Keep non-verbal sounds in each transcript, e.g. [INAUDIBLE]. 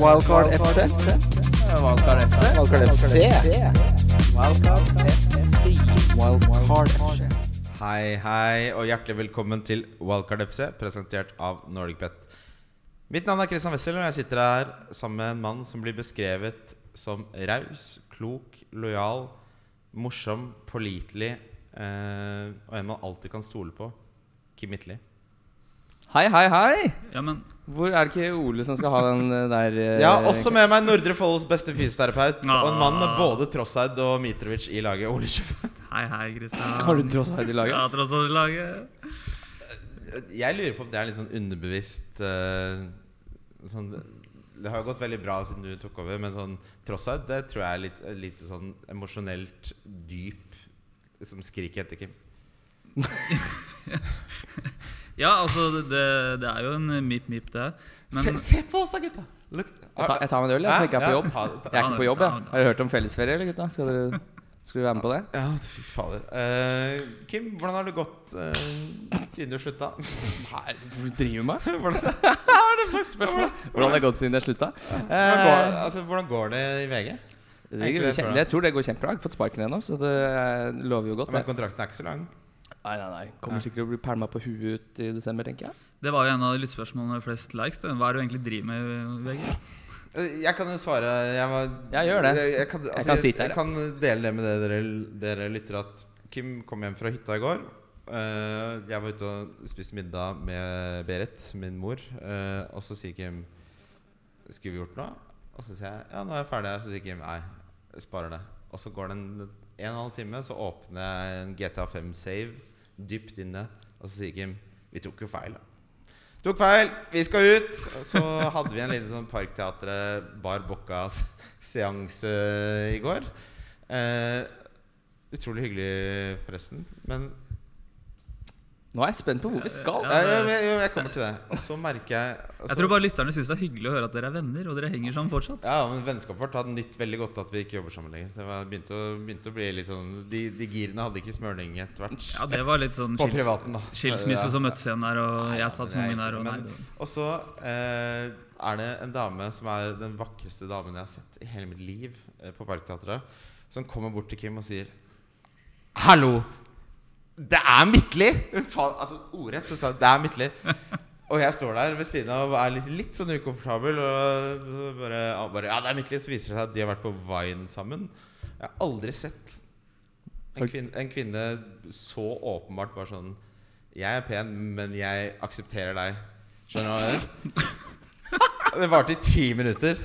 Wildcard FC. Wildcard FC. Wildcard FC. Wildcard FC. Wildcard FC. Hei, hei, og hjertelig velkommen til Wildcard FC, presentert av NordicBet. Mitt navn er Christian Wessel, og jeg sitter her sammen med en mann som blir beskrevet som raus, klok, lojal, morsom, pålitelig, eh, og en man alltid kan stole på. Kim Midtly. Hei, hei, hei! Ja, men Hvor Er det ikke Ole som skal ha den eh, der eh, Jeg har også med meg Nordre Folls beste fysioterapeut, Ah. og en mann med både Trosseid og Mitrovic i laget. Ole Kjøp. [LAUGHS] hei, hei, Kristian. Har du tross i laget? Ja, tross alt i laget. Jeg lurer på om det er litt sånn underbevisst eh, sånn, Det har jo gått veldig bra siden du tok over, men sånn Trosseid, det tror jeg er litt, litt sånn emosjonelt dyp som skriker etter Kim. [LAUGHS] [LAUGHS] Ja, altså, det, det er jo en mip-mip, det. Men se, se på oss da, gutta! Look. Jeg tar, jeg tar meg en øl, jeg, som ikke er på jobb. det, Jeg er ikke på jobb, jeg. Har dere hørt om fellesferie, eller gutta? Skal dere, skal dere være med på det? Ja, fy fader. Uh, Kim, hvordan har det gått uh, siden du slutta? Hva du driver med? [LAUGHS] hvordan, Hvordan har det gått siden jeg slutta? hvordan, altså, hvordan går det i VG? Det, det, jeg. jeg tror det går kjempebra. Jeg har fått sparken ennå, så det eh, lover jo godt. Men kontrakten er ikke så lang. Nei, nei, nei. Kommer sikkert til å bli pælma på huet ut i desember, tenker jeg. det var jo en av lyttspørsmålene med flest likes. Det. Hva er det du egentlig driver med, VG? Eh, Jeg kan jo svare Jeg, var, jeg gjør det. Jeg, jeg, kan, altså, kan sitte her, jeg, kan dele det med dere, dere lytter at Kim kom hjem fra hytta i går. Uh, jeg var ute og spiste middag med Berit, min mor. Uh, og så sier Kim Skulle vi gjort noe? Og så sier jeg ja, nå er jeg ferdig. Så sier Kim nei, jeg sparer det. Og så går det en, en og en halv time, så åpner jeg en GTA 5 save dypt inne. Og så sier Kim vi tok jo feil. da Tok feil, vi skal ut! Så hadde vi en liten sånn Parkteatret Bar Bocca-seanse i går. Eh, utrolig hyggelig, forresten. Men Nå er jeg spent på hvor vi skal. Ja, jeg, ja, jeg, jeg kommer til det. Og så merker jeg og Jeg tror bare lytterne syns det er hyggelig å høre at dere er venner, og dere henger sammen fortsatt. Ja, men Vennskapet vårt hadde nytt veldig godt at vi ikke jobber sammen lenger. Det var, begynte, å, begynte å bli litt sånn De, de girene hadde ikke smørning etter hvert. Ja, det var litt sånn På skils privaten, da. skilsmisse Ja. som møttes igjen der, og jeg satt som ungen der. Og så- men- Og så eh, er det en dame som er den vakreste damen jeg har sett i hele mitt liv eh, på Parkteatret, som kommer bort til Kim og sier Hallo! Det er midtlig! Hun sa altså ordrett så sa hun det er midtlig. Og jeg står der ved siden av og er litt, litt sånn ukomfortabel. Og så bare, ja, bare Ja, det er midtlig. Så viser det seg at de har vært på Vine sammen. Jeg har aldri sett en kvinne, en kvinne så åpenbart bare sånn Jeg er pen, men jeg aksepterer deg. Skjønner du hva jeg mener? [LAUGHS] Det varte i ti minutter.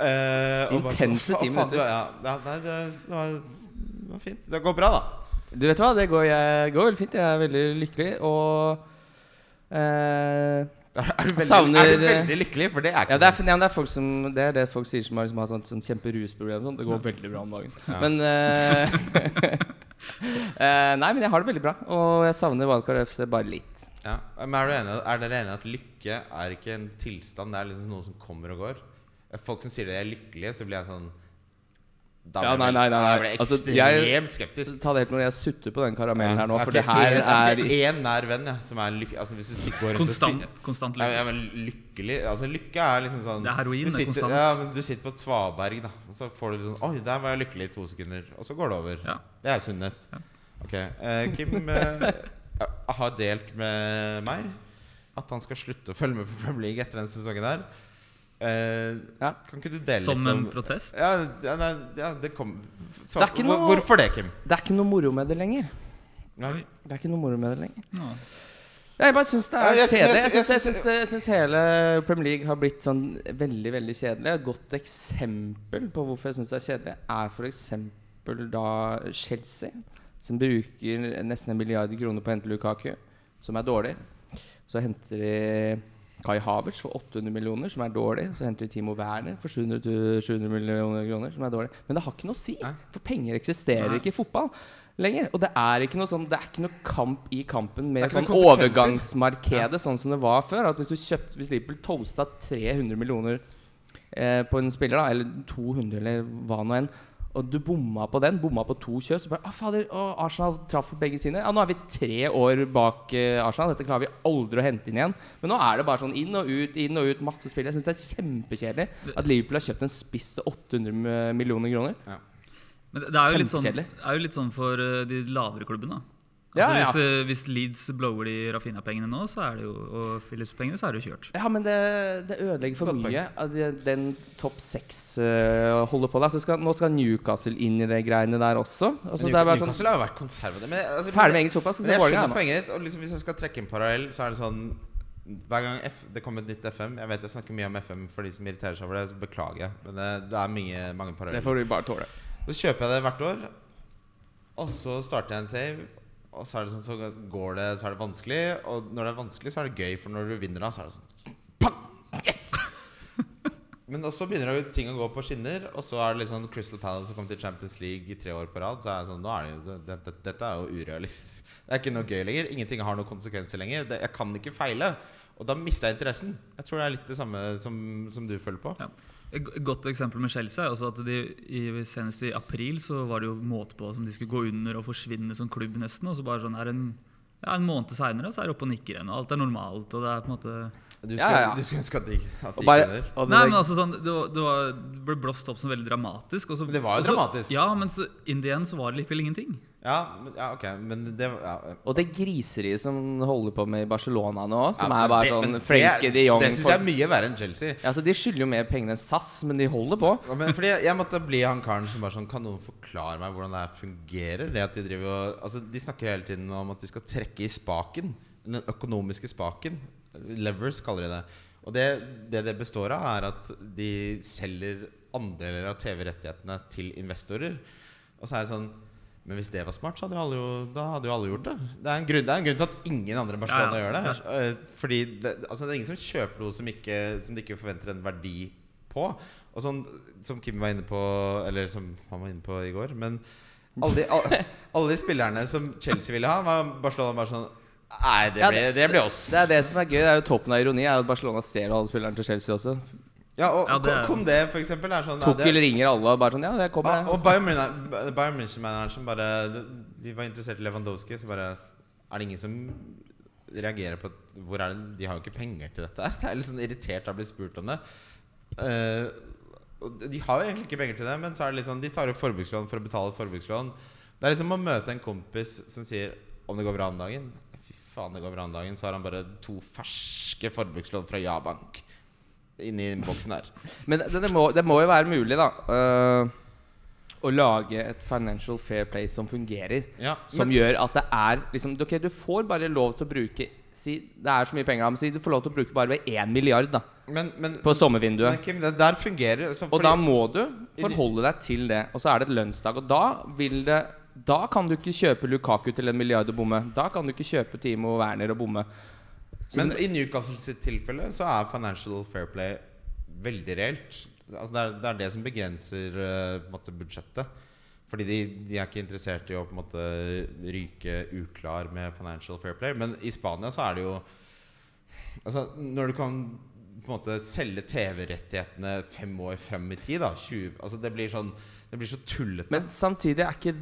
Eh, sånn, Intense ti minutter. Ja, ja, nei, det, det, var, det var fint. Det går bra, da. Du vet hva, det går, jeg, går veldig fint. Jeg er veldig lykkelig, og eh, Er, er, du veldig, savner- er du veldig lykkelig? For det er ikke ja, det, er, sånn. ja, det er folk som Det er det folk sier som har, som har sånt, sånn kjemperusproblem. Sånn. Det går veldig bra om dagen. Ja. Men eh, [LAUGHS] eh, Nei, men jeg har det veldig bra. Og jeg savner Wildcard FC bare litt. Ja. Men er, du enig, er dere enige at lykke er ikke en tilstand? Det er liksom noe som kommer og går? Folk som sier de er lykkelige, så blir jeg sånn Da Ja, nei, nei, nei, nei. jeg Altså, ekstremt altså, skeptisk. Ta det helt når jeg sutter på den karamellen her nå, for det her en- er én nær venn ja, som er lykkelig. Altså, hvis du går rundt og Konstant, sier- konstant ja, ja, men lykkelig Altså Lykke er liksom sånn Det er heroin, du er sitter, konstant. ja, men du sitter på et svaberg, da og så får du sånn Oi, der var jeg lykkelig i to sekunder. Og så går det over. Ja. Det er sunnhet. Ok, eh, Kim eh, har delt med meg at han skal slutte å følge med på Premier League etter den sesongen her. Eh, Ja. Kan ikke du dele Som litt en protest. ja, ja, nei, ja, det kom så, Det noe- Hvorfor det, Kim? Det er ikke noe moro med det lenger. Nei. Det er ikke noe moro med det lenger. Nei. Jeg bare syns det er kjedelig. jeg syns hele Premier League har blitt sånn veldig veldig kjedelig. Et godt eksempel på hvorfor jeg syns det er kjedelig, er f.eks. da Chelsea, som bruker nesten en milliard kroner på å hente Lukaku, som er dårlig. Så henter de Kai Havertz for 800 millioner, som er dårlig. Så henter de Timo Werner for 700, 700 millioner kroner, som er dårlig. Men det har ikke noe å si, for penger eksisterer Nei. ikke i fotball lenger. Og det er ikke noe sånn Det er ikke noe kamp i kampen med sånn overgangsmarkedet, sånn som det var før. At hvis du kjøpte Hvis Liverpool toasta 300 millioner eh, på en spiller, da, eller 200, eller hva nå enn, Og du bomma på den. Bomma på to kjøp. Så bare, ah, fader, å, Arsenal traff på begge sine. Ja, Nå er vi tre år bak uh, Arsenal. Dette klarer vi aldri å hente inn igjen. Men nå er det bare sånn inn og ut, inn og ut, masse spill. Jeg syns det er kjempekjedelig at Liverpool har kjøpt en spiss til 800 millioner kroner. Men det det er jo litt sånn, er jo litt sånn for eh, de lavere klubbene. Ja, altså, hvis, ja. hvis Leeds blower de Rafinha-pengene nå, så er det jo, og Philips-pengene, så er det jo kjørt. Ja, men det, det ødelegger for Godt mye at den topp seks uh, holder på. Så skal, nå skal Newcastle inn i det greiene der også. Altså, det er bare sånn Newcastle har jo vært konservative. Men, altså, Ferdig med engelsk fotball, så jeg skjønner poenget ditt. Og liksom, hvis jeg skal trekke en parallell, så er det sånn Hver gang F, det kommer et nytt FM Jeg vet jeg snakker mye om FM for de som irriterer seg over det, så beklager jeg. Men det, det er mye, mange Det får du bare tåle. Så kjøper jeg det hvert år, og så starter jeg en save. Og så er det sånn, så går det, så er det vanskelig. Og når det er vanskelig, så er det gøy, for når du vinner da, så er det sånn Pang! Yes! [LAUGHS] Men også begynner det ting å gå på skinner. Og så er det liksom Crystal Palace som kom til Champions League i tre år på rad. Så er det sånn, nå er det det, det, Dette er jo urealistisk. Det er ikke noe gøy lenger. Ingenting har noen konsekvenser lenger. Det, jeg kan ikke feile. Og da mister jeg interessen. Jeg tror det er litt det samme som, som du føler på. Ja. Et godt eksempel med Chelsea er også at de, i, senest i april så var det jo måte på som de skulle gå under og forsvinne som klubb nesten. Og så bare sånn her en, ja, en måned seinere så er de oppe og nikker igjen. Og alt er normalt. Og det er på en måte Du skulle, ja, ja. Du skulle ønske at de, at de bare. Nei, men altså sånn Det, var, det, var, det ble blåst opp som veldig dramatisk. Og så, Men det var jo og så- dramatisk. Ja, men så in the end så var det likevel ingenting. Ja, men, ja, ok, men det ja, Og det griseriet som holder på med i Barcelona nå, som ja, er bare det- sånn det- Frenkie de Jong Det syns jeg er mye verre enn Chelsea. Ja, altså De skylder jo mer penger enn SAS, men de holder på. Ja, Men fordi jeg, jeg måtte bli han karen som bare sånn Kan noen forklare meg hvordan det her fungerer? Det at De driver og Altså De snakker hele tiden om at de skal trekke i spaken. Den økonomiske spaken. Levers kaller de det. Og det det, det består av, er at de selger andeler av TV-rettighetene til investorer. Og så er jeg sånn Men hvis det var smart, så hadde jo alle, da hadde jo alle gjort det. Det er en grunn, det er en grunn til at ingen andre enn Barcelona Ja, ja. gjør det. Eh, Fordi det, altså det er ingen som kjøper noe som, ikke, som de ikke forventer en verdi på. Og sånn som Kim var inne på Eller som han var inne på i går. Men alle de, alle, [LAUGHS] alle de spillerne som Chelsea ville ha, var Barcelona bare sånn Nei, det Ja, blir, det blir oss. Det er det som er gøy. Det er jo toppen av ironi, er at Barcelona stjeler alle spillerne til Chelsea også. Ja, og Ja, det er- Kondé, for eksempel, er sånn ja, Tukkel det, ringer alle og bare sånn Ja, det kommer. og, og Bayern München-manageren som bare De var interessert i Lewandowski, så bare Er det ingen som reagerer på Hvor er det De har jo ikke penger til dette. Jeg [LAUGHS] er litt sånn irritert av å bli spurt om det. Uh, de har jo egentlig ikke penger til det, men så er det litt sånn de tar opp forbrukslån for å betale forbrukslån. Det er liksom å møte en kompis som sier om det går bra om dagen. Fy faen, det går bra om dagen. Så har han bare to ferske forbrukslån fra Ja-bank inni boksen der. Men det, det, må, det må jo være mulig, da. Uh, å lage et financial fair play som fungerer. Ja, Som men- gjør at det er liksom Ok, du får bare lov til å bruke Si det er så mye penger, men si du får lov til å bruke bare ved 1 milliard da Men, men, på sommervinduet. men Kim, det der fungerer så Og da må du forholde deg til det. Og så er det et lønnsdag. Og da vil det Da kan du ikke kjøpe Lukaku til en milliard og bomme. Da kan du ikke kjøpe Timo Werner og bomme. Men i Newcastle sitt tilfelle så er financial fair play veldig reelt. Altså det, er, det er det som begrenser uh, måte, budsjettet. Fordi de, de er ikke interessert i å på en måte ryke uklar med financial fair play. Men i Spania så er det jo Altså Når du kan på en måte selge TV-rettighetene fem år frem i tid, da 20, altså Det blir sånn Det blir så tullete. Men samtidig er ikke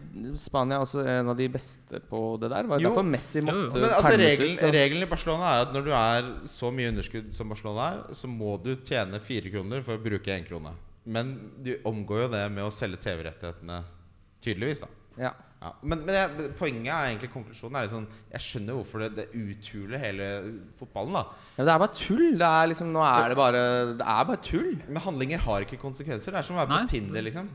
Spania også en av de beste på det der. Var det Jo. derfor Messi Jo, jo. måtte Men altså, regelen, regelen i Barcelona er at når du er så mye underskudd som Barcelona er, så må du tjene fire kroner for å bruke én krone. Men du omgår jo det med å selge TV-rettighetene, tydeligvis. da Ja. ja. Men, men jeg, poenget er egentlig konklusjonen er litt sånn Jeg skjønner hvorfor det, det uthuler hele fotballen. da Ja, det er bare tull. Det er liksom, nå er det bare Det er bare tull. Men handlinger har ikke konsekvenser. Det er som å være på Tinder, liksom.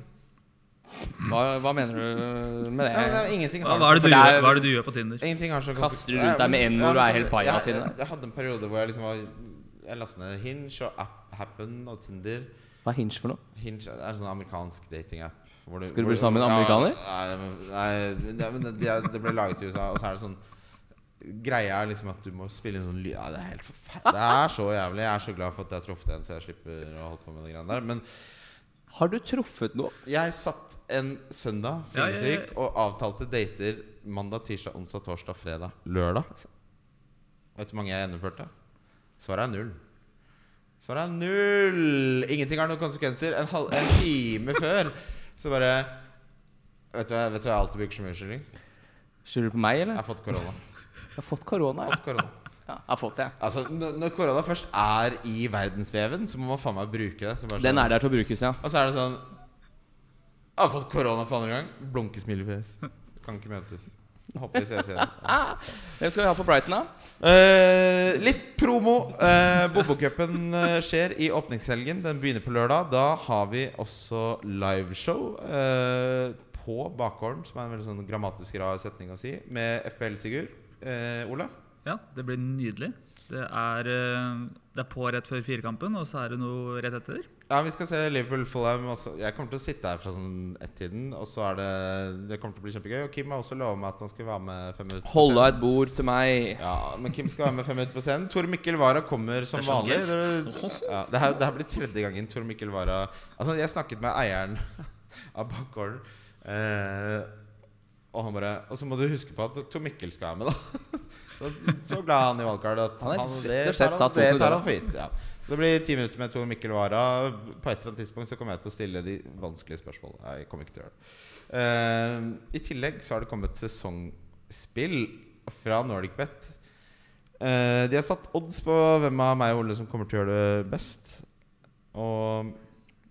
Hva, hva mener du med Ja, det det? er, ingenting Hva, hva, er det du gjør, er- hva er det du gjør på Tinder? Ingenting har så Kaster du rundt deg med N-ord ja, og er helt paia pajas jeg, inne? jeg, jeg hadde en periode hvor jeg liksom var Jeg lastet ned Hinge og App, Happen og Tinder. Hva er Hinge for noe? Hinge er en sånn amerikansk datingapp. Skal du bli sammen med en amerikaner? Ja, nei, nei det, det, det, det ble laget i USA, og så er det sånn Greia er liksom at du må spille en sånn lyd Ja, det er helt forferdelig. Det er så jævlig. Jeg er så glad for at jeg har truffet en, så jeg slipper å holde på med de greiene der. Men Har du truffet noe? jeg satt en søndag Ja, ja, ja. fyllesyk og avtalte dater mandag, tirsdag, onsdag, torsdag, fredag, lørdag. Vet du hvor mange jeg gjennomførte? Svaret er null. Svaret er null! Ingenting har noen konsekvenser. En, halv, en time [LAUGHS] før så bare Vet du hva vet du hva jeg alltid bruker som unnskyldning? Skylder du på meg, eller? Jeg har fått korona. Jeg har fått korona. ja. Fått korona. Ja, jeg har fått det. Altså, når når korona først er i verdensveven, så må man faen meg bruke det. Så bare Den sånn- er der til å brukes, ja. Og så er det sånn Jeg har fått korona for andre gang. Blunkesmilefjes. Kan ikke møtes. Håper vi ses igjen. [LAUGHS] Hvem skal vi ha på Brighton, da? Eh, litt promo. Eh, Bobokupen eh, skjer i åpningshelgen. Den begynner på lørdag. Da har vi også liveshow Eh, på Bakgården, som er en veldig sånn grammatisk rar setning å si, med FPL-Sigurd. Eh, Ola? Ja, det blir nydelig. Det er, eh, det er på rett før firekampen, og så er det noe rett etter. Ja, vi skal se Liverpool-Fulham også. Jeg kommer til å sitte her fra sånn ett-tiden, og så er det Det kommer til å bli kjempegøy. Og Kim har også lova meg at han skal være med fem minutter. på Hold av scenen. et bord til meg. Ja, men Kim skal være med fem minutter på scenen. Tor Mikkel Wara kommer som vanlig. Det, ja, det, her, det her blir tredje gangen Tor Mikkel Wara Altså, jeg snakket med eieren [LAUGHS] av Bakgården, eh, og han bare Og så må du huske på at Tor Mikkel skal være med, da. [LAUGHS] Så, så glad er han i valgkart at Han han, det tar han, det tar han for gitt. Ja. Så det blir ti minutter med Tor Mikkel Wara. På et eller annet tidspunkt så kommer jeg til å stille de vanskelige spørsmålene. Jeg kommer ikke til å gjøre det. Uh, I tillegg så har det kommet sesongspill fra NordicBet. Uh, de har satt odds på hvem av meg og Ole som kommer til å gjøre det best. Og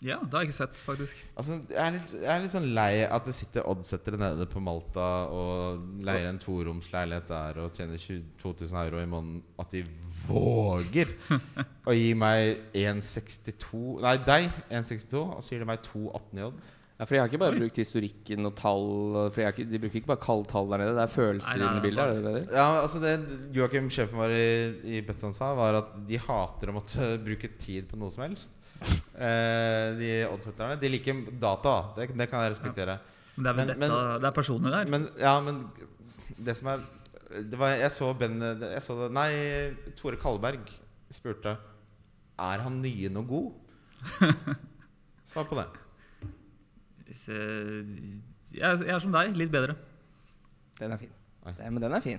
Ja, det har jeg ikke sett, faktisk. altså, jeg, er litt, jeg er litt sånn lei at det sitter oddsettere nede på Malta og leier en toromsleilighet der og tjener 22 000 euro i måneden. At de våger [LAUGHS] å gi meg 1,62 Nei, deg 1,62, og så gir de meg 2,18 i odds. Ja, for jeg har ikke bare Oi. brukt historikken og tall. For jeg har ikke, de bruker ikke bare kalde tall der nede. Det er følelser Nei, nei, inne i bildet. Er det det? Ja, altså det Joakim, sjefen vår i, i Betson sa, var at de hater å måtte bruke tid på noe som helst. Eh, de oddsetterne. De liker data. Det, det kan jeg respektere. Men det er vel Men- dette men- Det er personer der. Men ja, men det som er det var, Jeg så Ben jeg så det, Nei, Tore Kalberg spurte Er han nye noe god. [LAUGHS] Svar på det. Hvis, eh, Jeg er, jeg er som deg, litt bedre. Den er fin. Det, men den er fin.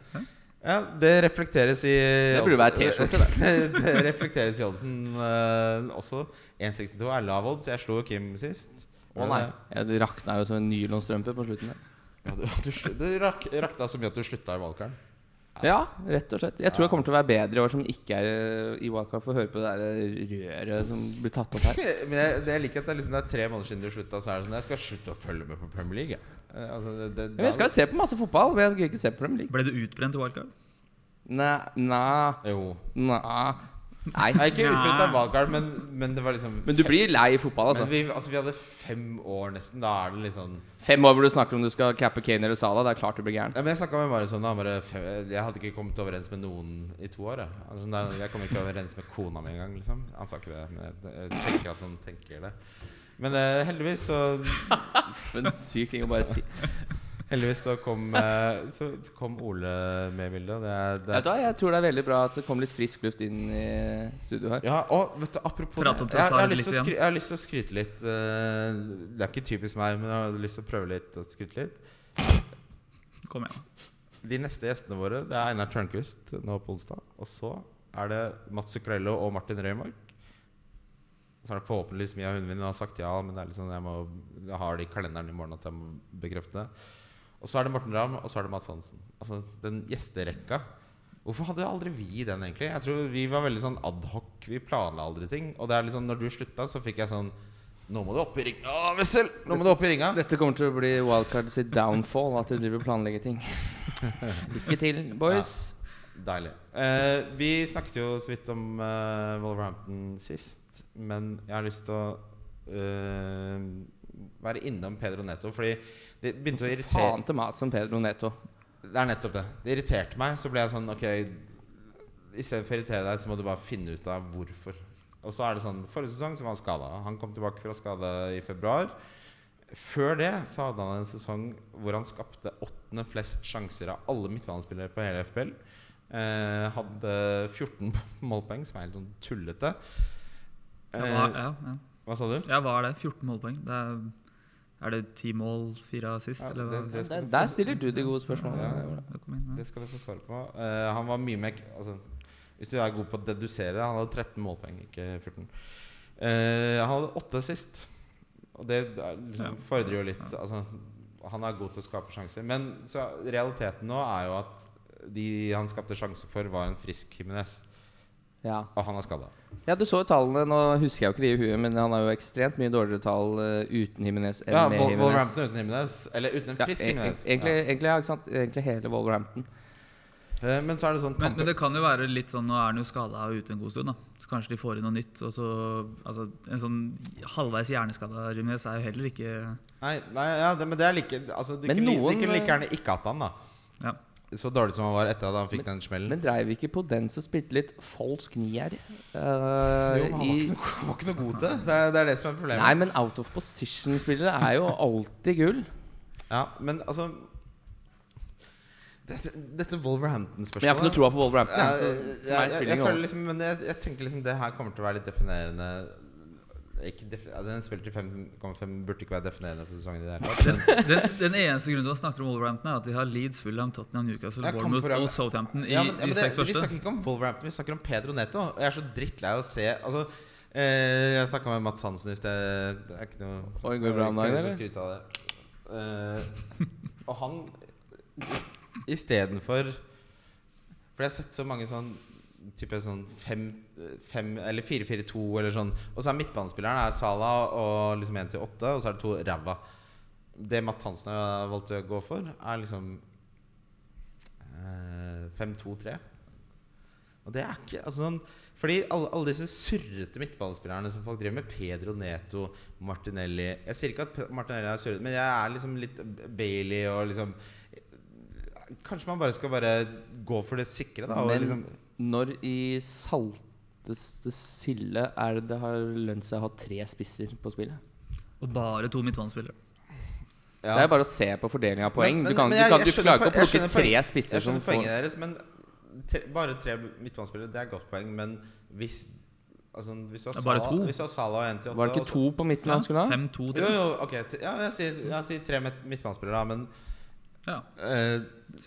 Ja, det reflekteres i Det burde være T-skjorte, det. [LAUGHS] det reflekteres i oddsen uh, også. 1,62 er lav odds. Jeg slo Kim sist. Å nei. Ja, det rakna jo som en nylonstrømpe på slutten der. Ja, du, du, det rak, rakna så mye at du slutta i valgkaren. Ja, rett og slett. Jeg tror jeg kommer til å være bedre i år som ikke er eh, i wildcard, for å høre på det der eh, røret som blir tatt opp her. [LAUGHS] Men jeg, det jeg liker at det er, liksom, det er tre måneder siden du slutta, så er det sånn Jeg skal slutte å følge med på Premier League. Eh, Altså, det, det, Men jeg skal jo se på masse fotball, men jeg skal ikke se på dem. Ble du utbrent i wildcard? Nei, nei, Jo. nei. Nei. Jeg er ikke utbrent av wildcard, men, men det var liksom Men du blir lei i fotball, altså. Men vi, altså, vi hadde fem år nesten. Da er det litt sånn Fem år hvor du snakker om du skal cappe Kane eller Salah. Det er klart du blir gæren. ja, men Jeg snakka med Marius om det. han bare, "F- Jeg hadde ikke kommet overens med noen i to år. Jeg, altså, jeg kom ikke overens med kona mi engang. Liksom. Han sa ikke det, men jeg tenker at han tenker det. Men eh, heldigvis så [LAUGHS] For en syk ting å bare si. Heldigvis så kom, eh, så, så kom Ole med i bildet. og Det, er- det, Vet du hva, Jeg tror det er veldig bra at det kom litt frisk luft inn i studio her. Ja, og vet du, apropos det jeg, jeg, har lyst til å litt skry, jeg har lyst til å skryte litt. eh, det er ikke typisk meg, men jeg har lyst til å prøve litt og skryte litt. Kom igjen. De neste gjestene våre Det er Einar Tørnquist nå på onsdag. Og så er det Mats Zuccarello og Martin Røymark. Så er det forhåpentligvis mye av hunden min har sagt ja, men det er sånn, jeg, må, jeg har det i kalenderen i morgen at jeg må bekrefte det. Og så er det Morten Ramm, og så er det Mats Hansen. Altså den gjesterekka. Hvorfor hadde aldri vi den, egentlig? Jeg tror Vi var veldig sånn adhoc. Vi planla aldri ting. Og det er liksom når du slutta, så fikk jeg sånn Nå må du opp i ringa, Wessel! Nå må du opp i ringa! [LAUGHS] Dette kommer til å bli wildcard sitt downfall, at de driver og planlegger ting. [LAUGHS] Lykke til, boys. Deilig. Eh, vi snakket jo så vidt om eh, Wolverhampton sist, men jeg har lyst til å eh, være innom Pedro Neto, fordi det begynte å irritere Faen til mas som Pedro Neto. Det er nettopp det. Det irriterte meg. Så ble jeg sånn Ok, istedenfor å irritere deg, så må du bare finne ut av hvorfor. Og så er det sånn Forrige sesong så var han skada. Han kom tilbake fra skade i februar. Før det så hadde han en sesong hvor han skapte åttende flest sjanser av alle midtbanespillere på hele FPL. Eh, hadde 14 målpoeng, som er helt sånn tullete. Ja, Eh, hva, ja, ja. hva sa du? ja, hva er det? 14 målpoeng? Det er, er det 10 mål, 4 assist? Ja, eller hva? det- det Der, der stiller du de gode spørsmålene. Ja. Ja, inn, ja. Det skal du få svar på. Uh, han var mye mer altså, Hvis du er god på å dedusere Han hadde 13 målpoeng, ikke 14. Uh, han hadde 8 sist. Og det liksom fordrer jo litt Ja. Altså han er god til å skape sjanser. Men så realiteten nå er jo at de han skapte sjanse for, var en frisk Jimenez. Ja. Og han er skada. ja, du så jo tallene. Nå husker jeg jo ikke de i huet, men han har jo ekstremt mye dårligere tall eh, uten Jimenez enn Ja, med Jimenez. Wolverhampton uten Jimenez. Eller uten en frisk ja, e- Jimenez. egentlig, egentlig, ja, ikke sant? egentlig hele Wolverhampton. Eh, Men så er det sånn Men, men det kan jo være litt sånn Nå er han jo skada og ute en god stund. da Så kanskje de får inn noe nytt. Og så, altså, en sånn halvveis hjerneskada Jimenez er jo heller ikke Nei, nei ja, det, men det er like altså, De Men kunne, noen, de kunne like eh, gjerne ikke hatt han, da. Ja. Så dårlig som han var etter at han fikk den smellen. Men dreiv ikke på den som spilte litt falsk nier? Uh, jo, men han var i- ikke, noe, var ikke noe god til det. Er det, er det som er problemet. Nei, men out of position-spillere er jo alltid gull. Ja, men altså Dette, dette Men jeg har ikke noe troa på Wolverhampton. Ja, jeg, ja, jeg, jeg, jeg, liksom, men jeg, jeg tenker liksom det her kommer til å være litt definerende altså En spiller til 5,5 burde ikke være definerende for sesongen. i det hele tatt men- den, den eneste grunnen til å snakke om Wolverhampton, er at de har Leeds, Fulham, Tottenham, Newcastle, Bournemouth og Southampton i Ja, men, ja, de men det, seks vi snakker ikke om Wolverhampton, vi snakker om Pedro Neto. Og jeg er så drittlei av å se Altså eh, Jeg snakka med Mats Hansen i sted. Det er ikke noe Oi, går bra om dagen, eller? ikke av det. Eh, og han istedenfor For jeg har sett så mange sånn Type sånn fem, fem Eller 4-4-2 eller sånn. Og så er midtbanespilleren er Sala og liksom 1 til 8, og så er det to ræva. Det Mats Hansen har valgt å gå for, er liksom eh, 5-2-3. Og det er ikke altså sånn Fordi alle, alle disse surrete midtbanespillerne som folk driver med, Pedro Neto, Martinelli Jeg sier ikke at Martinelli er surrete, men jeg er liksom litt Bailey og liksom Kanskje man bare skal bare gå for det sikre, da. Men- liksom, Når i salteste silde er det det har lønt seg å ha tre spisser på spillet? Og bare to midtbanespillere. ja. Det er bare å se på fordelinga av poeng. Men- du kan, men du, jeg- kan, jeg du skjønner klarer ikke å plukke tre spisser Jeg som får poenget deres, men tre, bare tre midtbanespillere, det er godt poeng. Men hvis Altså, hvis du har to. hvis du har Salah og 1-8 Var det ikke to på midten han skulle ha? 5-2. Jo, jo, ok. t- Ja, jeg sier, jeg sier tre midt- midtbanespillere, da. Men Ja. eh,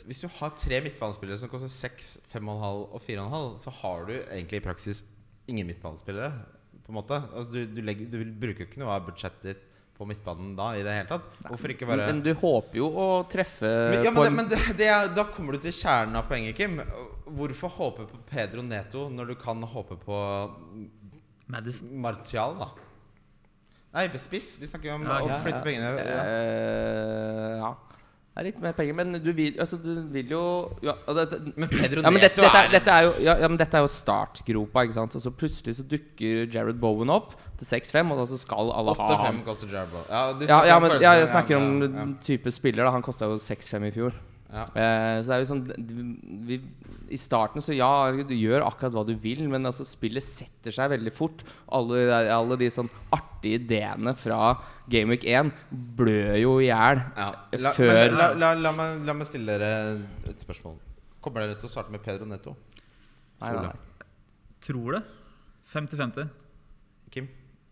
hvis du har tre midtbanespillere som koster 6, 5,5 og 4,5, så har du egentlig i praksis ingen midtbanespillere. På en måte altså, du, du, legger, du bruker jo ikke noe av budsjettet ditt på midtbanen da i det hele tatt. Hvorfor ikke bare Men, du håper jo å treffe men, ja, men, på det, men det, det er, da kommer du til kjernen av poenget, Kim. Hvorfor håpe på Pedro Neto når du kan håpe på Madison. Martial, da? Nei, spiss. Vi snakker jo om Ja, å Ja, flytte ja. pengene. Ja. Uh, ja. Det er litt mer penger, men du vil, altså, du vil jo ja, dette, Men Pedro ja, men dette, dette, er, dette er jo ja, ja, men dette er jo startgropa, ikke sant? Og så plutselig så dukker Jared Bowen opp til 6-5, og så skal alle ha 8-5 ham. Ja, Ja, ja, men ja, jeg snakker om type spiller. da Han kosta jo 6-5 i fjor. Ja. Eh, så det er jo sånn vi, I starten så ja, du gjør akkurat hva du vil, men altså spillet setter seg veldig fort. Alle, alle de sånn artige ideene fra Game Week 1 blør jo i hjel Ja. La, før men, la, la, la, meg, la meg stille dere et spørsmål. Kommer dere til å starte med Pedro Netto? Nei, nei, nei. Tror det. 50-50. Kim?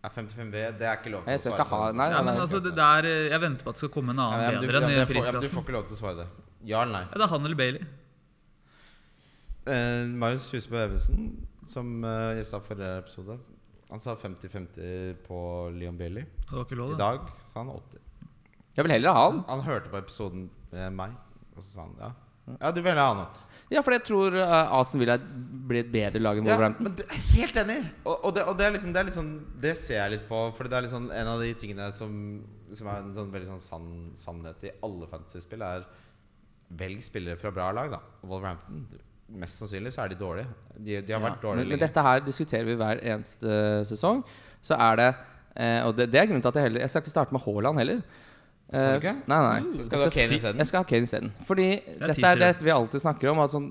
Er 55B Det er ikke lov til å svare ikke ha Nei, Ja, nei, men nei. altså, det der, eh, jeg venter på at det skal komme en Ja, annen du, bedre ja, enn i får, ja, du får ikke lov til å svare det. Ja eller nei? Ja, det er han eller Bailey. Eh, Marius Husebø Evensen, som uh, gjesta forrige episode, han sa 50-50 på Leon Bailey. Det var ikke lov, I da. dag sa han 80. Jeg vil heller ha han. Han hørte på episoden med meg, og så sa han ja. Ja, du vil ha han. Ja, for jeg tror uh, Aston Villa blir et bedre lag enn Ja, Wolverhampton. men det, helt enig. Og, og, det, og det, er liksom, det er litt sånn Det ser jeg litt på. For det er litt sånn en av de tingene som, som er en sånn veldig sånn sann sannhet i alle fantasyspill, er velg spillere fra bra lag. da Og Wolverhampton Mest sannsynlig så er de dårlige. De, de har Ja, vært dårlige men, men dette her diskuterer vi hver eneste sesong. Så er det eh, Og det, det er grunnen til at jeg heller Jeg skal ikke starte med Haaland heller. Skal du Eh, ikke? Nei, nei. Mm, skal du ha Kane isteden? Jeg skal ha Kane isteden. Fordi dette er det dette vi alltid snakker om. At sånn,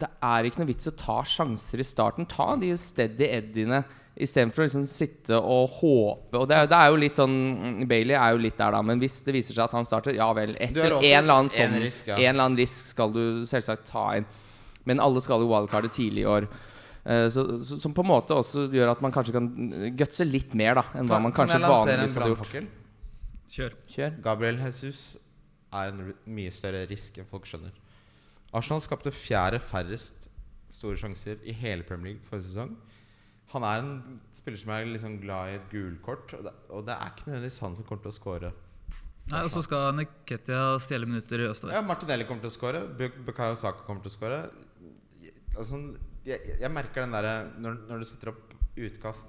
det er ikke noe vits å ta sjanser i starten. Ta de steady eddiene istedenfor å liksom sitte og håpe. Og det er, det er jo litt sånn mm, Bailey er jo litt der, da. Men hvis det viser seg at han starter, ja vel. Etter en eller annen en sånn risk, ja. En eller annen risk skal du selvsagt ta inn. Men alle skal jo wildcarde tidlig i år. Eh, så, så, som på en måte også gjør at man kanskje kan gutse litt mer da enn hva man kanskje kan en vanligvis hadde gjort. Kjør. Kjør. Gabriel Jesus er en mye større risk enn folk skjønner. Arsenal skapte fjerde færrest store sjanser i hele Premier League forrige sesong. Han er en spiller som er liksom glad i et gulkort, og det, og det er ikke nødvendigvis han som kommer til å skåre Nei, Og så skal Neketia stjele minutter i øst og Ja. Martinelli kommer til å skåre. Bu- Bukayo Saka kommer til å skåre. Altså, jeg, jeg merker den derre når, når du setter opp utkast,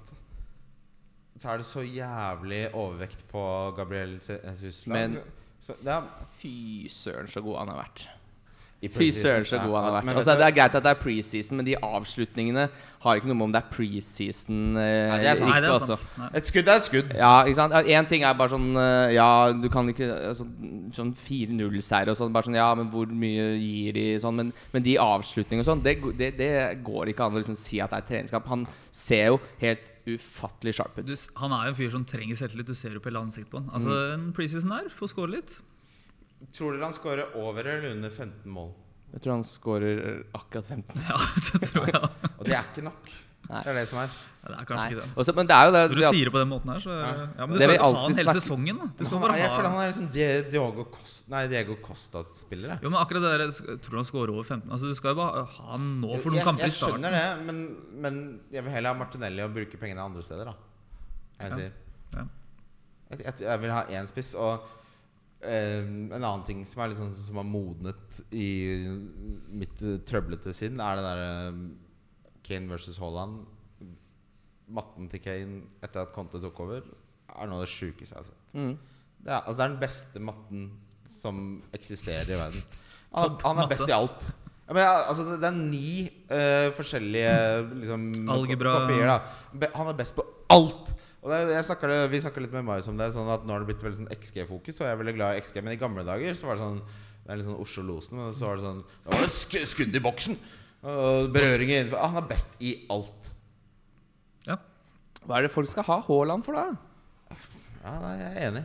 så er det så jævlig overvekt på Gabriel Jesus. Men- så, ja, Fy søren, så god han har vært. Fy søren, så god han har vært. Altså, det er greit at det er preseason, men de avslutningene har ikke noe med om det er preseason eh, Nei, det er sant. Altså. Et skudd er et skudd. Ja, ikke sant? Én ting er bare sånn eh, Ja, du kan ikke altså, Sånn 4-0-seier og sånn. Bare sånn Ja, men hvor mye gir de sånn? Men, men de avslutningene og sånn, det, det, det går ikke an å liksom si at det er treningskamp. Han ser jo helt ufattelig sharp ut. Du, han er jo en fyr som trenger selvtillit. Du ser jo på hele ansiktet på han. Altså, Mm. En preseason her, få score litt. Tror dere han skårer over eller under 15 mål? Jeg tror han skårer akkurat 15. Ja, det tror jeg. Og det er ikke nok. Nei. Det er det som er. Ja, det er kanskje Nei. ikke det. Også, men det er jo det Når du sier det på den måten her, så Ja. ja. Men du Det skal jo ha alltid han hele snakker- sesongen, da. Du skal Han, bare jeg føler ha han er liksom Diego Costa, nei, Diego Costa-spiller. jeg. Jo, men akkurat det der Tror tror han scorer over 15. Altså, Du skal jo bare ha han nå for noen jeg, kamper i jeg starten. skjønner det, men, men jeg vil heller ha Martinelli og bruke pengene andre steder. da Jeg Ja. sier Ja. jeg, jeg, jeg vil ha én spiss. Og eh, en annen ting som er sånn Som har modnet i mitt eh, trøblete sinn, er det derre Kane versus Haaland. Matten til Kane etter at Conte tok over, er noe av det sjukeste jeg har sett. mm. Det er, altså det er den beste matten som eksisterer i verden. Han, han er best i alt. Ja, men, altså, det, er ni uh, forskjellige liksom, Algebra. kopier. Han er best på alt! Er- snakket, vi snakka litt med Marius om det. Sånn at Nå har det blitt veldig sånn XG-fokus, og jeg er veldig glad i XG. Men i gamle dager så var det sånn Det er litt sånn Oslo-losen, men så var det sånn Det var det sk skudd i boksen! Og berøringer innenfor ah, Han er best i alt. Ja. Hva er det folk skal ha Haaland for, da? Ja, nei, jeg er enig.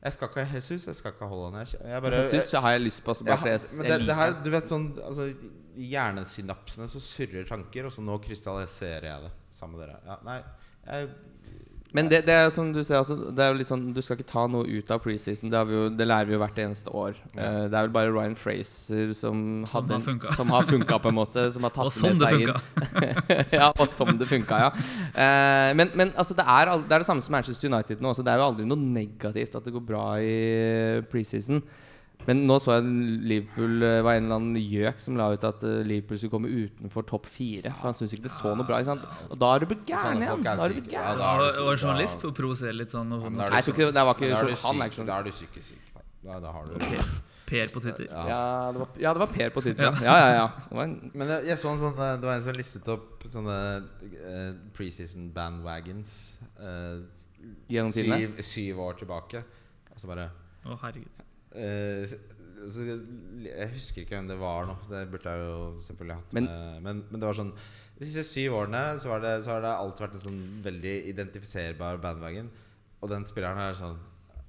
Jeg skal ikke ha Jesus, jeg skal ikke ha Haaland. Jeg, jeg bare, Jeg har jeg lyst på. Altså, bare jeg, men jeg det, det her, du vet sånn altså, I hjernesynapsene så surrer tanker, og så nå krystalliserer jeg det sammen med dere. Ja, nei, jeg, Men det, det er som du ser, altså, det er jo litt sånn Du skal ikke ta noe ut av preseason. Det, har vi jo, det lærer vi jo hvert eneste år. Ja. Uh, det er vel bare Ryan Fraser som, hadde som har funka, på en måte. Som har [LAUGHS] tatt Og som med det seg funka. inn. [LAUGHS] ja, og som det funka, ja. Uh, men men altså, det, er, det er det samme som Manchester United nå. Så det er jo aldri noe negativt at det går bra i preseason. Men nå så jeg Liverpool eh, var en eller annen gjøk som la ut at eh, Liverpool skulle komme utenfor topp fire. For han syntes ikke det så noe bra. Og da er du blitt gæren igjen! Da er du gæren. Ja, og journalist for å provosere litt sånn. Og da er Nei, jeg tror ikke det, det var ikke Da er du han er syk, ikke da sånn. er du psykisk syk. Da, da har du Per, per på Twitter. ja. Ja, det var, ja, det var Per på Twitter. Ja, ja, ja. ja. Det var en, Men jeg, jeg så en sånn eh, Det var en som listet opp sånne preseason bandwagons uh, gjennom tidene. syv, syv år tilbake. Og så bare Å, herregud. Eh, Jeg husker ikke hvem det var nå. Det burde jeg jo selvfølgelig hatt Men- med. Men, men det var sånn De siste syv årene så, var det, så har det alltid vært en sånn veldig identifiserbar bandwagon. Og den spilleren her er sånn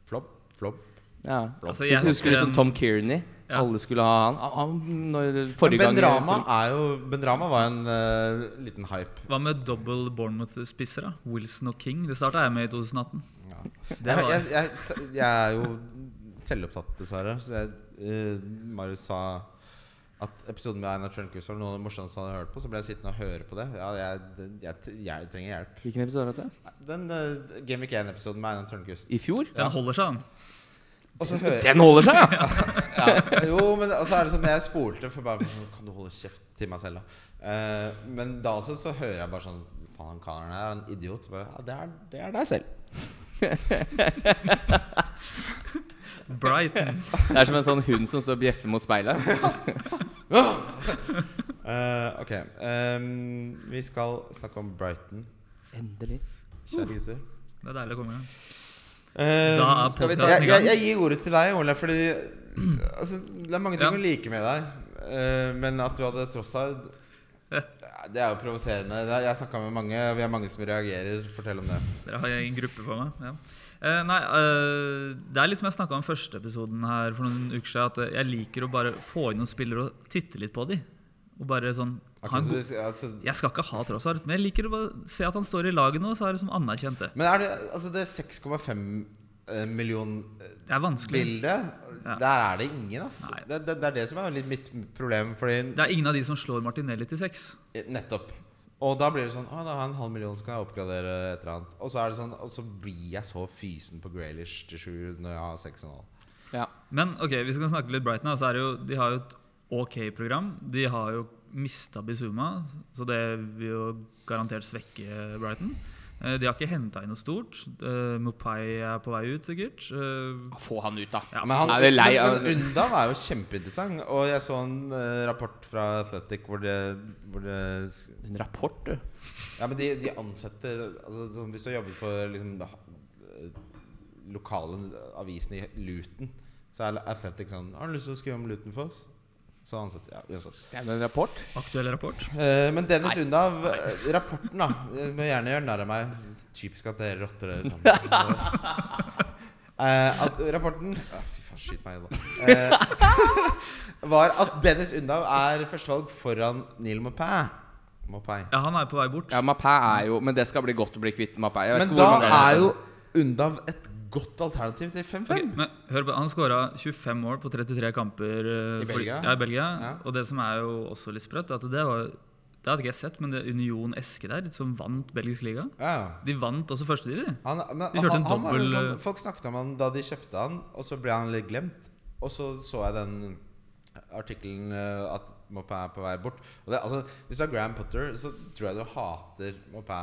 Flopp, flopp. Ja. Altså, jeg Husker, en- Tom Kearney? Ja. Alle skulle ha han. Ah, han når, forrige Ben gang Rama er jo Ben Rama var en uh, liten hype. Hva med double Bournemouth-spisser? da? Wilson og King. Det starta jeg med i 2018. Ja. Det jeg, jeg, jeg, jeg er jo selvopptatt, dessverre. Så jeg, uh, Marius sa at episoden med Einar Tørnquist var noe av det morsomste han hadde hørt på. Så ble jeg sittende og høre på det. Ja, jeg, jeg, jeg, trenger hjelp. Hvilken episode var det? Den uh, Game Week 1-episoden med Einar Tørnquist. I fjor? Den holder seg, den. Hører Den holder seg, ja! [LAUGHS] ja, Jo, men så er det som jeg spolte for bare sånn, Kan du holde kjeft til meg selv, da? Uh, men da også så hører jeg bare sånn Faen, han karen her er en idiot. Så bare Ja, det er, det er deg selv. [LAUGHS] Brighton. Det er som en sånn hund som står og bjeffer mot speilet. uh, [LAUGHS] ok. Um, vi skal snakke om Brighton, Endelig. kjære gutter. Det er deilig å komme igjen. Ehm, Da er skal vi ta- podkasten jeg, i gang. jeg gir ordet til deg, Ole, fordi [CLEARS THROAT] altså, det er mange ting Ja. å like med deg. Uh, men at du hadde Trossard. Det er jo provoserende. Er- Jeg har snakka med mange, og vi har mange som reagerer. Fortell om det. Dere har en gruppe for meg. Ja. Eh, nei, uh, det er litt som jeg snakka om første episoden her for noen uker siden. At eh, jeg liker å bare få inn noen spillere og titte litt på dem. Og bare sånn god, altså, Jeg skal ikke ha Trossard, men jeg liker å bare se at han står i laget nå, så er det som anerkjent det. Men er det altså det 6,5 eh, million eh, Det er vanskelig. bildet Ja. Der er det ingen, ass. Det, det, det er det som er litt mitt problem. Fordi Det er ingen av de som slår Martinelli til seks. Nettopp. Og da blir det sånn Å, da har jeg en halv million, så kan jeg oppgradere et eller annet. Og så er det sånn Og så blir jeg så fysen på Graylish til sju når jeg har seks og en halv. Ja. Men ok, vi skal snakke litt Brighton. Så er det jo, de har jo et ok program. De har jo mista Bizuma, så det vil jo garantert svekke Brighton. Eh, De har ikke henta inn noe stort. Uh, Mopai er på vei ut, sikkert. Uh, Få han ut, da. Ja, Men, han, er lei men, men Undav er jo kjempeinteressant. Og jeg så en uh, rapport fra Athletic hvor det, hvor det En rapport, du. Ja, men de, de ansetter altså, så, Hvis du har jobbet for liksom, da, lokale avisen i Luton, så er Athletic sånn 'Har du lyst til å skrive om Luton for oss?' Så ansetter ja, så. Det er en rapport. aktuell rapport. Eh, men Dennis Undav, eh, rapporten, da. Jeg Må gjerne gjøre narr av meg. Typisk at dere rotter dere sammen. [LAUGHS] Eh, at rapporten ah, Fy faen, skyt meg det. Eh, var at Dennis Undav er førstevalg foran Neil Maupay. Maupay. Ja, han er på vei bort. Ja, Mapæ er jo Men det skal bli godt å bli kvitt Mapæ. Jeg vet Men ikke da er jo Undav et godt alternativ til 5-5. Okay, men hør på, Han skåra 25 mål på 33 kamper uh, I for- Belgia? Ja, i Belgia. Ja. Og det som er jo også litt sprøtt, er at det var det hadde ikke jeg sett, men det er Union Eske der, som vant belgisk liga. Ja. De vant også førstediv. Han, men, De kjørte han, en dobbel, sånn, eh, folk snakket om han da de kjøpte han, og så ble han litt glemt. Og så så jeg den artikkelen eh, at Mopé er på vei bort. Og det, altså, hvis du er Graham Potter, så tror jeg du hater Mopé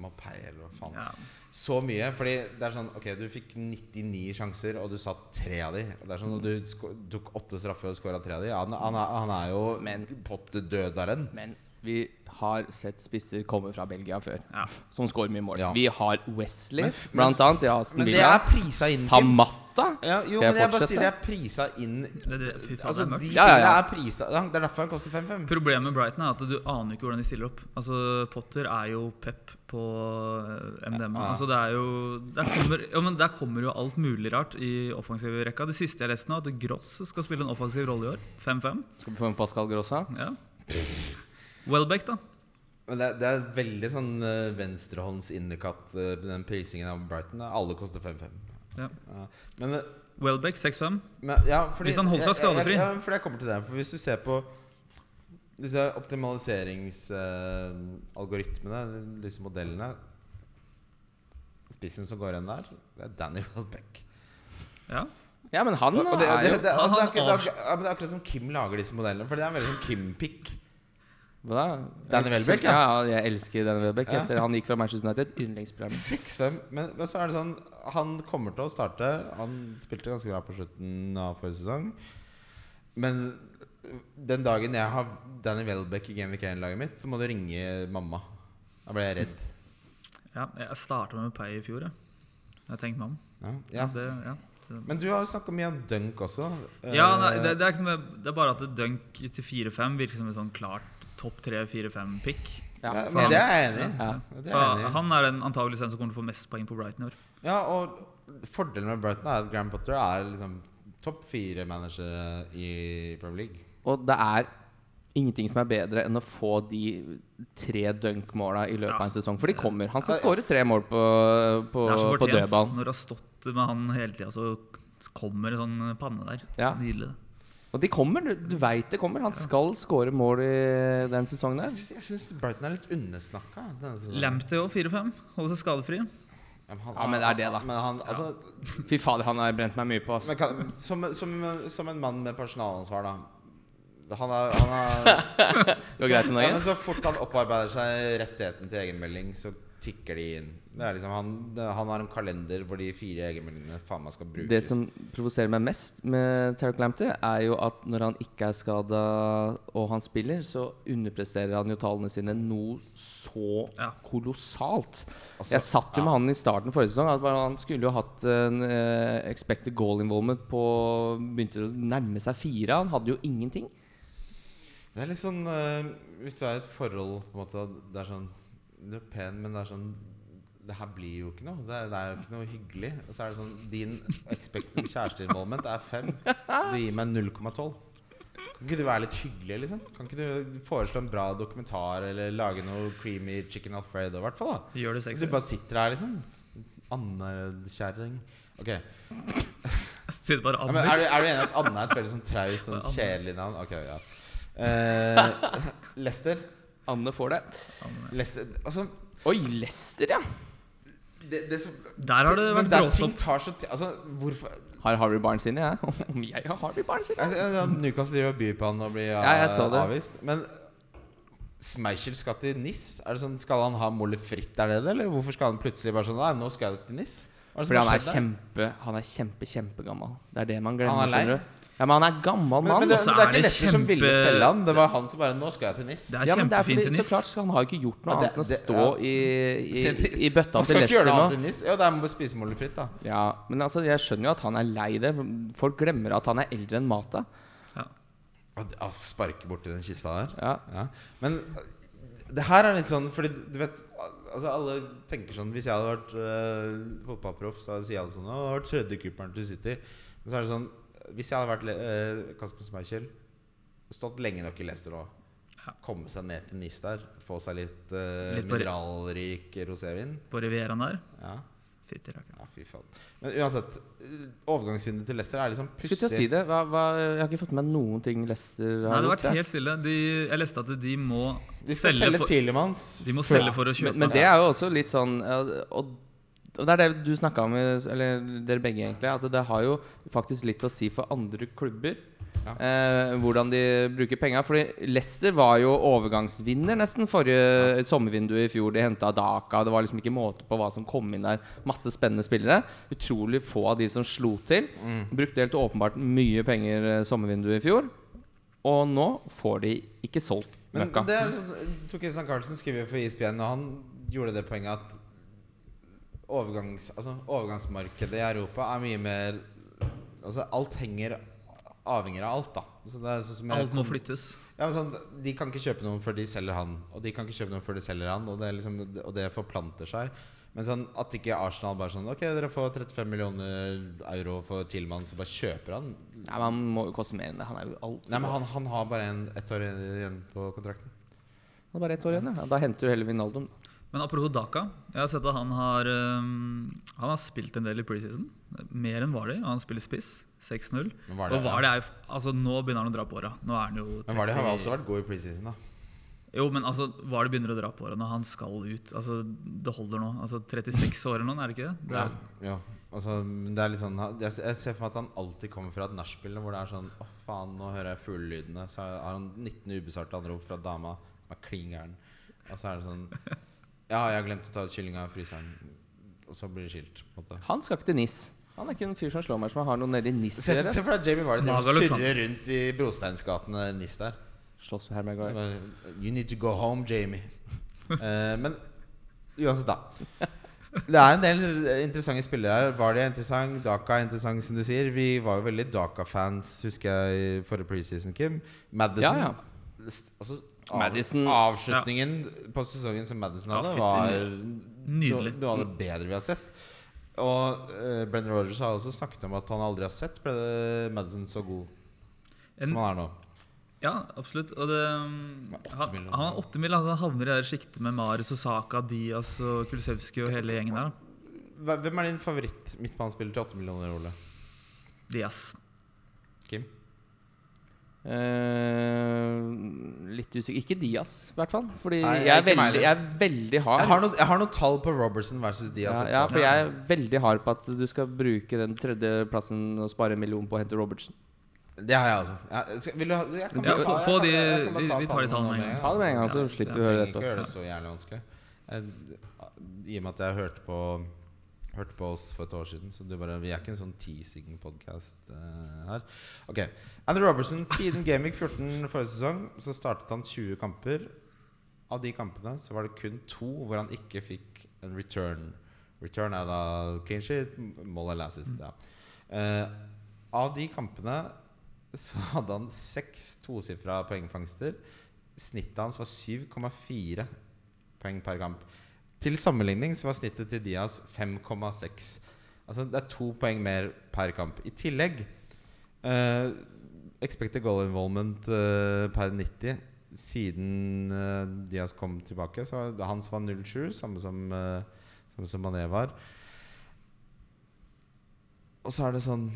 Mopé eller hva faen. Ja. Så mye. Fordi det er sånn Ok, du fikk 99 sjanser, og du satt tre av de. Det er sånn, og Du tok åtte straffer og skåra tre av de. Han, han, er, han er jo Men-. Men vi har sett spisser komme fra Belgia før, Ja. som skårer mye mål. Ja. Vi har Wesley, Men blant annet, i Aston Men det Villa. er prisa inn. Samatta. Ja, jo, Skal jeg men jeg bare sier det er prisa inn Det, det, faen, Altså, det er de. Ja, ja, ja. er prisa Det er derfor han koster 5-5. Problemet med Brighton er at du aner ikke hvordan de stiller opp. Altså, Potter er jo pep på eh, MDM. Ja. Altså, det er jo der kommer, ja, men der kommer jo alt mulig rart i offensivrekka. Det siste jeg leste nå, at Gross skal spille en offensiv rolle i år. 5-5. Skal vi få en Pascal Grossa? Ja. Welbeck, da. Men det, det er veldig sånn uh, venstrehånds innekatt, uh, den prisingen av Brighton. Alle koster 5-5. Ja. Ja. Men, uh, Welbeck 6-5. ja, Hvis han holder seg skadefri. Ja, fordi jeg kommer til det. For hvis du ser på disse optimaliseringsalgoritmene, disse modellene Spissen som går igjen der, det er Danny [LAUGHS] Welbeck. Ja. Ja, men han Og, og det, er jo det, det, er akkurat, det, er akkurat, det er akkurat som Kim lager disse modellene. For det er veldig sånn Kim-pick. Hva da? Danny Welbeck, ja. ja. jeg elsker Danny Welbeck. Ja. Han gikk fra Manchester United. Yndlingsprogram. 6-5. Men, men så er det sånn Han kommer til å starte. Han spilte ganske bra på slutten av forrige sesong. Men den dagen jeg har Danny Welbeck i Game Week 1-laget mitt, så må du ringe mamma. Da ble jeg redd. ja. Jeg starta med Pay i fjor, jeg. Jeg tenkte meg om. Ja. Ja. Det, ja. Men du har jo snakka mye om dunk også. Ja, Eh, nei, det, det, er ikke noe med, det er bare at dunk til 4-5 virker som en sånn klart topp 3-4-5-pick. Ja, ja, men han- det er jeg enig i. Ja. Det er jeg enig i. Han er den antagelig den som kommer til å få mest poeng på Brighton i år. Ja, og fordelen med Brighton er at Graham Potter er liksom topp fire manager i Premier League. Og det er ingenting som er bedre enn å få de tre dunk-måla i løpet av en sesong. For de kommer. Han skal skåre tre mål på, på, Det er så på fortjent. Når du har stått med han hele tida, så kommer en sånn panne der. Ja. Nydelig. Og de kommer, du, du veit det kommer. Han skal skåre mål i den sesongen der. jeg syns Brighton er litt undersnakka. Lamptey òg, 4-5. Holder seg skadefri. Ja, men, han, Ja, men det er det, da. Men han, altså, Fy fader, han har brent meg mye på. Men kan, som, som, som en mann med personalansvar, da. Han er, han er [LAUGHS] greit om ja, men. Så fort han opparbeider seg rettigheten til egenmelding, så tikker de inn. Det er liksom, han, han har en kalender hvor de fire egenmeldingene faen meg skal brukes. Det som provoserer meg mest med Terry Clampty, er jo at når han ikke er skada og han spiller, så underpresterer han jo tallene sine noe så Ja. kolossalt. Altså, Jeg satt jo ja. med han i starten forrige sesong. At han skulle jo hatt en uh, expected goal involvement på Begynte å nærme seg fire. Han hadde jo ingenting. Det er litt sånn uh, Hvis du er i et forhold på en måte Det er sånn Du er pen, men det er sånn Det her blir jo ikke noe. Det er, det er jo ikke noe hyggelig. Og så er det sånn Din expected kjæresteinvolvement er fem. Du gir meg 0,12. Kan ikke du være litt hyggelig, liksom? Kan ikke du foreslå en bra dokumentar eller lage noe creamy chicken alfredo, i hvert fall? da Gjør det sexy. du bare sitter her, liksom. Anna-kjerring. Ok. [LAUGHS] Sitter bare Ja, er, du, er du enig i at Anna er et veldig sånn traust, sånn kjedelig navn? Ok, ja. Eh, [LAUGHS] Lester. Anne får det. Leicester Altså Oi, Leicester, ja. det, det som, Der har det Men vært der bråstopp. ting tar så ti- Altså, hvorfor Har Harvey Barnes inne, jeg? [LAUGHS] Om jeg har Harvey Barnes inne? altså, ja, Newcastle driver og byr på han og blir Ja, det. avvist. Men Smeichel skal til NIS. Er det sånn, skal han ha målet fritt, er det det? Eller hvorfor skal han plutselig bare sånn Nei, nå skal jeg til NIS. Fordi han er kjempe Han er kjempe, kjempegammal. Det er det man glemmer. Han er lei. Ja, Men han er gammel mann. men, det, men det er ikke det kjempe... som ville selge han. Det var han som bare Nå skal jeg til NIS. Det er ja, men det er fordi, så klart så Han har jo ikke gjort noe Ja, det- annet enn å det- stå i, i, [LAUGHS] i bøtta til Leicester nå. NIS. Ja, det er med å spise målet fritt, da. Ja, men altså, jeg skjønner jo at han er lei det. Folk glemmer at han er eldre enn Mata. Ja. Å, Sparke borti den kista der. Ja. Ja. Men øh, det her er litt sånn Fordi du vet Altså Alle tenker sånn Hvis jeg hadde vært uh, fotballproff, så sier alle sånn Å, det har vært tredjekeeperen til City. Men så er det sånn Hvis jeg hadde vært Le- øh, Kasper Schmeichel Stått lenge nok i Leicester og komme seg ned til NIS der, få seg litt, uh, Litt mineralrik rosévin På Rivieraen der. Ja. Fytti rakkeren. ja, fy faen. Men uansett, øh, overgangsvinduet til Leicester er liksom Skulle til si det. Hva, hva, jeg har ikke fått med meg noen ting Leicester Nei, har det har vært helt stille. De, jeg leste at de må De skal selge selge for- Tielemanns. De må selge for å kjøpe Men, men det er jo også litt sånn ja, og, og det er det du snakka om, eller dere begge egentlig, at det har jo faktisk litt å si for andre klubber. Ja. Eh, hvordan de bruker penga. Fordi Leicester var jo overgangsvinner nesten forrige sommervindu i fjor. De henta Daka. Det var liksom ikke måte på hva som kom inn der. Masse spennende spillere. Utrolig få av de som slo til. Mm. Brukte helt åpenbart mye penger eh, sommervinduet i fjor. Og nå får de ikke solgt Møkka. Men det sånn, Tok Kristian Carlsen skriver for ISBN, og han gjorde det poenget at overgangs, altså, overgangsmarkedet i Europa er mye mer Altså alt henger avhenger av alt, da. Så det er sånn som jeg Alt må flyttes. Ja, men sånn, de kan ikke kjøpe noe før de selger han, og de kan ikke kjøpe noe før de selger han, og det, er liksom, og det forplanter seg. Men sånn at ikke Arsenal bare sånn Ok, dere får 35 millioner euro for Tilman, så bare kjøper han. Nei, men Han må jo koste mer enn det. Han er jo alt Nei, men han, han har bare en, ett år igjen på kontrakten. Han har bare ett år igjen, ja. Da henter du heller Vinaldum. Men apropos Daka. Jeg har sett at han har um, Han har spilt en del i preseason. Mer enn Vardø. Han spiller spiss. 6-0. Men var det, Og Vardø er jo Altså, nå begynner han å dra på åra. Nå er han jo Men Vardø har 30 også vært god i preseason, da. Jo, men altså, det begynner å dra på åra når han skal ut. Altså, Det holder nå. Altså 36 år eller noe, er det ikke det? det Ja, er, ja. Altså, det er litt sånn Jeg jeg ser for meg at han alltid kommer fra et nachspiel hvor det er sånn Å, faen, nå hører jeg fuglelydene. Så har han 19 ubesvarte anrop fra dama som er klin gæren. Og så er det sånn Ja, jeg har glemt å ta ut kyllinga i fryseren. Og så blir det skilt. På en måte. Han skal ikke til NIS. Han er ikke en fyr som slår meg som har noe nede i NIS å Se, gjøre. se for deg Jamie Vardy driver og Magaluf, surrer rundt i Brosteinsgatene NIS der. Slåss med er Maguire. You need to go home, Jamie. Eh, men uansett, da. Det er en del interessante spillere her. Vardy er interessant, Daka er interessant, som du sier. Vi var jo veldig Daka-fans, husker jeg, i forrige preseason, Kim. Madison Ja, ja. Altså, Madison- Avslutningen på sesongen som Madison hadde, var Nydelig. noe, av det bedre vi har sett. Og uh, Brendan Rogers har også snakket om at han aldri har sett ble Madison så god En, som han er nå. ja, absolutt. Og det, han, har han er åtte mil. Altså, han havner i det sjiktet med Marius og Saka, Diaz og Kulisevskij og hele gjengen der. Hvem er din favoritt midtbanespiller til 8 millioner, Ole? Diaz. Kim? Eh, litt usikker. Ikke Diaz, i hvert fall. Fordi Nei, jeg, er veldig, jeg er veldig hard. Jeg har, noe, jeg har noen tall på Robertson versus Diaz. ja, ja, for jeg er veldig hard på at du skal bruke den tredjeplassen og spare en million på å hente Robertson. Det har jeg altså. Jeg, skal, vil du ha, jeg kan Ja, ta- få jeg kan- kan vi- ta vi tar de tallene med en gang. Ta det med en gang, så Ja, slipper vi å høre det ikke å det etterpå. så jævlig vanskelig. Jeg, I og med at jeg hørte på Hørte på oss for et år siden, så bare, vi er ikke en sånn teasing-podkast her. Ok, Andrew Robertson, siden Gameweek 14 forrige sesong, så startet han 20 kamper. Av de kampene så var det kun to hvor han ikke fikk en return. Return er da clean sheet, mål eller assist. Ja. Uh, av de kampene så hadde han seks tosifra poengfangster. Snittet hans var 7,4 poeng per kamp. Til sammenligning så var snittet til Diaz 5,6. Altså det er to poeng mer per kamp. I tillegg eh, Expected goal involvement eh, per 90 siden eh, Diaz kom tilbake. Så hans var 0,7, samme som, uh, samme som Mané var. Og så er det sånn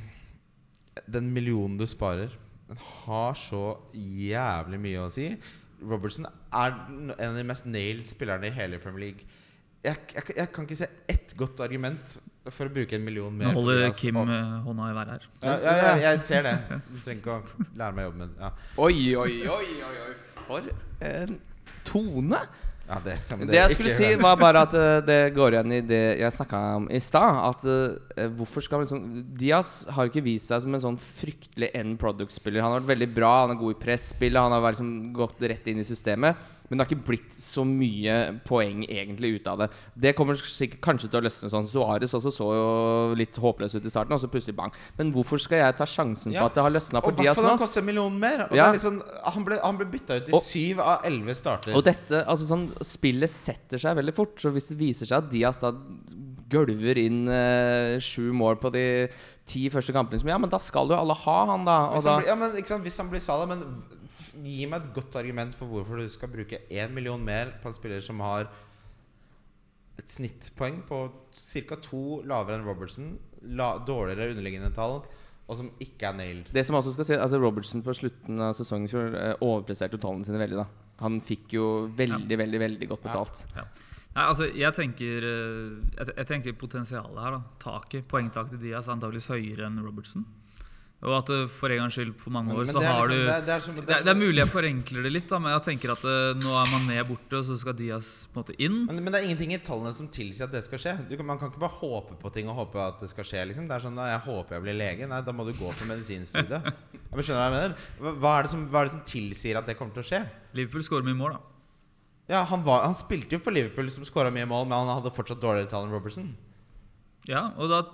Den millionen du sparer, den har så jævlig mye å si. Robertson er en av de mest nailed spillerne i hele Premier League. Jeg, jeg, jeg kan ikke se ett godt argument for å bruke en million mer. Nå holder. Kim Og- eh, hånda i været her. ja, ja, ja, jeg ser det. Du trenger ikke å lære meg jobben. Ja, Oi, oi, oi, oi, oi. For en tone! ja det, det, Det jeg skulle si, hør. var bare at uh, det går igjen i det jeg snakka om i stad. At uh, hvorfor skal liksom Diaz har ikke vist seg som en sånn fryktelig end product-spiller. Han har vært veldig bra, han er god i presspillet, han har vært liksom gått rett inn i systemet. Men det har ikke blitt så mye poeng egentlig ut av det. Det kommer sikkert kanskje til å løsne sånn. Suárez også så jo litt håpløs ut i starten, og så plutselig bang. Men hvorfor skal jeg ta sjansen Ja, på at det har løsna Og for i hvert Diaz fall nå? han koster en million mer. Og Ja. sånn, han, ble, han ble bytta ut i Og- syv av elleve starter. Og dette, altså sånn Spillet setter seg veldig fort. Så hvis det viser seg at Diaz da gulver inn eh, sju mål på de ti første kampene, Som, ja, men da skal jo alle ha han, da. Og hvis, da han blir, ja, men, sant, hvis han blir Salah Men gi meg et godt argument for hvorfor du skal bruke én million mer på en spiller som har et snittpoeng på ca. to lavere enn Robertson, la, dårligere underliggende tall, og som ikke er nailed. det som også skal si Altså Robertson på slutten av sesongen fjor eh, overpresterte tallene sine veldig. da Han fikk jo veldig, veldig veldig godt betalt. Nei, altså, jeg tenker, eh, jeg, jeg tenker potensialet her. da Taket, Poengtaket til Diaz er antakeligvis høyere enn Robertson. Og at eh, for en gangs skyld på mange år så har du det er- mulig jeg forenkler det litt, da men jeg tenker at eh, nå er man ned borte, og så skal Diaz på en måte inn. Men, men det er ingenting i tallene som tilsier at det skal skje. Du kan, man kan ikke bare håpe på ting og håpe at det skal skje. Liksom. Det er sånn, da, Jeg håper jeg blir lege. Nei, da må du gå på medisinstudiet. [LAUGHS] jeg skjønner hva jeg mener? Hva, er det som, hva er det som tilsier at det kommer til å skje? Liverpool skårer mye mål, da. Ja, han, var, han spilte jo for Liverpool, som skåra mye mål, men han hadde fortsatt dårligere tall enn Robertson. Ja, og da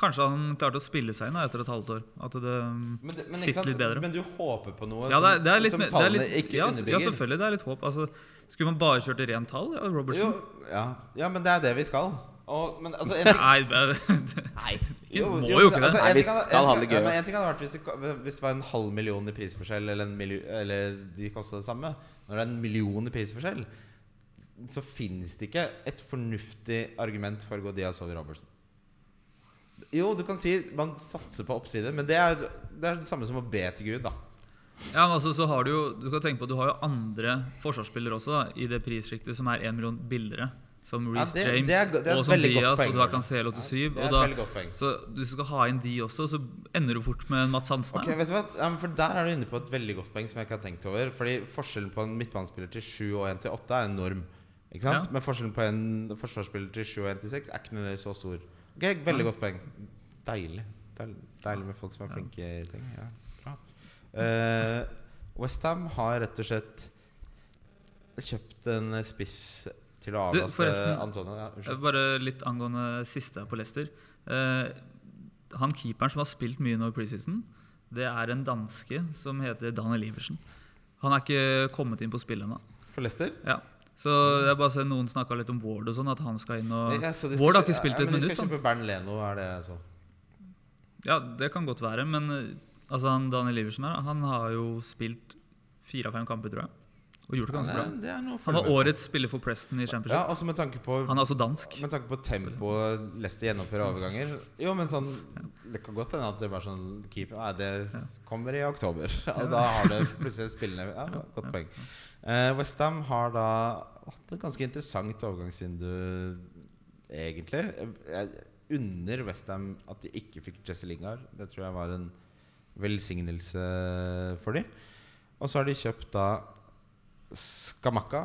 kanskje han klarte å spille seg inn da, etter et halvt år. At det Men, det, men, ikke sitter sant? litt bedre. men du håper på noe Ja, det er, det er litt, som er tallene litt ikke ja, underbygger. ja, selvfølgelig. Det er litt håp. Altså, skulle man bare kjørt i rent tall? Ja, Robertson? Jo, ja, ja, men det er det vi skal. Og, men altså, en ting, [LAUGHS] Nei, det- må men jo ikke det. altså, Nei, vi skal ha det gøy. En ting hadde vært hvis det, hvis det var en halv million i prisforskjell, eller, en milli, eller de kosta det samme. Når det er en million i prisforskjell, så finnes det ikke et fornuftig argument for å gå Diaz over Robertson. Jo, du kan si man satser på oppside, men det er det, er det samme som å be til Gud, da. Ja, men altså, så har Du jo Du skal tenke på at du har jo andre forsvarsspillere også da, i det prissjiktet som er 1 million billigere. Som Reece det- James det er det er og som Diaz, og du har. Cancelo til 7. Det er Og da, så du skal ha inn de også, så ender du fort med Mats Hansen. Okay, vet du hva? Ja, men for Der er du inne på et veldig godt poeng som jeg ikke har tenkt over. Fordi Forskjellen på en midtbanespiller til 7 og en til 8 er enorm. Ikke sant? Ja. Men forskjellen på en forsvarsspiller til 7 og en til 6 er ikke nødvendigvis så stor. Ok, Veldig godt poeng. Deilig. Deilig med folk som er flinke i ting. Ja, bra. Uh, Westham har rett og slett kjøpt en spiss til å avlaste Antonio. Ja, Eh. Bare litt angående siste på Leicester. Uh, han keeperen som har spilt mye nå i preseason, det er en danske som heter Daniel Iversen. Han er ikke kommet inn på spillet ennå. For Leicester? Ja. Så jeg bare ser noen snakka litt om Ward og sånn, at han skal inn og skal Ward har ikke spilt ja, et minutt. men. De skal kjøpe Bernt Leno, er det så. Ja, det kan godt være, men eh, altså han Daniel Iversen her, han har jo spilt fire av fem kamper, tror jeg. Og gjort det Ja, ganske bra. det, det er noe Han var årets spiller for Preston i Championship. Ja, altså med tanke på Han er også dansk. Med tanke på tempoet Leicester gjennomfører overganger Jo, men sånn Det kan godt hende at det bare sånn keeper Nei, det kommer i oktober. [LAUGHS] Og da har det plutselig spillende Ja, godt poeng. Uh, Westham har da hatt et ganske interessant overgangsvindu, egentlig. Jeg- unner Westham at de ikke fikk Jesse Lingard. Det tror jeg var en velsignelse for dem. Og så har de kjøpt da Skamakka,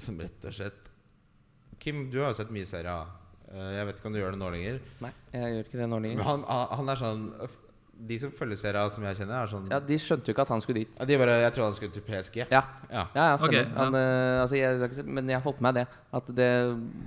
som rett og slett Kim, du har jo sett mye serie A. Eh, Jeg vet ikke om du gjør det nå lenger. Nei, jeg gjør ikke det nå lenger. han, han er sånn De som følger serie A, som jeg kjenner, er sånn Ja, De skjønte jo ikke at han skulle dit. Ja, de bare, Jeg trodde han skulle til PSG. Ja, Ja. ja, ja stemmer. Ok, ja. Han, eh, altså, jeg, men jeg har fått med meg det. At det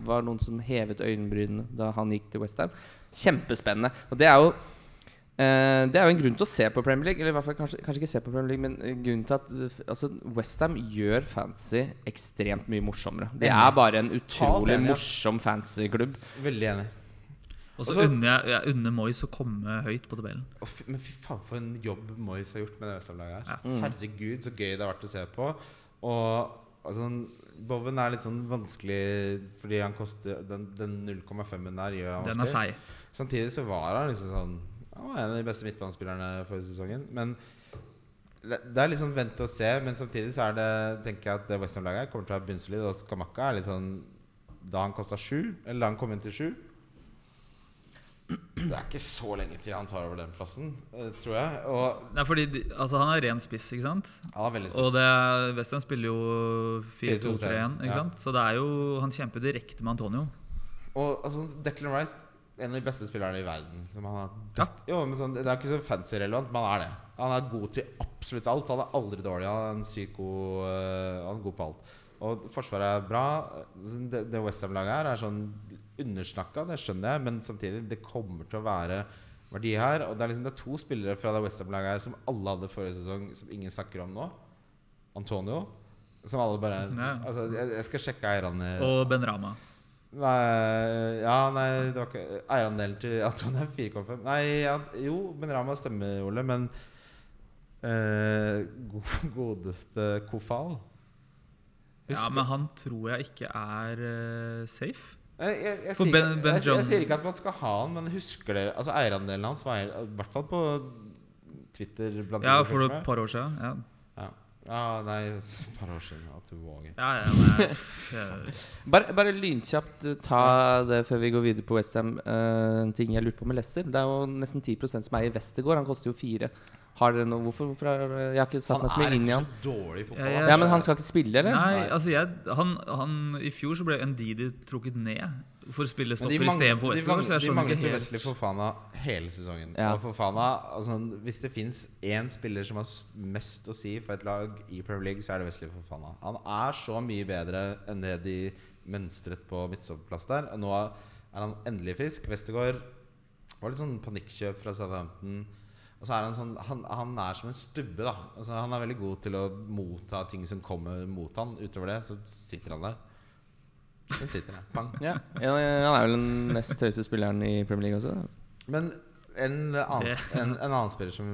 var noen som hevet øyenbrynene da han gikk til Westham. Kjempespennende. Og det er jo eh, Det er jo en grunn til å se på Premier League. Eller i hvert fall kanskje, kanskje ikke se på Premier League, men grunnen til at altså, Westham gjør fantasy ekstremt mye morsommere. Det er bare en utrolig morsom fantasyklubb. Veldig enig. Og så unner jeg, jeg unner Moyes å komme høyt på tabellen. Å, fy, men fy faen, for en jobb Moyes har gjort med det Westham-laget her. Ja. Mm. Herregud, så gøy det har vært å se på. Og altså, Bowen er litt sånn vanskelig fordi han koster Den, den 0,5-en der gjør han Den er seig. Samtidig så var han liksom sånn Han var en av de beste midtbanespillerne forrige sesongen. Men det er litt sånn vente og se, men samtidig så er det tenker jeg at det Westham-laget kommer til å være bunnsolid. Og Skamakka er litt sånn Da han kosta sju, eller da han kom inn til sju Det er ikke så lenge til han tar over den plassen, eh, tror jeg. Og Nei, fordi de, altså, Han er ren spiss, ikke sant? Ja, veldig Og spiss. det Westham spiller jo 4-2-3-1, ikke Ja. sant? Så det er jo Han kjemper direkte med Antonio. Og altså, Declan Rice en av de beste spillerne i verden. Som han har Ja. Jo, men sånn, Det er ikke så fancy-relevant, men han er det. Han er god til absolutt alt. Han er aldri dårlig. Han er en sykt god øh, Han er god på alt. Og Forsvaret er bra. Det, det Westham-laget her er sånn undersnakka, det skjønner jeg, men samtidig, det kommer til å være verdi her. Og det er liksom det er to spillere fra det Westham-laget her som alle hadde forrige sesong, som ingen snakker om nå. Antonio. Som alle bare Ja. Altså, jeg, jeg skal sjekke eierne Og Ben Rama. Nei, ja, nei, det var ikke Eierandelen til Antonio er 4,5. Nei, ja, jo, Ben Rama stemmer, Ole, men eh, godeste Kofal Ja, men han tror jeg ikke er uh, safe. Jeg, jeg, jeg, sier Ben- ikke, Ben jeg, jeg, sier ikke at man skal ha han, men husker dere Altså Eierandelen hans var i hvert fall på Twitter blant Ja, for et par år siden. Ja, Ja. ja, nei, et par år siden. At du våger. ja, ja [LAUGHS] Bare, bare lynkjapt uh, ta det før vi går videre på Westham. Uh, en ting jeg lurte på med Leicester. Det er jo nesten 10% som er i Westergård. Han koster jo fire. Har dere noe Hvorfor? hvorfor er, jeg har ikke satt meg så mye er inn i han. han. så dårlig i fotball. Ja, jeg- Ja, Men han skal ikke spille, eller? Nei, Nei. altså jeg, han, han, I fjor så ble Ndidi trukket ned for spillestopper istedenfor Men stopper de de De manglet jo Wesley Fofana hele sesongen. Ja. Og Fofana, altså, Hvis det fins én spiller som har mest å si for et lag i Premier League, så er det Wesley Fofana. Han er så mye bedre enn det de mønstret på midtstopperplass der. Og nå er han endelig frisk. Westergaard var litt sånn panikkjøp fra Southampton. Og så er han sånn Han, han er som en stubbe, da. Altså, han er veldig god til å motta ting som kommer mot han. Utover det så sitter han der. Den sitter der. Bang. Ja. ja, Han er vel den nest høyeste spilleren i Premier League også. Men en annen, en, en annen spiller som,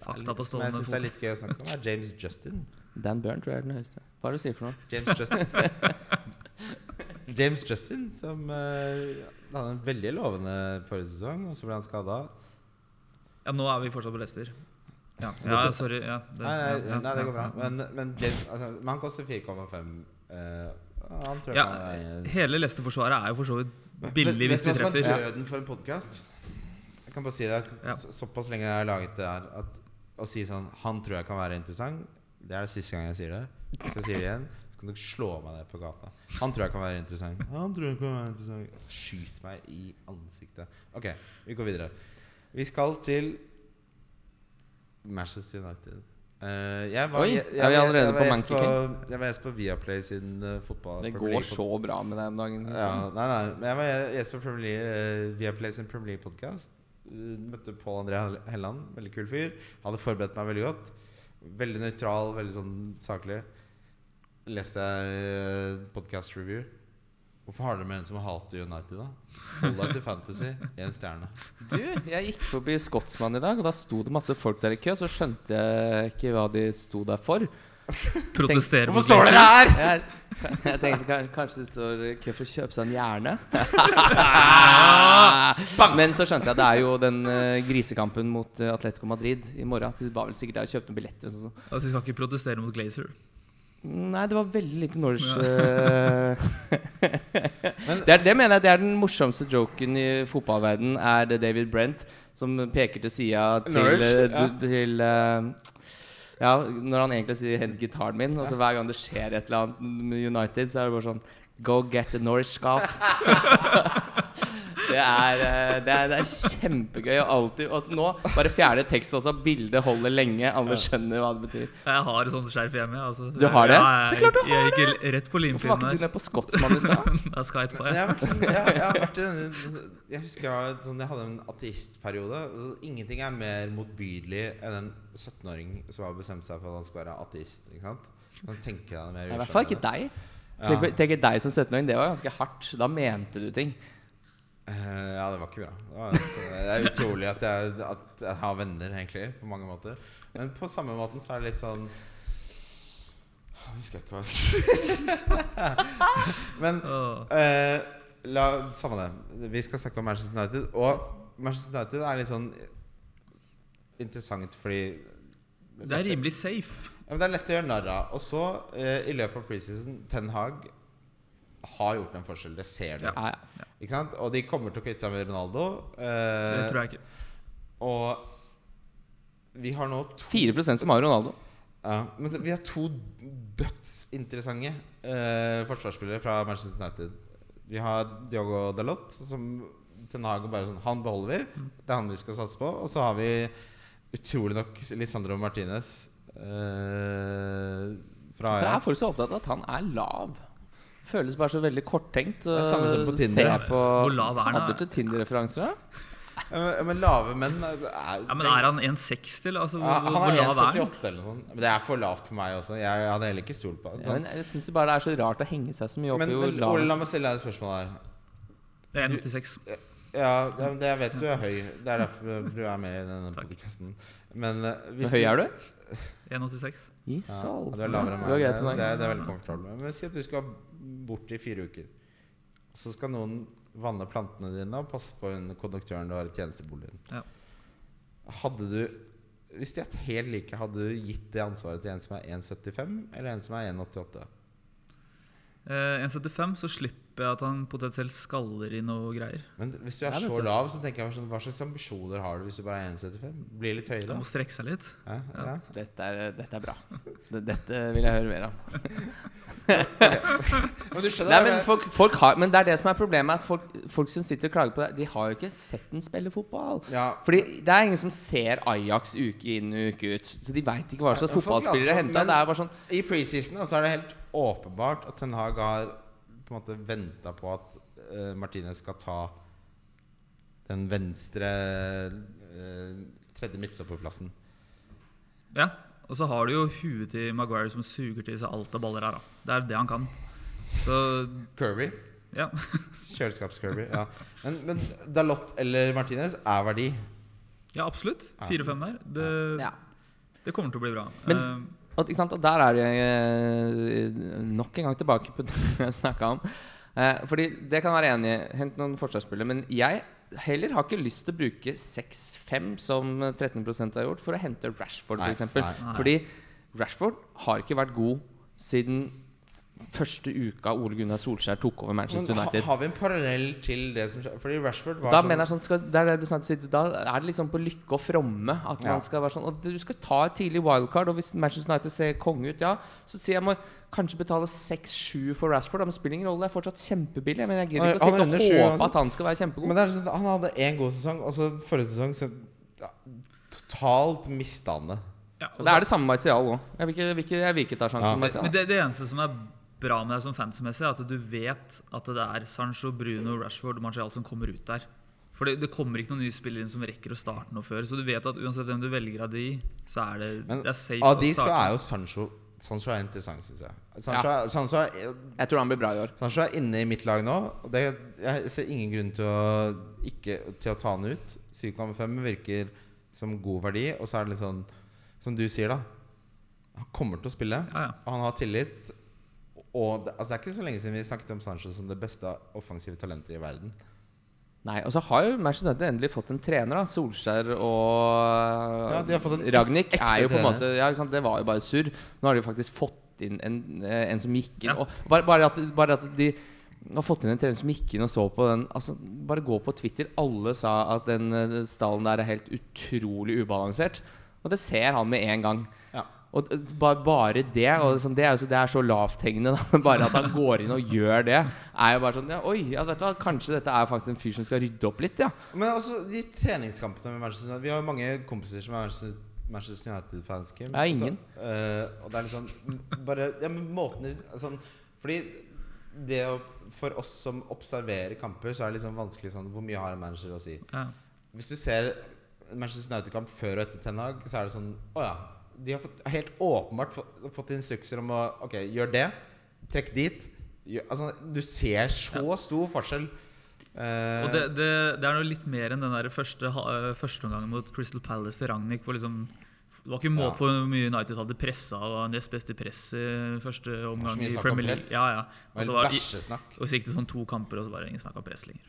Fakta på som jeg stående syns er litt gøy å snakke om, er James Justin. Dan Byrne tror jeg er den høyeste. Hva er det du sier for noe? James Justin James Justin, som uh, hadde en veldig lovende forrige sesong, og så ble han skada. Ja, nå er vi fortsatt på Leicester. Ja, ja sorry. Ja, det, Nei, nei, ja, nei, det går bra. Men, men, James, altså, men han koster 4,5. Uh, han tror Ja, hele Leicester-forsvaret er jo for så vidt [LAUGHS] billig hvis vet du hva som er treffer. døden for en podkast? Jeg kan bare si det. Ja. Så, såpass lenge jeg har laget det her at å si sånn Han tror jeg kan være interessant. Det er det siste gang jeg sier det. Så jeg sier det igjen. Så kan du slå meg ned på gata. Han tror jeg kan være interessant. Han tror jeg kan være interessant Skyt meg i ansiktet. Ok, vi går videre. Vi skal til Manchester United. Uh, jeg var, Oi, jeg, jeg, er vi allerede på Mankiking? Jeg var gjest på Viaplay sin uh, fotball. Det går så bra med deg om dagen. ja, liksom. nei, nei. Men jeg var gjest på Premier League, eh, Viaplay sin Premier League-podkast. Møtte Pål André Helland. Veldig kul fyr. Hadde forberedt meg veldig godt. Veldig nøytral, veldig sånn saklig. Leste jeg podcast review. Hvorfor har dere med en som hater United, da? Hold deg til Fantasy. Én stjerne. Du, jeg gikk forbi Skotsmann i dag, og da sto det masse folk der i kø. Så skjønte jeg ikke hva de sto der for. Protesterer Hvorfor står dere her?! Jeg, jeg tenkte kanskje det står i kø for å kjøpe seg en hjerne. Men så skjønte jeg at det er jo den eh, grisekampen mot eh, Atletico Madrid i morgen. Så de var vel sikkert der og kjøpte noen billetter. Og sånn. Altså, de skal ikke protestere mot Glazer. Nei, det var veldig lite Norwich eh, [LAUGHS] det, er, det mener jeg det er den morsomste joken i fotballverden Er det David Brent som peker til sida til, eh, ja. til eh, Ja, når han egentlig sier 'hent gitaren min', og så hver gang det skjer et eller annet med United, så er det bare sånn Go get a Norse scarf. [LAUGHS] det, er, eh, det, er, det er kjempegøy. Og alltid altså nå, bare fjerde tekst også. Bildet holder lenge. Alle skjønner hva det betyr. Jeg har et sånt skjerf hjemme. Altså. Du har det? Ja, Det jeg, er klart du jeg, har jeg gikk rett på Hvorfor var limpinnen ikke du med på Skotsmann i stad? [LAUGHS] Jeg sånn, husker jeg, sånn, jeg hadde en ateistperiode. Altså, ingenting er mer motbydelig enn en 17-åring som har bestemt seg for at han skal være ateist. Ikke sant? Kan tenke deg mer I hvert fall ikke deg. Ja. Tenk, deg som 17-åring. Det var ganske hardt. Da mente du ting. Uh, ja, det var ikke bra. Det, var, det er utrolig at jeg, at jeg har venner, egentlig, på mange måter. Men på samme måten så er det litt sånn Jeg husker ikke hva [LAUGHS] Men. Eh, la, samme det. Vi skal snakke om Manchester United. Og Manchester United er litt sånn interessant fordi Det er rimelig safe. Ja, men det er lett å gjøre narr av. Og så, eh, i løpet av preseason, Ten Hag har gjort en forskjell. Det ser du. Ja. Ja, ja. Ikke sant? Og de kommer til å kvitte seg med Ronaldo. Det Eh, tror jeg ikke. og vi har nå to 4 som har Ronaldo. ja, Men så- vi har to dødsinteressante eh, forsvarsspillere fra Manchester United. Vi har Diogo Dalot, som Ten Hag bare sånn Han beholder vi. Det er han vi skal satse på. Og så har vi utrolig nok Lisandro Martinez eh, fra For er Ajax. så opptatt av at han er lav? Føles bare så veldig korttenkt. Det er samme som på Tinder, Se på Hvor lav er han, til Tinder-referanser, da? Ja, men- Men lave menn er, Ja, men er han 1,60, eller? Altså, Ja, han er lav er han? 1,78 eller noe sånt. Men det er for lavt for meg også. Jeg hadde heller ikke stolt på det. Ja, men jeg syns bare det er så rart å henge seg så mye opp Men, i hvor men lav Ole, la meg stille deg et spørsmål her. Det er 1,86. Ja, det, det jeg vet du er høy. Det er derfor du er med i denne podkasten. Men hvis Hvor høy er du? [LAUGHS] 1,86. Gi Ja, du er lavere enn Det meg. Det, greit det, det er veldig komfortabelt. Men si at du skal bort i fire uker. Så skal noen vanne plantene dine og passe på hun konduktøren du har i tjenesteboligen. Ja. Hadde du Hvis de er helt like, hadde du gitt det ansvaret til en som er 1,75 eller en som er 1,88? Eh, 1,75, så slipper jeg at han potensielt skaller i noe greier. Men hvis du er så lav, så tenker jeg sånn, hva slags ambisjoner har du hvis du bare er 1,75? Blir litt høyere? Du må strekke seg litt. Ja, ja. Dette er, dette er bra. Dette vil jeg høre mer om. [LAUGHS] Men du skjønner Nei, men, folk, folk har, men det er det som er problemet. At folk, folk som sitter og klager på det, de har jo ikke sett den spille fotball. ja, Fordi det er ingen som ser Ajax uke inn og uke ut. Så de veit ikke hva slags fotballspillere er henta. men- Det bare sånn I preseason så er det helt åpenbart at Ten Hag har på en måte venta på at uh, Martinez skal ta den venstre uh, tredje midtstopperplassen. Ja, Og så har du jo huet til Maguire som suger til seg alt av baller her. da. Det er det han kan. Så Kirby. ja. [LAUGHS] Kjøleskapskirby. Ja. Men, men Dalot eller Martinez er verdi. ja, absolutt. Fire-fem der. Det, ja. det kommer til å bli bra. Men- Eh, Og, og der er det eh, nok en gang tilbake på [LAUGHS] det jeg snakka om. Eh, fordi det kan være enig i. Hent noen forsvarsspillere. Men jeg heller har ikke lyst til å bruke 6-5, som 13% har gjort, for å hente Rashford, f.eks. For Fordi Rashford har ikke vært god siden første uka Ole Gunnar Solskjær tok over Manchester Men ha, United. har vi en parallell til det som skjer? Fordi Rashford var Da sånn mener jeg sånn skal, det er det sier, Da er det liksom på lykke og fromme at Ja. man skal være sånn Og du skal ta et tidlig wildcard, og hvis Manchester United ser konge ut, ja, så sier jeg må kanskje betale 6-7 for Rashford. Men spiller ingen rolle, det er fortsatt kjempebillig. Men jeg gidder ikke Han å sitte og håpe at han skal være kjempegod. Men det er sånn, han hadde én god sesong, og så forrige sesong så ja, totalt mista han det. ja, det er det samme med Martial òg. Jeg vil ikke, jeg vil ikke ta sjansen. Ja. Men det, det eneste som er bra med deg som fantasy-messig, er at du vet at det er Sancho, Bruno, Rashford og Martial som kommer ut der. For det, det kommer ikke noen nye spillere inn som rekker å starte noe før. Så du vet at uansett hvem du velger av de, så er det, Men det er safe Av å de så er jo Sancho Sancho er interessant, syns jeg. Sancho, ja. Sancho, er, Jeg tror han blir bra i år. Sancho er inne i mitt lag nå. Og det, jeg ser ingen grunn til å, ikke, til å ta han ut. 7,5 virker som god verdi. Og så er det litt sånn som du sier, da. Han kommer til å spille, Ja, ja. og han har tillit. Og det, altså det er ikke så lenge siden vi snakket om Sancho som det beste offensive talentet i verden. Nei, Og så har jo Manchester United endelig fått en trener. da Solskjær og Ja, de har fått en Ragnhild ekte er jo på en måte ja, ikke sant? Det var jo bare surr. Nå har de faktisk fått inn en, eh, en som gikk inn. Ja. Og bare, bare, at, bare at de har fått inn en trener som gikk inn og så på den altså, Bare gå på Twitter. Alle sa at den eh, stallen der er helt utrolig ubalansert. Og det ser han med en gang. Ja. Og eh, bare det og sånn, det, er så, det er så lavthengende. Da. [LAUGHS] Bare at han går inn og gjør det, er jo bare sånn ja, Oi, ja, dette, kanskje dette er faktisk en fyr som skal rydde opp litt, ja. Men også de treningskampene med Manchester United Vi har jo mange kompiser som er Manchester, United-fans. Kim. Jeg har ingen. Så, øh, og det er litt sånn Bare ja, men måten de sånn, Fordi det å For oss som observerer kamper, så er det liksom vanskelig sånn Hvor mye har en manager å si? Ja. Hvis du ser Manchester United-kamp før og etter Ten Hag, så er det sånn Å ja. De har fått, helt åpenbart fått, fått instrukser om å Ok, gjør det. Trekk dit. Gjør, altså, du ser så stor forskjell. Eh, Og det, det, det er noe litt mer enn den der første, ha- øh, omgangen mot Crystal Palace til Ragnhild. Hvor liksom, det var ikke mål Ja. på hvor mye United hadde pressa Det var nest beste press i første omgang mye i snakk om Premier League. press. Ja, ja. Og så var, i- bæsjesnakk. og så gikk det sånn to kamper, og så var det ingen snakk om press lenger.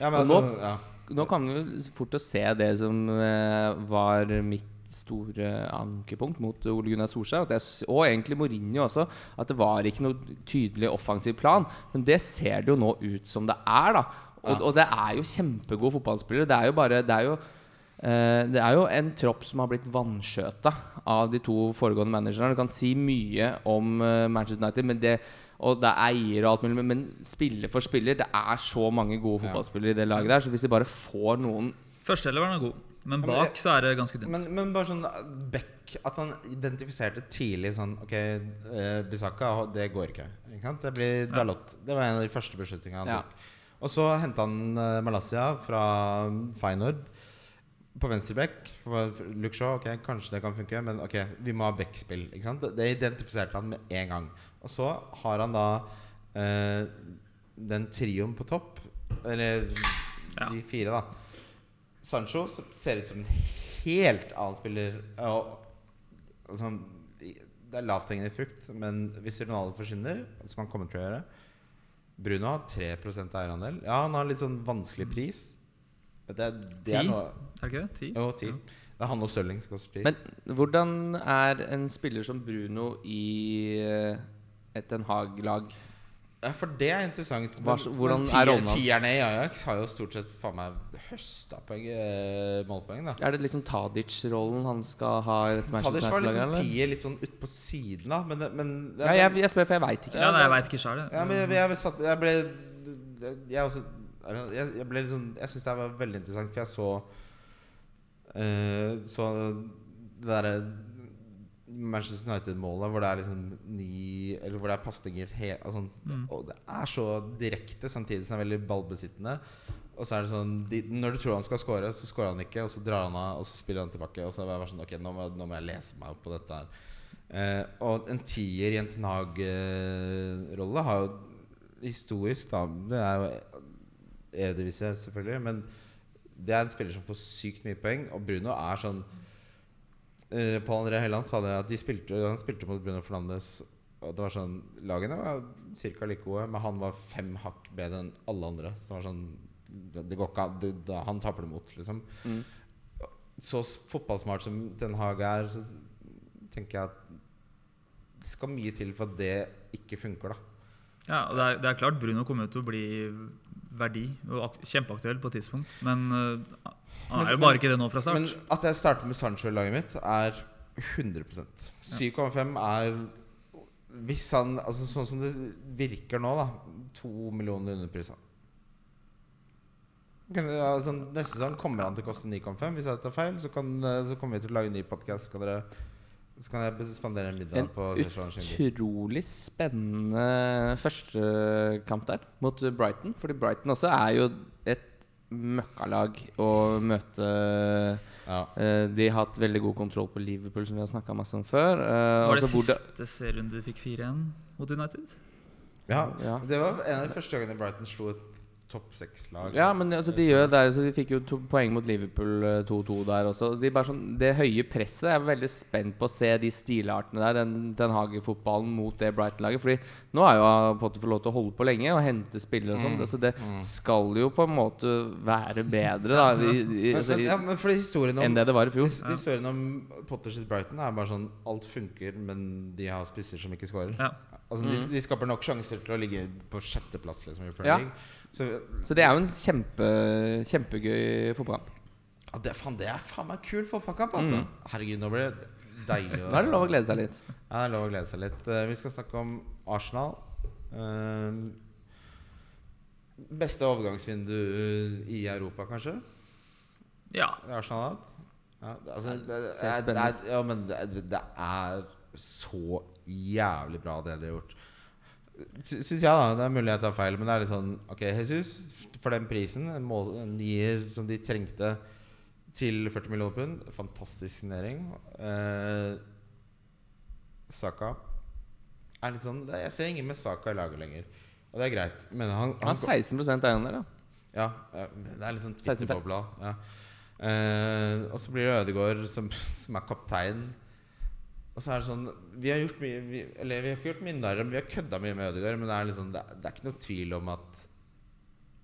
Ja, altså, ja. Nå kan vi fort å se det som eh, var mitt store ankepunkt mot Ole Gunnar Solskjær. Jeg, og egentlig Mourinho også. At det var ikke noe tydelig offensiv plan. Men det ser det jo nå ut som det er, da. Og, Ja. og det er jo kjempegode fotballspillere. Det er jo bare Det er jo Eh, det er jo en tropp som har blitt vanskjøta av de to foregående managerne. Du kan si mye om eh, Manchester United, men det, og det er eier og alt mulig, men, spiller for spiller Det er så mange gode fotballspillere i det laget der, så hvis de bare får noen Førsteeleveren er god, men bak så er det ganske dynt. Men, men bare sånn Beck At han identifiserte tidlig sånn Ok, eh, Bisaka, det går ikke. Ikke sant? Det blir Ja. Det var en av de første beslutningene han Ja. tok. Og så henta han uh, Malaysia fra Feyenoord på venstreback. For Luke ok, kanskje det kan funke, men ok, vi må ha backspill. Ikke sant? Det, det identifiserte han med en gang. Og så har han da eh, den trioen på topp, eller Ja. de fire, da. Sancho ser ut som en helt annen spiller. Og, altså, det er lavthengende frukt, men hvis Ronaldo forsvinner, som han kommer til å gjøre Bruno har 3% eierandel. Ja, han har litt sånn vanskelig pris. Det, er- det er noe Er det ikke det? Ti? Jo, ti. Det er han og Stirling som koster ti. Men hvordan er en spiller som Bruno i eh, et Den Haag-lag? Ja, for det er interessant. Hva- Men- hvordan men er rollen hans? Tierne i Ajax har jo stort sett faen meg høsta poeng, eh, målpoeng, da. Er det liksom Tadic-rollen han skal ha Tadic var liksom eller? tier litt sånn utpå siden, da. Men, men Ja, jeg, jeg spør, for jeg veit ikke. Ja, nei, jeg vet ikke selv, Ja, men jeg, jeg, satt, jeg ble Jeg også Jeg, jeg ble sånn Jeg syns det var veldig interessant, for jeg så uh, Så det derre Manchester United-målet hvor det er liksom ni Eller hvor det er pasninger he- altså, Mm. Og det er så direkte, samtidig som det er veldig ballbesittende. Og så er det sånn de, Når du tror han skal score, så scorer han ikke. Og så drar han av, og så spiller han tilbake. Og så er det bare sånn Ok, nå må, nå må jeg lese meg opp på dette her. Eh, og en tier i en Ten Hag-rolle har jo historisk da Det er jo Eredivisie, selvfølgelig. Men det er en spiller som får sykt mye poeng. Og Bruno er sånn uh, Pål André Helland sa det at de spilte, han spilte mot Bruno Fernandes. Og det var sånn Lagene var ca. like gode, men han var fem hakk bedre enn alle andre. Så det var sånn Det går ikke du- da- Han taper det mot, liksom. Mm. Så fotballsmart som Den Haag er, så tenker jeg at det skal mye til for at det ikke funker, da. Ja, og det er, det er klart Bruno kommer til å bli verdi og ak kjempeaktuell på et tidspunkt. Men uh, han er jo bare ikke det nå fra start. Men at jeg starter med Sancho i laget mitt, er 100% 7,5 er Hvis han altså Sånn som det virker nå, da. To millioner underprisa. Altså, neste sesong kommer han til å koste 9,5. Hvis jeg tar feil, så, kan, så kommer vi til å lage en ny podkast. Så, kan dere- så kan jeg spandere en middag En på En Utrolig spennende første kamp der mot Brighton. Fordi Brighton også er jo et møkkalag å møte. Ja. Uh, de har hatt veldig god kontroll på Liverpool, som vi har snakka masse om før. Uh, Var det siste serierunde de fikk 4-1 mot United? Ja, Ja. Det var en av de første gangene Brighton slo et topp seks-lag. Ja, men altså, de gjør det, så de fikk jo to poeng mot Liverpool eh, 2-2 der også. De bare sånn, det høye presset Jeg er veldig spent på å se de stilartene der, den, den Hage-fotballen mot det Brighton-laget. Fordi nå har jo Potter fått lov til å holde på lenge og hente spillere og sånn. Mm, Så det mm. skal jo på en måte være bedre da, i, i, [LAUGHS] altså, i, ja, men fordi historien om enn det det var i fjor. his, Historien om Potter sitt Brighton er bare sånn alt funker, men de har spisser som ikke scorer. Ja. Altså, Mm. de, de skaper nok sjanser til å ligge på sjetteplass liksom, i Premier Ja. Så Så det er jo en kjempe, kjempegøy fotballkamp. ja, det, faen, det er faen meg kul fotballkamp, altså. Mm. Herregud, nå blir det deilig. Nå er det lov å glede seg litt. Ja, det er lov å glede seg litt. Uh, vi skal snakke om Arsenal. Uh, beste overgangsvindu i Europa, kanskje? ja. Arsenal har hatt? Ja, altså, det, det, er, det, er, ja, men det, det er så jævlig bra, det de har gjort. Sy- Syns jeg, da. Det er mulig jeg tar feil, men det er litt sånn Ok, Jesus, for den prisen, en, mål, en nier som de trengte til 40 millioner pund, fantastisk signering. Eh, Saka er litt sånn Jeg ser ingen med Saka i laget lenger. Og det er greit. Men han, Han har 16 eiendel, da. ja, ja, det er litt sånn 16,5. Twitter-bobla. Ja. Eh, og så blir det Ødegaard som, [LAUGHS] som er kaptein. Og så er det sånn Vi har gjort mye vi, Eller vi har ikke gjort mye narr Vi har kødda mye med Ødegaard, men det er, liksom, det, er, det er ikke noe tvil om at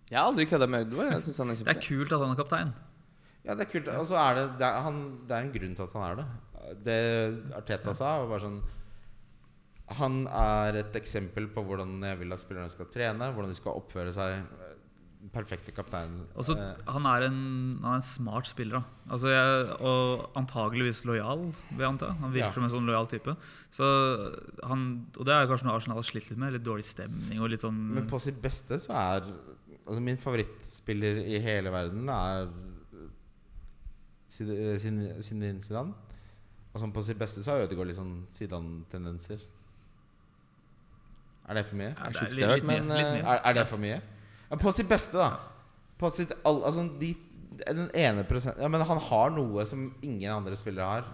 Jeg har aldri kødda med Ødegaard. Jeg synes han er Det er kult at han er kaptein. Ja, det er kult. Og så er det, det, er, han, det er en grunn til at han er det. Det Arteta sa, var bare sånn Han er et eksempel på hvordan jeg vil at spillerne skal trene, hvordan de skal oppføre seg. Perfekte kaptein. Og Eh, han, er en, han er en smart spiller. Da. Altså jeg, og antageligvis lojal, vil jeg anta. Han virker Ja. som en sånn lojal type. Så han, og det er kanskje noe Arsenal har slitt litt med. Litt dårlig stemning og litt sånn Men på sitt beste så er altså Min favorittspiller i hele verden er Zin- Zinedine Zidane. Og sånn på sitt beste så har Ødegaard litt sånn Zidane-tendenser. Er det for mye? ja, det er litt, litt, litt, men, litt eh. Er, er det for mye? Ja, på sitt beste, da. På sitt all, Altså de, den ene prosent Ja, Men han har noe som ingen andre spillere har.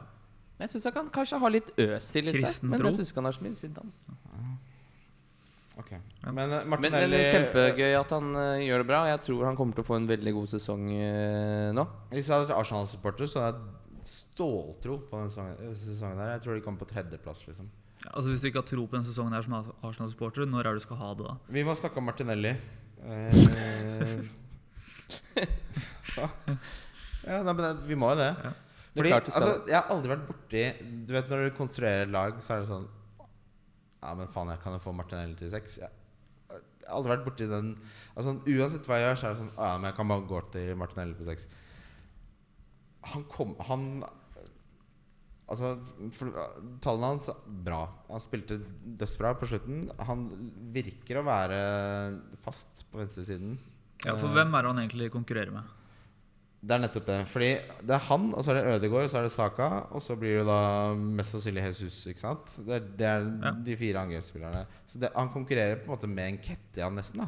Jeg syns han kan kanskje ha litt øs i seg, Kristen men tro. jeg syns ikke han har så mye Zidane. Ok Men Martinelli... Men, Martinelli men det er kjempegøy at han uh, gjør det bra. Jeg tror han kommer til å få en veldig god sesong uh, nå. Hvis jeg hadde vært Arsenal-supporter, så hadde jeg ståltro på den sesongen, der. Jeg tror de kommer på tredjeplass, liksom. Altså Hvis du ikke har tro på den sesongen her som Arsenal-supporter, når er det du skal ha det da? Vi må snakke om Martinelli. Eh, [LAUGHS] ja, nei, men det, vi må jo det. Ja. Fordi det altså, jeg har aldri vært borti Du vet når du konstruerer lag, så er det sånn Ja, men faen, jeg kan jo få Martinelli til seks. Jeg, jeg har aldri vært borti den altså, Uansett hva jeg gjør, så er det sånn Ja, men jeg kan bare gå til Martinelli på seks. Han kom Han Altså, for, tallene hans bra. Han spilte dødsbra på slutten. Han virker å være fast på venstresiden. Ja, For Eh, hvem er han egentlig konkurrerer med? Det er nettopp det. Fordi det er han, og så er det Ødegaard, og så er det Saka, og så blir det da mest sannsynlig Jesus. Ikke sant? Det, er- det er Ja. de fire angrepsspillerne. Så det, han konkurrerer på en måte med en Kettia, nesten. da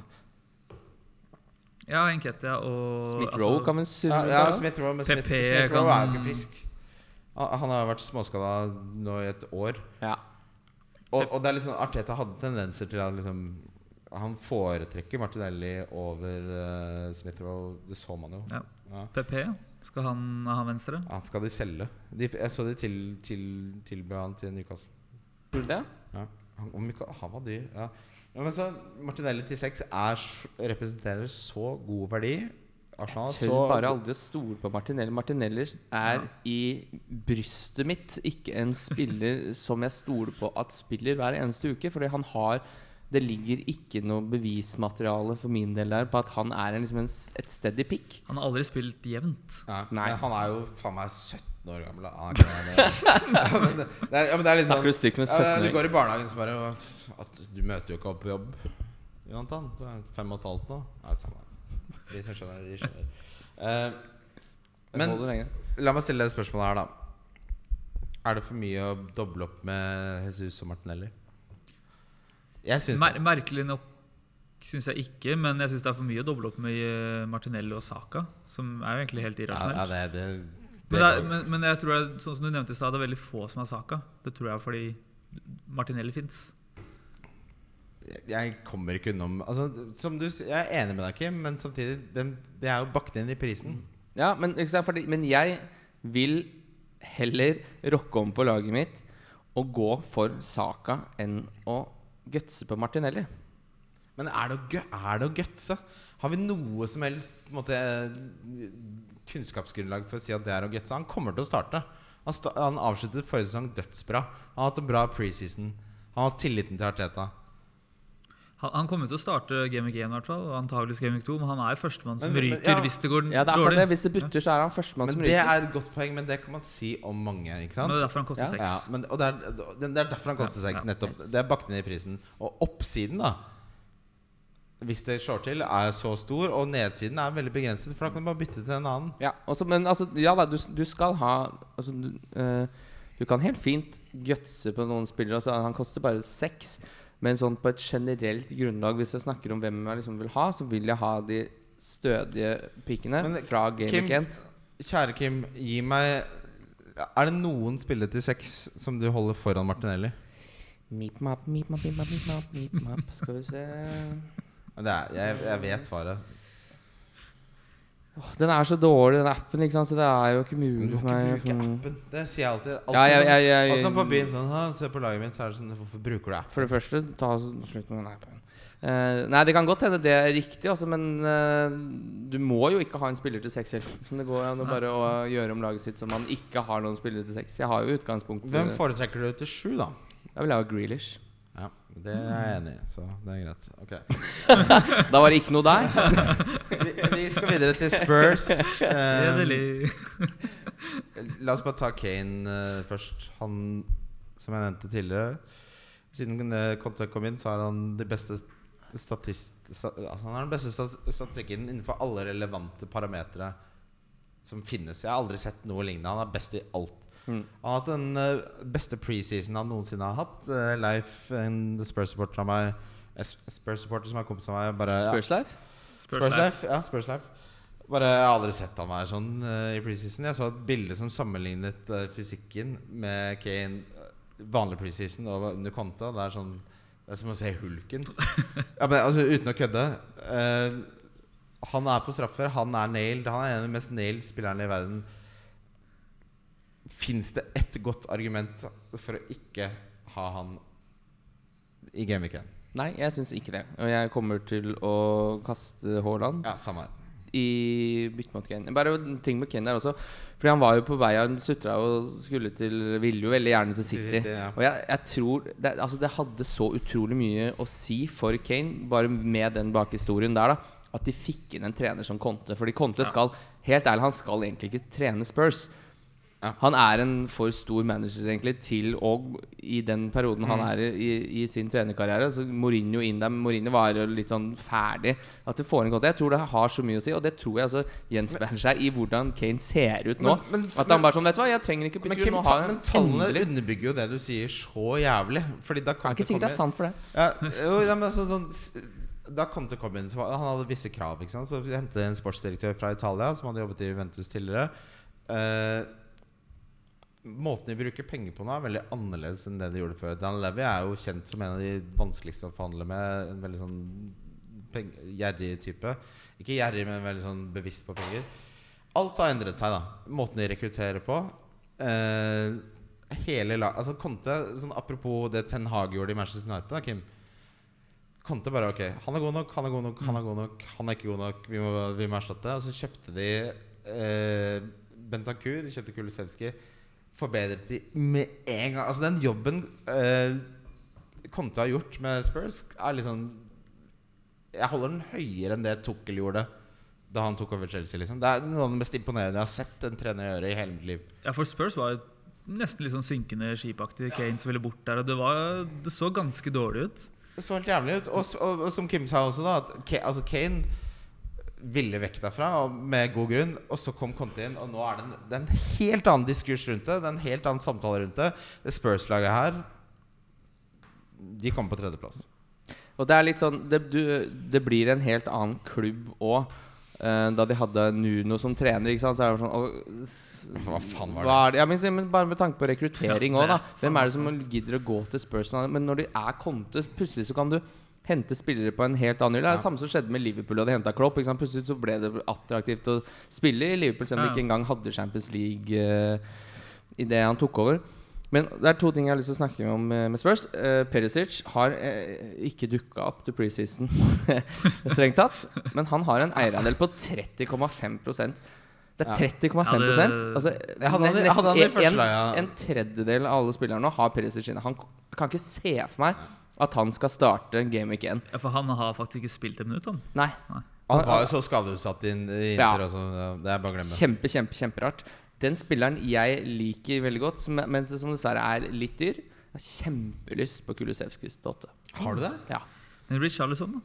Ja, Enketia og Smith altså, Rowe kan vel surre Ja, ja. Smith Rowe, men Smith-Roe Smith er jo ikke frisk. Han, han har vært småskada nå i et år. Ja. Og, og det er liksom Arteta hadde tendenser til at liksom Han foretrekker Martinelli over uh, Smith-Roe. Det så man jo. Ja. Ja. PP, skal han ha venstre? Han skal de selge. De, jeg så de til, til, tilbød han til Newcastle. Burde det? Ja. Han, om ikke, han var dyr. Ja. Ja, men så Martinelli til seks er, representerer så god verdi. Arsenal Jeg så tør bare aldri å stole på Martinelli. Martinelli er i brystet mitt ikke en spiller [LAUGHS] som jeg stoler på at spiller hver eneste uke. Fordi han har Det ligger ikke noe bevismateriale for min del der på at han er en, liksom en, et steady pick. Han har aldri spilt jevnt. ja, Nei. Men han er jo faen meg 17 år gammel. Ah, [LAUGHS] ja, men det, er, ja, men det er litt sånn du ja, Du går i barnehagen så bare at Du møter jo ikke opp på jobb. Jonathan, du er fem og et halvt nå. Nei, samme De som skjønner, de skjønner. Uh, Men, la meg stille deg et spørsmål her, da. Er det for mye å doble opp med Jesus og Martinelli? Jeg syns Mer det. merkelig nok syns jeg ikke, men jeg syns det er for mye å doble opp med eh, Martinelli og Saka, som er jo egentlig helt Ja, irrasjonelt. ja, det, det, det Men, det er, men, men jeg tror det er, sånn som du nevnte i stad, det er veldig få som har Saka. Det tror jeg fordi Martinelli fins. Jeg, kommer ikke unnom altså, Som du Jeg er enig med deg, Kim, men samtidig Det, Det er jo bakt inn i prisen. Ja, men, fordi, men jeg vil heller rocke om på laget mitt og gå for Saka enn å gutse på Martinelli. Men er det, er det å gutse? Har vi noe som helst måte, kunnskapsgrunnlag for å si at det er å gutse? Han kommer til å starte. Han, sta han avsluttet forrige sesong dødsbra. Han har hatt en bra preseason. Han har tilliten til Arteta. Han, han kommer til å starte Game Week 1, i hvert fall, og antakeligvis Game Week 2, men han er førstemann som Men- men- ryker ja. hvis det går Ja, det er dårlig. det. Hvis det butter, så er han førstemann som ryker. det er et godt poeng, men det kan man si om mange. ikke sant? Men det er derfor han koster Ja. seks. Ja, men, og det er, det er derfor han koster Ja, seks. ja. Nettopp. Yes. Det er bakt ned i prisen. Og oppsiden, da hvis det slår til, er så stor, og nedsiden er veldig begrenset. For da kan du bare bytte til en annen. Ja, også, men altså, ja da, du, du skal ha altså, du, uh, du kan helt fint gutse på noen spillere. Altså, han koster bare seks. Men sånn på et generelt grunnlag, hvis jeg snakker om hvem jeg liksom vil ha, så vil jeg ha de stødige pikkene Men, fra Game Kim, Week 1. Kjære Kim, gi meg Er det noen spillere til seks som du holder foran Martinelli? Meep map, meep map, meep map, meep map. Skal vi se Det er, jeg, jeg vet svaret. Den er så dårlig, den appen, ikke sant? så det er jo ikke mulig for meg. du må ikke bruke appen. Det sier jeg alltid. Alt, Ja, jeg, jeg, jeg, Alt sånn på byen sånn «Ha, Se på laget mitt, så er det sånn Hvorfor bruker du appen? For det første, ta slutt med den appen. Uh, nei, det kan godt hende det er riktig, altså, men uh, du må jo ikke ha en spiller til seks heller. [LAUGHS] Som det går an å bare å gjøre om laget sitt så man ikke har noen spillere til seks. Jeg har jo utgangspunkt Hvem foretrekker du til sju, da? Jeg vil ha Grealish. Ja, Det er jeg enig i, så det er greit. Ok [LAUGHS] Da var det ikke noe der. Vi, vi skal videre til Spurs. Eh, Redelig. la oss bare ta Kane eh, først. Han, som jeg nevnte tidligere Siden eh, Conte kom inn, så har han de beste statist... Altså han har den beste statistikken innenfor alle relevante parametere som finnes. Jeg har aldri sett noe lignende. Han er best i alt. Mm. Han har hatt den eh, beste preseason han noensinne har hatt. Uh, Leif, en Spurs-supporter av meg eh, Spurs-supporter som er kompis av meg, bare Spurs Life? Spurs Life. Ja, Spurs Life. Bare, jeg har aldri sett han være sånn uh, i preseason. Jeg så et bilde som sammenlignet uh, fysikken med Kane eh, vanlig preseason og under Konta. Det er sånn Det er som å se hulken. [LAUGHS] Ja, men altså Uten å kødde. Uh, han er på straffer, han er nailed. Han er en av de mest nailed spillerne i verden. Fins det ett godt argument for å ikke ha han i Game Week 1? Nei, jeg syns ikke det. Og jeg kommer til å kaste Haaland Ja, samme her. i bytte mot Kane. Bare en ting med Kane der også. Fordi han var jo på vei Han sutra og skulle til Ville jo veldig gjerne til City. City, ja. Og jeg, jeg tror det, altså det hadde så utrolig mye å si for Kane, bare med den bakhistorien der, da. At de fikk inn en trener som Conte. Fordi Conte skal Helt ærlig, han skal egentlig ikke trene Spurs. Ja. Han er en for stor manager egentlig til å I den perioden Mm. han er i, i sin trenerkarriere. Så Mourinho inn der Mourinho var litt sånn ferdig. At det får en godt Jeg tror det har så mye å si, og det tror jeg altså gjenspeiler seg i hvordan Kane ser ut nå. Men- men- at han bare sånn Vet du hva, jeg trenger ikke bytte ta, men tallene endelig underbygger jo det du sier, så jævlig. Fordi da Det er ikke sikkert det er sant for det. Ja, jo, ja, men altså, sånn, da kom inn, så han hadde visse krav. Ikke sant? Så hentet en sportsdirektør fra Italia som hadde jobbet i Juventus tidligere. Eh, måten de bruker penger på nå, er veldig annerledes enn det de gjorde før. Dan Levy er jo kjent som en av de vanskeligste å forhandle med. En veldig sånn gjerrig type. Ikke gjerrig, men veldig sånn bevisst på penger. Alt har endret seg, da. Måten de rekrutterer på. Eh, hele lag Altså Conte, sånn apropos det Ten Hag gjorde i Manchester United, da, Kim. Conte bare Ok, han er god nok, han er god nok, han er god nok, han er ikke god nok. Vi må, vi må erstatte. Og så kjøpte de eh, Bentancur, de kjøpte Kulisevskij. Forbedret de med en gang. Altså den jobben eh, å har gjort med Spurs, er liksom Jeg holder den høyere enn det Tukkel gjorde da han tok over Chelsea. Liksom. Det er noe av det mest imponerende jeg har sett en trener gjøre i hele mitt liv. Ja, for Spurs var jo nesten litt sånn synkende skipaktig. Kane som ville bort der. Og det, var, det så ganske dårlig ut. Det så helt jævlig ut. Og, og, og som Kim sa også, da at Ka altså Kane ville vekk derfra, og med god grunn. Og så kom Conte inn, og nå er det en, det er en helt annen diskurs rundt det. Det er en helt annen samtale rundt det. Det Spurs-laget her De kommer på tredjeplass. Og det er litt sånn Det, du, det blir en helt annen klubb òg. da de hadde Nuno som trener, ikke sant? så er det sånn å, Hva faen var hva det? er det? Ja, men, bare med tanke på rekruttering òg, ja, da. Hvem er det som gidder å gå til Spurs? Men når de er Conte, plutselig så kan du hente spillere på en helt annen hylle. Det er det samme som skjedde med Liverpool og de henta Klopp. Plutselig så ble det attraktivt å spille i Liverpool, selv om de ikke engang hadde Champions League uh, det han tok over. Men det er to ting jeg har lyst til å snakke om eh, med Spurs. Uh, Perisic har uh, ikke dukka opp til preseason, [LAUGHS] strengt tatt. Men han har en eierandel på 30,5% Det er 30,5 Ja, det- altså, nesten i en-. En tredjedel av alle spillere nå har Perisic inne. Han kan ikke se for meg at han skal starte Game Week 1. Ja, For han har faktisk ikke spilt et minutt, han. Nei. Han var jo så skadeutsatt i, i Ja. Inter også. Det er bare å glemme. Kjempe, kjempe, kjemperart. Den spilleren jeg liker veldig godt, som, men som dessverre er litt dyr Jeg har kjempelyst på Kulisevskis Dotte. Har du det? Ja. Men Richarlison, da?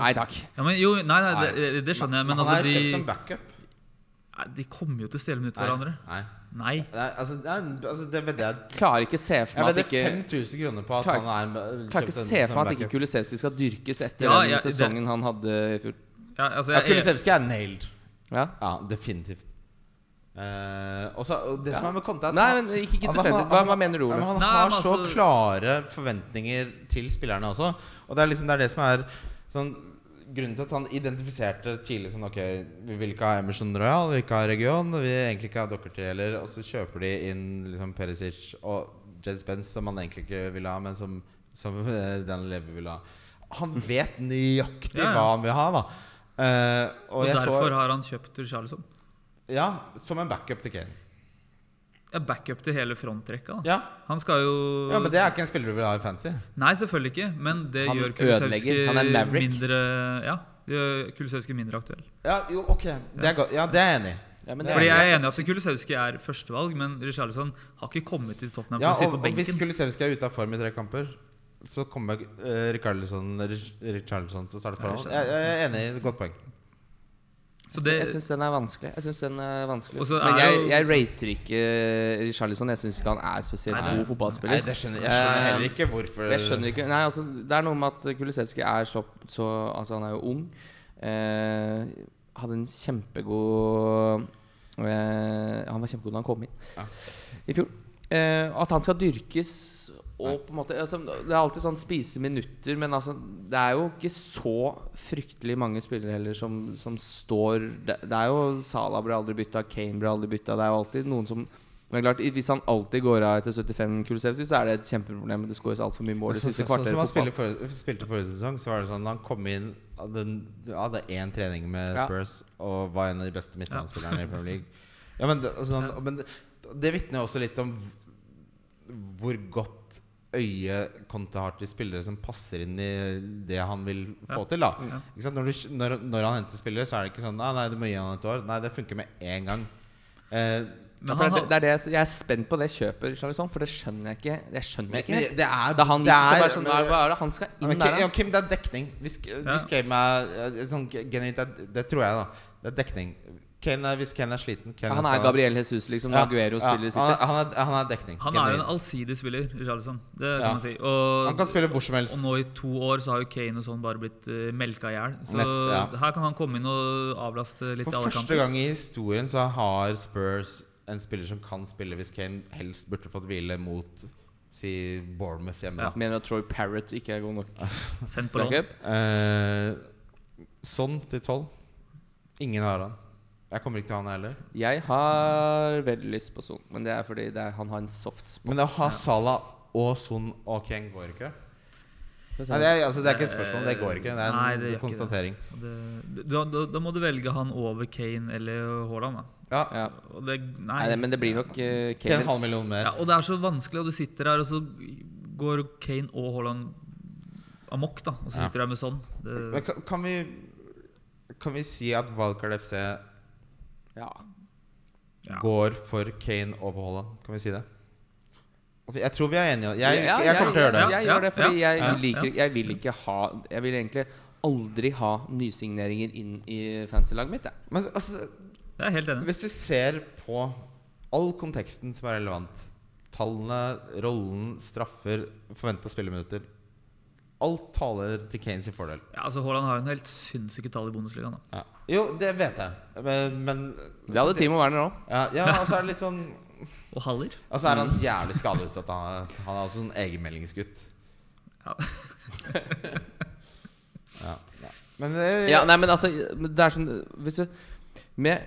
Nei takk. Ja, men jo, nei, nei, det, det skjønner jeg, men han altså er de, kjent som backup. De kommer jo til å stjele minutt hverandre. Nei. Nei. Nei, altså, nei, altså det vet jeg Klarer ikke se for meg at ikke 5000 kroner på at klar, han er Klarer ikke se for meg at ikke. Kulisevskij skal dyrkes etter Ja, den ja, det- sesongen han hadde i fjor. Ja, altså, Ja, jeg, Kulisevskij er nailed. Ja. Ja, definitivt. Uh, også, og det som er med Conte, er at Nei, men ikke ikke han- Hva, hva mener du, Ole? han Nei, har så altså- klare forventninger til spillerne også. Og det er liksom det, er det som er sånn grunnen til at han identifiserte tidlig sånn Ok, vi vil ikke ha Emerson Royal, vi vil ikke ha Region, vi vil egentlig ikke ha Dockerty heller. Og så kjøper de inn liksom Perisic og Jed Spence, som han egentlig ikke ville ha, men som, som Dan Daniel ville ha. Han vet nøyaktig Ja, hva han vil ha, da. Uh, og, Og, derfor så har han kjøpt Charlison. Ja, som en backup til Kane. Ja, backup til hele frontrekka. da. Ja, Han skal jo ja, men det er ikke en spiller du vil ha i fancy. Nei, selvfølgelig ikke, men det Han gjør Kulisevskij ødelegger. Han Maverick. mindre Ja, det gjør Kulisevski mindre aktuell. Ja, jo, ok. Det er, ja, det er jeg enig i. Ja, men Det Fordi er jeg er enig i at Kulisevskij er førstevalg, men Richarlison har ikke kommet til Tottenham Ja, og, på og hvis. Kulisevskij er ute av form i tre kamper, så kommer uh, Rikarlison Richarlison til å starte foran. Jeg, jeg er enig. i et Godt poeng. Så det, jeg syns den er vanskelig. Jeg synes den er vanskelig er Men jeg, jeg rater ikke Richarlison. Jeg syns ikke han er spesielt Nei, fotballspiller god Nei, det skjønner, jeg skjønner Eh, heller ikke hvorfor Jeg skjønner ikke Nei, altså Det er noe med at Kulisevskij er så, så Altså, han er jo ung. Eh, hadde en kjempegod eh, Han var kjempegod da han kom inn Ja. i fjor. Eh, at han skal dyrkes og på en måte altså, Det er alltid sånn spise minutter, men altså det er jo ikke så fryktelig mange spillere heller som, som står det, det er jo Salah ble aldri bytta, Kane ble aldri bytta. Det er jo alltid noen som men klart, Hvis han alltid går av etter 75 Kulisevskij, så er det et kjempeproblem. Det skåres altfor mye mål Så, det så, siste så, kvarteret. som han spilte, for, spilte forrige sesong, så var det sånn Han kom inn Hadde, hadde én trening med Ja. Spurs og var en av de beste midtbanespillerne i Premier League. Ja, men altså, sånn, men det, det vitner også litt om hvor godt øye Conte har til spillere som passer inn i det han vil få Ja. til. da Ja. ikke sant? Når, du, når, når han henter spillere, så er det ikke sånn Nei, nei du må gi han et år. Nei, det funker med en gang. Eh, Ja, men han, det, det er det, jeg- er spent på det kjøpet, for det skjønner jeg ikke. Jeg skjønner men, ikke men helt. det er Da han det er, er- sånn men- er det han skal inn men der, ja. Kim, det er dekning. Hvis, Ja. hvis Kane er eh, sånn genuint det, det tror jeg, da. Det er dekning. Kane er, hvis Kane er sliten Kane Han er skal- Gabriel Jesus, liksom. Ja, Aguero ja, spiller han, City. han, er, han er dekning. han er jo en allsidig spiller, Charlison. Det kan Ja. man si. Og, Han kan spille hvor som helst. og nå i to år så har jo Kane og sånn bare blitt uh, melka i hjel. Så Nett- ja. her kan han komme inn og avlaste litt For i alle første kamper. gang i historien så har Spurs en spiller som kan spille hvis Kane helst burde fått hvile mot si Bournemouth hjemme. Ja. da. Mener at Troy Parrott ikke er god nok Sendt på lån. [LAUGHS] Eh, sånn til tolv. Ingen har han. Jeg kommer ikke til han heller. Jeg har veldig lyst på Son, men det er fordi det er, han har en soft spot. Men å ha Salah og Son og Kane går ikke. Nei, det, er, altså, det er ikke et spørsmål. Det går ikke. Det er en Nei, det konstatering. Da, da, da må du velge han over Kane eller Haaland. Da. Ja. ja. Og det, nei. Nei, men det blir nok uh, Kane. en Kane. halv million mer. Ja, og det er så vanskelig, og du sitter her, og så går Kane og Haaland amok, da. Og så Ja. sitter du her med sånn. Det, kan, kan vi Kan vi si at Valkard FC Ja. går for Kane over Haaland? Kan vi si det? Jeg tror vi er enige. Jeg, jeg, jeg kommer til å gjøre det. Jeg, jeg gjør det fordi jeg, liker, jeg vil ikke ha Jeg vil egentlig aldri ha nysigneringer inn i fancy-laget mitt. Jeg. Men altså, Jeg er helt enig. hvis du ser på all konteksten som er relevant Tallene, rollen, straffer, forventa spilleminutter Alt taler til Kane sin fordel. Ja, altså Haaland har jo en helt sinnssyke tall i Bundesligaen. da. Ja. Jo, det vet jeg. Men, men Det hadde Timo Werner òg. Ja, ja, og så er det litt sånn [LAUGHS] Og Haller. Og så er han jævlig skadeutsatt. Han, han er også en egenmeldingsgutt. Ja. [LAUGHS] Ja, ja. Men eh, Ja, nei, men altså Det er sånn Hvis du med,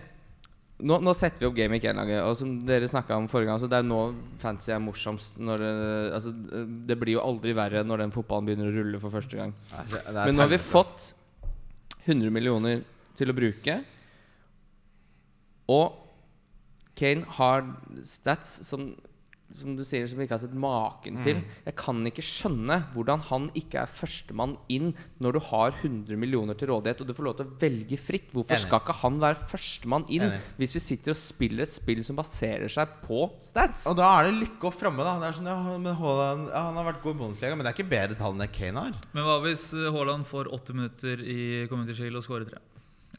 nå, nå setter vi opp Game Week 1-laget, og som dere snakka om forrige gang så Det er nå fancy er morsomst. Det, altså, det blir jo aldri verre når den fotballen begynner å rulle for første gang. Nei, det, det Men nå har vi fått 100 millioner til å bruke. Og Kane har stats som, som du sier, som vi ikke har sett maken til. Mm. Jeg kan ikke skjønne hvordan han ikke er førstemann inn når du har 100 millioner til rådighet og du får lov til å velge fritt. Hvorfor Enig. skal ikke han være førstemann inn Enig. hvis vi sitter og spiller et spill som baserer seg på stats? Og da er det lykke opp framme, da. Det er sånn, ja, men Haaland, ja, han har vært god i Bundesliga, men det er ikke bedre tall enn Kane har. Men hva hvis eh, Haaland får åtte minutter i Community Shield og scorer tre?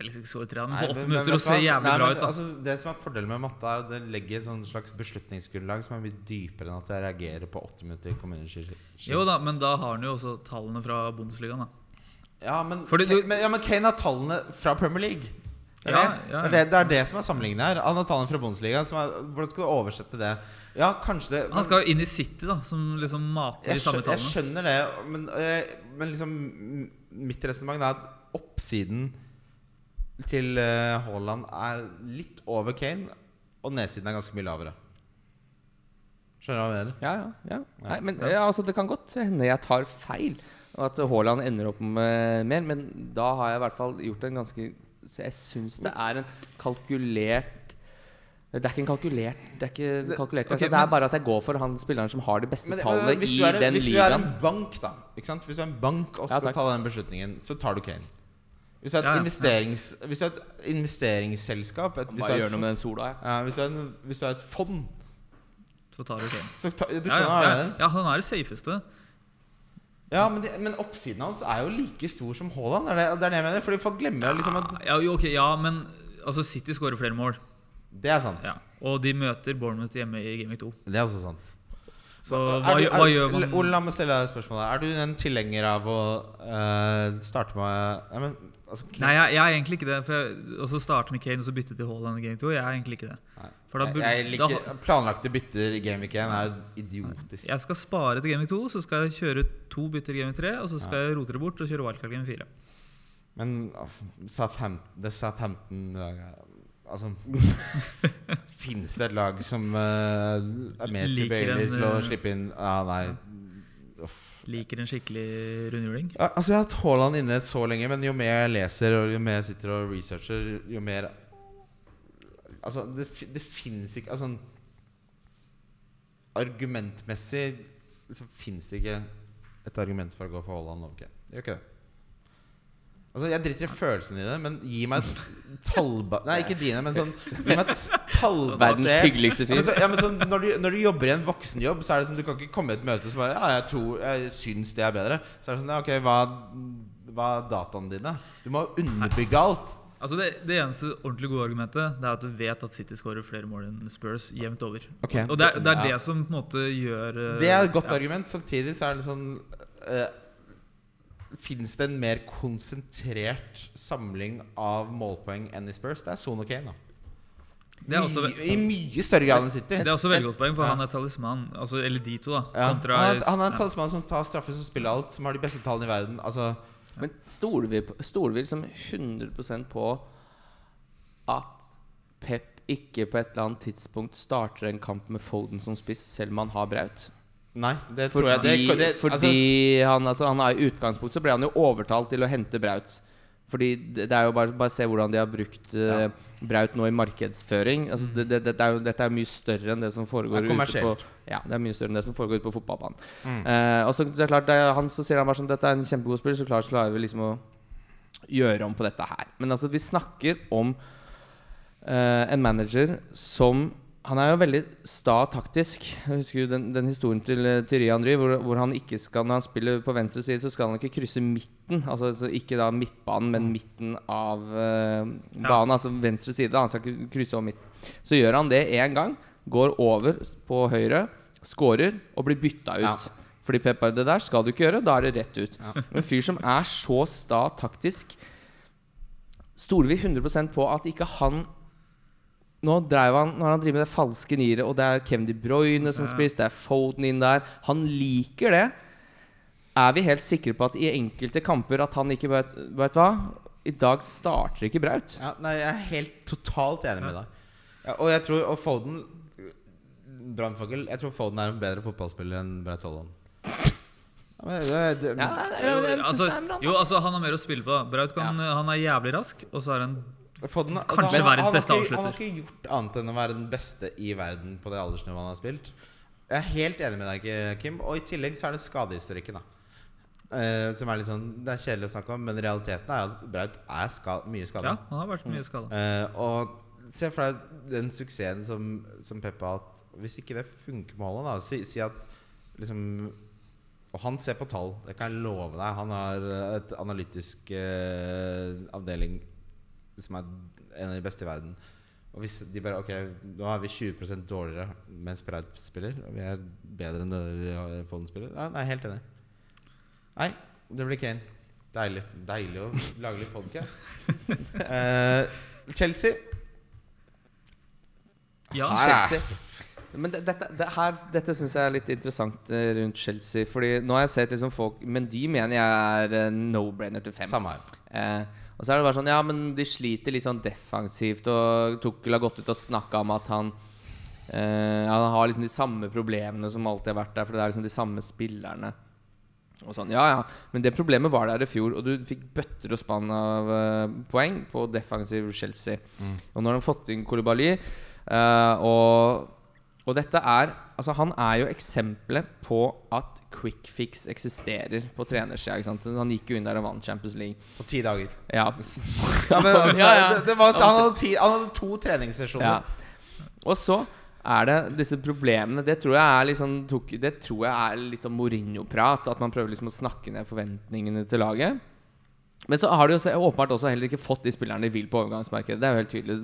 Eller ikke scorer tre, men Nei, åtte men- men minutter og ser jævlig Nei, bra men, ut. da Altså, det som er fordelen med matte, er at det legger et sånn slags beslutningsgrunnlag som er mye dypere enn at jeg reagerer på åtte minutter i community. Jo da, men da har han jo også tallene fra Bundesligaen. da Ja, men, Fordi du- men, ja, men Kane har tallene fra Premier League. Det er, Ja, det. ja, Det, det, er det som er sammenlignet her. Han har tallene fra Bundesliga. Er, hvordan skal du oversette det? Ja, kanskje det Han skal jo inn i City, da som liksom mater de samme tallene. jeg skjønner det, men, øh, men liksom mitt resonnement er at oppsiden til eh, Haaland er litt over Kane, og nedsiden er ganske mye lavere. Skjønner du hva jeg mener? Ja, ja, ja. Nei, men ja, altså, det kan godt hende jeg tar feil, og at Haaland ender opp med mer. Men da har jeg i hvert fall gjort en ganske Så jeg syns det er en kalkulert Det er ikke en kalkulert Det er ikke kalkulert ok, Det er bare at jeg går for han spilleren som har de beste Men, men, tallene i den hvis du er en bank, da? Hvis du er en bank og skal ja, ta den beslutningen, så tar du Kane. Hvis du er et, Ja, ja. investerings, Hvis du er et investeringsselskap et, Bare er gjør noe med den sola, ja. ja, hvis, du er en, hvis du er et fond, Så tar du det. så ta, Du Ja, skjønner ja, ja, ja, han er det safeste. Ja, men, de, men oppsiden hans er jo like stor som Haaland. Er det, det er det jeg mener. Fordi folk glemmer liksom at Ja, jo, ok, ja, men altså City skårer flere mål. Det er sant. Ja. Og de møter Bournemouth hjemme i Gaming 2. Det er også sant. Så Er hva, du- gjør- hva er- gjør man Ole, la meg stille deg et spørsmål. Er du en tilhenger av å uh, starte med ja, men, altså, Nei, jeg, jeg er egentlig ikke det. For jeg, og så starte med Kane og så bytte til Haaland i Game 2. Jeg er egentlig ikke det. Da jeg, liker, da- planlagte bytter i Game Week 1 er idiotisk. Jeg skal spare til Gaming 2, så skal jeg kjøre to bytter i Gaming 3, og så skal jeg rote det bort og kjøre wildcard Game 4. Men altså, Southampton, det Southampton-laget Altså [LAUGHS] Fins det et lag som uh, er mer tilbøyelig til å eh, slippe inn Ja, nei. Liker en skikkelig rundhjuling. Ja, altså Jeg har hatt Haaland inne så lenge, men jo mer jeg leser og jo mer jeg sitter og researcher, jo mer Altså, det, det fins ikke Altså Argumentmessig så fins det ikke et argument for å gå for Haaland Okay. Gjør ikke det. Altså, Jeg driter i følelsene dine, men gi meg et [LAUGHS] tallba... Nei, ikke dine, men sånn Gi meg et [LAUGHS] tallbasert Verdens hyggeligste fyr. ja, men sånn, når, du, når du jobber i en voksenjobb, så er det sånn du kan ikke komme i et møte som bare Ja, jeg tror Jeg syns det er bedre. Så er det sånn Ja, ok, hva, hva er dataene dine? Du må underbygge alt. Altså det, det eneste ordentlig gode argumentet Det er at du vet at City skårer flere mål enn Spurs jevnt over. Okay. Og det er, det, er Ja. det som på en måte gjør eh, Det er et godt ja. argument. Samtidig så er det sånn uh, Fins det en mer konsentrert samling av målpoeng enn i Spurs? Det er Son og Kane, da. Det er også, I mye større grad enn City. det er også veldig godt poeng, for Ja. han er talisman. Altså, eller de to, da. Ja. Kontra, Han, er, han er en ja. talisman som tar straffer, som spiller alt, som har de beste tallene i verden. Altså Men stoler vi, stoler vi liksom 100% på at Pep ikke på et eller annet tidspunkt starter en kamp med Foden som spiss, selv om han har Braut? Nei, det Fordi, tror jeg det, det, fordi altså, han, altså, han er i utgangspunktet så ble han jo overtalt til å hente Braut. Fordi det, det er jo bare, bare se hvordan de har brukt eh, Braut nå i markedsføring. Altså, det, det, dette, er jo, dette er mye større enn det som foregår Det ute på. Ja, det er mye større enn det som foregår ute på fotballbanen. Mm. Eh, og så det er klart, det er, han så sier han bare sånn Dette er en kjempegod spiller, så klart klarer vi liksom å gjøre om på dette her. Men altså, vi snakker om eh, en manager som han er jo veldig sta taktisk. Jeg husker jo den, den historien til eh, Thierry Henry, hvor, hvor han ikke skal Når han spiller på venstre side, så skal han ikke krysse midten. Altså så ikke da midtbanen, men midten av uh, banen. Altså venstre side. Han skal ikke krysse over midten. Så gjør han det én gang. Går over på høyre, scorer og blir bytta ut. Ja. Fordi Pepper, Det der skal du ikke gjøre. Da er det rett ut. Ja. En fyr som er så sta taktisk Stoler vi 100% på at ikke han nå drev han, når han driver med det falske niere, og det er Kevin De Bruyne som spiser, det er Foden inn der Han liker det. Er vi helt sikre på at i enkelte kamper at han ikke vet, vet hva? I dag starter ikke Braut. ja, Nei, jeg er helt totalt enig med deg. Ja, og jeg tror Og Foden Brannfakkel. Jeg tror Foden er en bedre fotballspiller enn Braut Haaland. [LAUGHS] Ja, altså, jo, altså, han har mer å spille på. Braut kan, han er jævlig rask, og så er han Foden, altså, Kanskje han, verdens beste avslutter. han har ikke gjort annet enn å være den beste i verden på det aldersnivået han har spilt. Jeg er helt enig med deg, Kim. Og i tillegg så er det skadehistorikken. da Eh, som er litt sånn Det er kjedelig å snakke om, men realiteten er at Braut er ska mye skada. Ja, han har vært mye skada. Eh, og se for deg den suksessen som, som Pep har hatt. Hvis ikke det funker med Haaland, da si, si at liksom Og han ser på tall, det kan jeg love deg. Han har eh, et analytisk eh, avdeling som er en av de beste i verden. Og hvis de bare Ok, nå er vi 20 dårligere mens Braut spiller, og vi er bedre enn dere Foden spiller. Ja, nei, helt enig. Nei, det blir Kane. Deilig. Deilig å lage litt podkast. uh, [LAUGHS] Chelsea Ja, Her er- Chelsea. Men det, dette, det her, dette syns jeg er litt interessant eh, rundt Chelsea. Fordi nå har jeg sett liksom folk Men de mener jeg er eh, no-brainer til fem. Samme her. Eh, og så er det bare sånn Ja, men de sliter litt sånn defensivt, og Tukkel har gått ut og snakka om at han eh, Han har liksom de samme problemene som alltid har vært der, for det er liksom de samme spillerne. Og sånn, ja, ja, Men det problemet var der i fjor, og du fikk bøtter og spann av eh, poeng på defensiv Chelsea. Og nå har de fått inn Kolibali, eh, og, og dette er Altså Han er jo eksempelet på at quick fix eksisterer på trenersida. ikke sant? Han gikk jo inn der og vant Champions League. På ti dager. Ja, [LAUGHS] Ja, men altså, Ja, ja. Det, det var, han, hadde ti, han hadde to treningssesjoner. Og så er det disse problemene. Det tror jeg er, liksom, tok, det tror jeg er litt sånn Mourinho-prat. At man prøver liksom å snakke ned forventningene til laget. Men så har de jo åpenbart også heller ikke fått de spillerne de vil på overgangsmarkedet. Det er jo helt tydelig.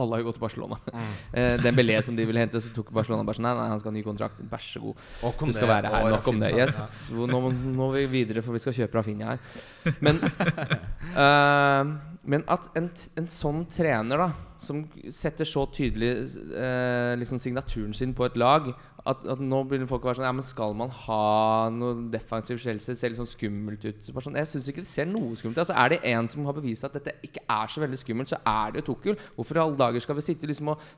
Alle har jo gått til Barcelona. [LAUGHS] Eh, Belé som de ville hente, så tok Barcelona bare sånn Nei, nei, han skal ha ny kontrakt. Vær så god. Du skal være her. Nok om det. Yes. Nå må vi videre, for vi skal kjøpe Rafinha her. [LAUGHS] Men, uh, men at en, en sånn trener, da som setter så tydelig uh, liksom signaturen sin på et lag at, at nå begynner folk å være sånn Ja, men skal man ha noe defensiv Chelsea? Det ser litt sånn skummelt ut. Sånn, jeg syns ikke det ser noe skummelt ut. Altså, er det en som har bevist at dette ikke er så veldig skummelt, så er det jo Tukul. Hvorfor i alle dager skal vi sitte liksom og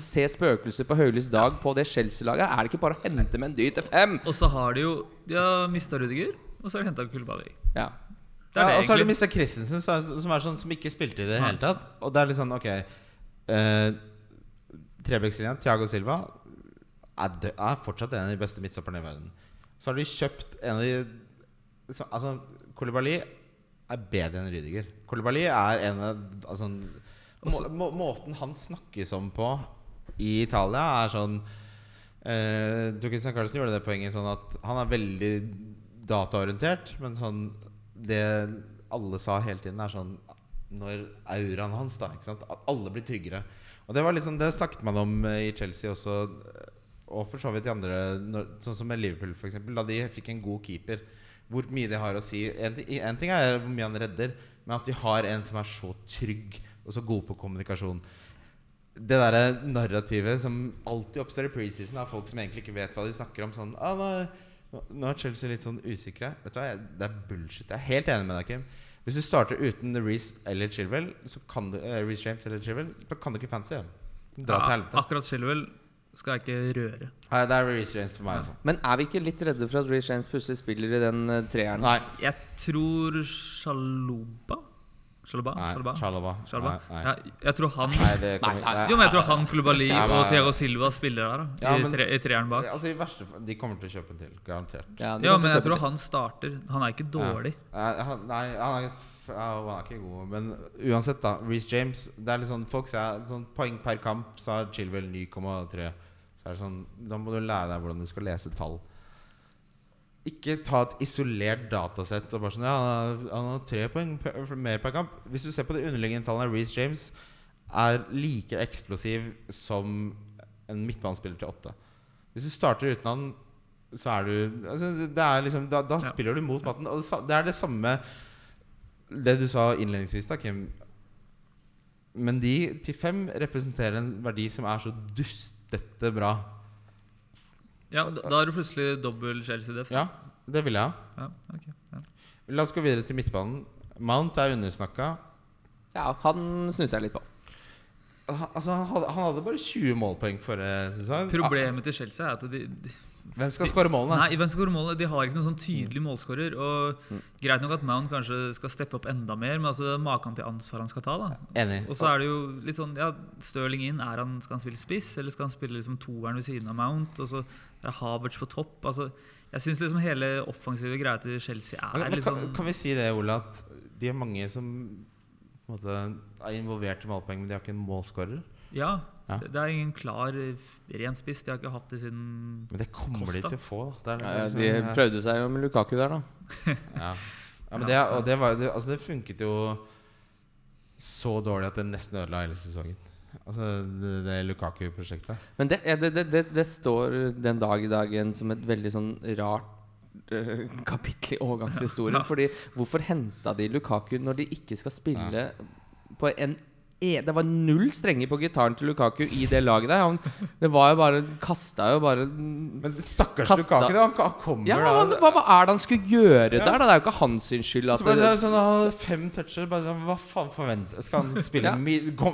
se spøkelser på høylys dag på det Chelsea-laget? Er det ikke bare å hente med en dyr til fem? Og så har de jo De har mista Rudiger, og så har de henta Kulbali. Ja. Det ja, og så har de mista Christensen, som er, som er sånn som ikke spilte i det hele tatt. Og det er litt sånn, ok uh, Trebekslinja, Thiago Silva, er, det, er fortsatt en av de beste midtstopperne i verden. Så har de kjøpt en av de så, Altså, Kolibali er bedre enn Rydiger. Kolibali er en av altså, må, må, Måten han snakkes om på i Italia, er sånn eh, Tor Christian Carlsen gjorde det poenget sånn at han er veldig dataorientert, men sånn Det alle sa hele tiden, er sånn Når auraen hans, da. At alle blir tryggere. Og det var litt sånn Det snakket man om eh, i Chelsea også, og for så vidt de andre når, Sånn som med Liverpool, f.eks. Da de fikk en god keeper. Hvor mye de har å si. En, en ting er hvor mye han redder, men at de har en som er så trygg og så god på kommunikasjon. Det derre narrativet som alltid oppstår i preseason av folk som egentlig ikke vet hva de snakker om. Sånn ah, nå, nå- er Chelsea litt sånn usikre. Vet du hva, Det er bullshit. Jeg er helt enig med deg, Kim. Hvis du starter uten Reece eller Chilwell, så kan du, uh, Reece James eller Chilwell, da kan du ikke fancy. Dra til Ja, helvete. akkurat Chilwell skal jeg ikke røre. Nei, det er Reece James for meg også. Men er vi ikke litt redde for at Reece James plutselig spiller i den eh, treeren? Nei. Jeg tror Shaloba Shaloba? Nei, Shaloba? Chalaba. Shaluba? Nei, nei. Jeg, jeg tror han Nei, det kommer, Nei, nei. Jo, men jeg tror han, Kulubali Nei, men- og Thiago Silva spiller der, da. Ja, I, men- tre, i treeren bak. Altså I verste fall De kommer til å kjøpe en til. Garantert. Ja, det Ja, kan men vi jeg se på tror han starter. Han er ikke dårlig. Nei, han, nei han, er, han er ikke god. Men uansett, da. Reece James Det er litt sånn Folk sier sånn poeng per kamp, så har Chilwell 9,3. Så sånn Da må du lære deg hvordan du skal lese tall. Ikke ta et isolert datasett og bare sånn Ja, han har- han har tre poeng per, mer per kamp. Hvis du ser på de underliggende tallene, Reece James er like eksplosiv som en midtbanespiller til åtte. Hvis du starter uten han, så er du altså, det er liksom, Da, da Ja. spiller du mot matten. Og det er det samme Det du sa innledningsvis, da, Kim. Men de til fem representerer en verdi som er så dustete bra. Ja, da, da er du plutselig dobbel Chelsea-deft. Ja, det vil jeg ha. Ja, okay, ja. La oss gå videre til midtbanen. Mount er undersnakka. Ja, han snuser jeg litt på. Han, altså, han, hadde, han hadde bare 20 målpoeng forrige sesong. Problemet til Chelsea er at de, de Hvem skal skåre målene? Nei, hvem skal skåre målene? De har ikke noen sånn tydelig målskårer. Og Greit nok at Mount kanskje skal steppe opp enda mer, men altså maken til ansvar han skal ta. da Enig. Og så er det jo litt sånn Ja, Stirling inn. Er han, skal han spille spiss, eller skal han spille liksom toeren ved siden av Mount? Og så er Havertz på topp. Altså, jeg syns liksom hele offensive greia til Chelsea er men litt kan, sånn kan vi si det, Ole, at de er mange som på en måte, er involvert i målpoeng, men de har ikke en målskårer? Ja. Ja. Det, det er ingen klar renspiss. De har ikke hatt det siden Men det kommer de til å få. Da. Det er, Ja, de prøvde seg jo med Lukaku der, da. [LAUGHS] ja. ja, men det, og det, var, det, altså det funket jo så dårlig at det nesten ødela hele sesongen. Altså det, det Lukaku-prosjektet. Men det, det, det, det, det står den dag i dag igjen som et veldig sånn rart eh, kapittel i [LAUGHS] overgangshistorien. Ja. Fordi hvorfor henta de Lukaku når de ikke skal spille på en Det var null strenger på gitaren til Lukaku i det laget der. Han, det var jo bare Kasta jo bare Men stakkars Kasta- Lukaku, da, han, han kommer Ja, da hva, hva er det han skulle gjøre Ja. der? da? Det er jo ikke hans skyld at Så bare, det det, er sånn, han hadde fem toucher. Bare sånn, hva faen forventer Skal han spille Ja. gå,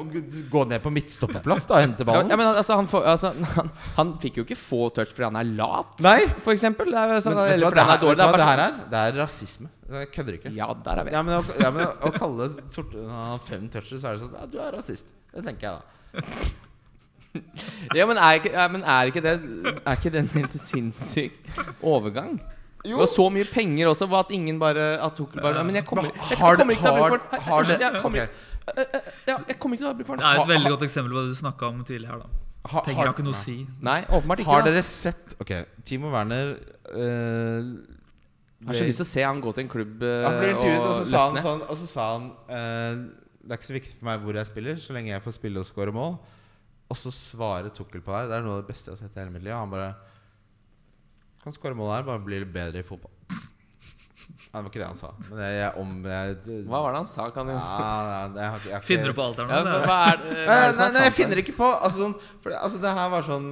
gå ned på midtstoppeplass da og hente ballen? ja, men altså, han, får, altså, han, han fikk jo ikke få touch fordi han er lat, Nei! for eksempel. Det er, sånn, Men eller hva det han her, er dårlig. det, du hva Det er her er? Det er rasisme. Jeg kødder ikke. ja, der er vi. Ja, men, å, ja, men å, å kalle sorte fem toucher, så er det sånn Ja, du er rasist. Det tenker jeg, da. Ja, men er ikke, ja, men er ikke det Er ikke det en helt sinnssyk overgang? Jo. Det var så mye penger også, var at ingen bare At Tuchel bare ja, Men jeg kommer, jeg, jeg kommer ikke til å ha har- bruk for den. har det- Jeg kommer, ja, jeg kommer ikke til å ha bruk for Det er et veldig godt eksempel på det du snakka om tidligere. her da Penger har- ikke noe å si. Nei, åpenbart ikke. Har dere sett Ok, Timo Werner eh, Jeg har så lyst til å se han gå til en klubb eh, Han ble intervjuet, og så sa han sånn Og så sa han eh, Det er ikke så viktig for meg hvor jeg spiller, så lenge jeg får spille og score mål. Og så svarer Tukkel på deg. Det er noe av det beste jeg har sett i hele mitt liv. Han bare Kan score mål her, bare bli litt bedre i fotball. Nei, det var ikke det han sa. Men jeg, jeg om jeg, Hva var det han sa? Kan du ja, Finner du på alt her nå? ja, hva, er- hva er, Nei, nei, nei, jeg finner ikke på Altså, sånn, for, det- altså det her var sånn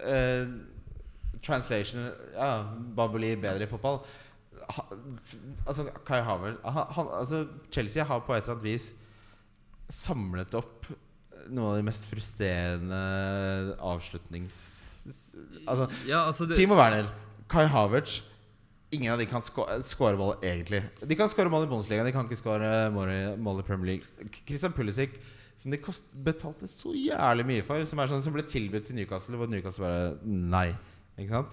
eh, Translation Ja, bare bli bedre i fotball. Altså, Kai Havel han, han, altså, Chelsea har på et eller annet vis samlet opp noen av de mest frustrerende avslutnings... Altså, Ja, altså det, Timo Werner, Kai Havertz Ingen av de kan skåre mål, egentlig. De kan skåre mål i Bundesliga, de kan ikke skåre mål i, mål i Premier League. Christian Pulisic, som de kost, betalte så jævlig mye for, som, er sånn, som ble tilbudt til Newcastle, hvor Newcastle bare Nei. Ikke sant?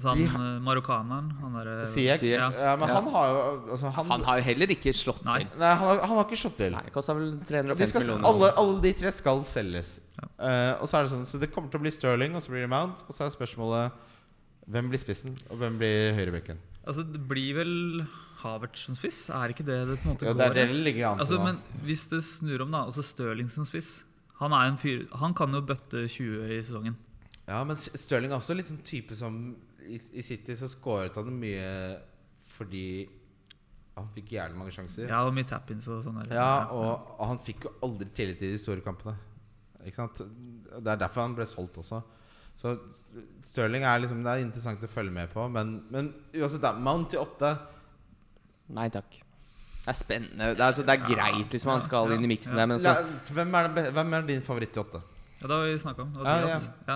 Så han de eh, marokkaneren, han derre Sieg, ja. Ja. men Ja. han har jo altså, han, Han har jo heller ikke slått Nei. til. Nei, han har, han har ikke slått til. Nei, Kosta vel 350 skal, millioner. alle, alle de tre skal selges. Ja. Uh, og så er det sånn Så det kommer til å bli Sterling, og så blir det Mount. Og så er spørsmålet hvem blir spissen, og hvem blir høyrebekken? Altså, det blir vel Havertz som spiss? Er ikke det det på en måte Ja, går det det ligger an Altså, men hvis det snur om, da, altså Stirling som spiss Han er en fyr Han kan jo bøtte 20 i sesongen. Ja, men Sterling er også litt sånn type som I, i City så skåret han mye fordi han fikk jævlig mange sjanser. Ja, og mye tap-ins og sånn. Ja, og, han fikk jo aldri tillit i de store kampene. Ikke sant? Det er derfor han ble solgt også. Så Stirling er liksom Det er interessant å følge med på, men, men uansett, da. Mount til åtte Nei takk. Det er spennende. Det er, altså, det er greit liksom han skal inn i miksen der, men så hvem, er det, hvem er din favoritt til åtte? Ja, det har vi snakka om. Og Ja, Diaz. Ja.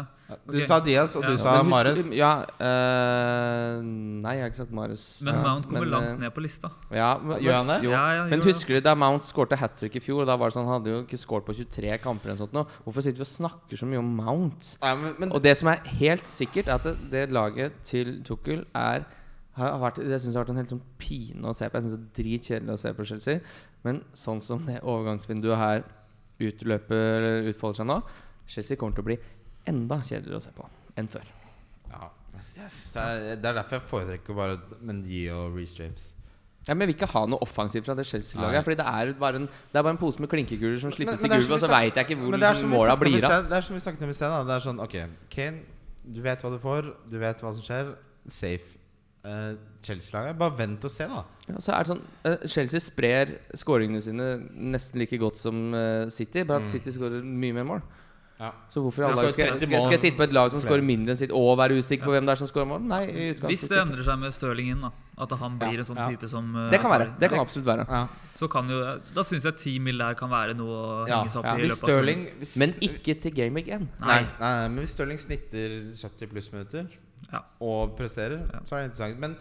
Du sa Diaz, og du Ja, sa husk- Mares. Ja øh, Nei, jeg har ikke sagt Mares. Men Ja, Mount kommer men, langt øh, ned på lista. Ja, men, Gjør han det? Jo. Ja, ja, Men husker du da Mount skårte hat trick i fjor? Og da var det sånn, Han hadde jo ikke skåret på 23 kamper. eller sånt nå. Hvorfor sitter vi og snakker så mye om Mount? Ja, men, men Og det som er helt sikkert, er at det, det laget til Tukkel er har vært, Jeg synes det har vært en helt sånn pine å se på. Jeg synes det er dritkjedelig å se på Chelsea. Men sånn som det overgangsvinduet her utløper eller utfolder seg nå Chelsea kommer til å bli enda kjedeligere å se på enn før. ja, synes det, er, det er derfor jeg foretrekker bare Mendy og Reece James. Ja, men Jeg vil ikke ha noe offensivt fra det Chelsea-laget. Fordi det er, en, det er bare en pose med klinkekuler som slippes Men- men i gulvet, og så veit jeg ikke hvor måla blir av. Det er som vi snakket om i sted. Det er sånn Ok, Kane, du vet hva du får. Du vet hva som skjer. Safe. Uh, Chelsea-laget, bare vent og se, da. Ja, så er det sånn uh, Chelsea sprer skåringene sine nesten like godt som uh, City, bare at Mm. City skårer mye mer mål. Ja. Så hvorfor alle dager skal, skal, skal jeg sitte på et lag som skårer mindre enn sitt, og være usikker på hvem det er som skårer mål? Nei, Hvis det endrer seg med Stirling inn, da at han blir Ja, en sånn ja. type som uh, Det kan er være. Det kan absolutt være. Ja. Så kan jo Da syns jeg 10 mill. der kan være noe å henge seg opp ja. i. i Hvis løpet av hvis, Men ikke til Game again. Nei, Nei. nei, nei, men hvis Stirling snitter 70 pluss minutter Ja. og presterer, Ja. så er det interessant. Men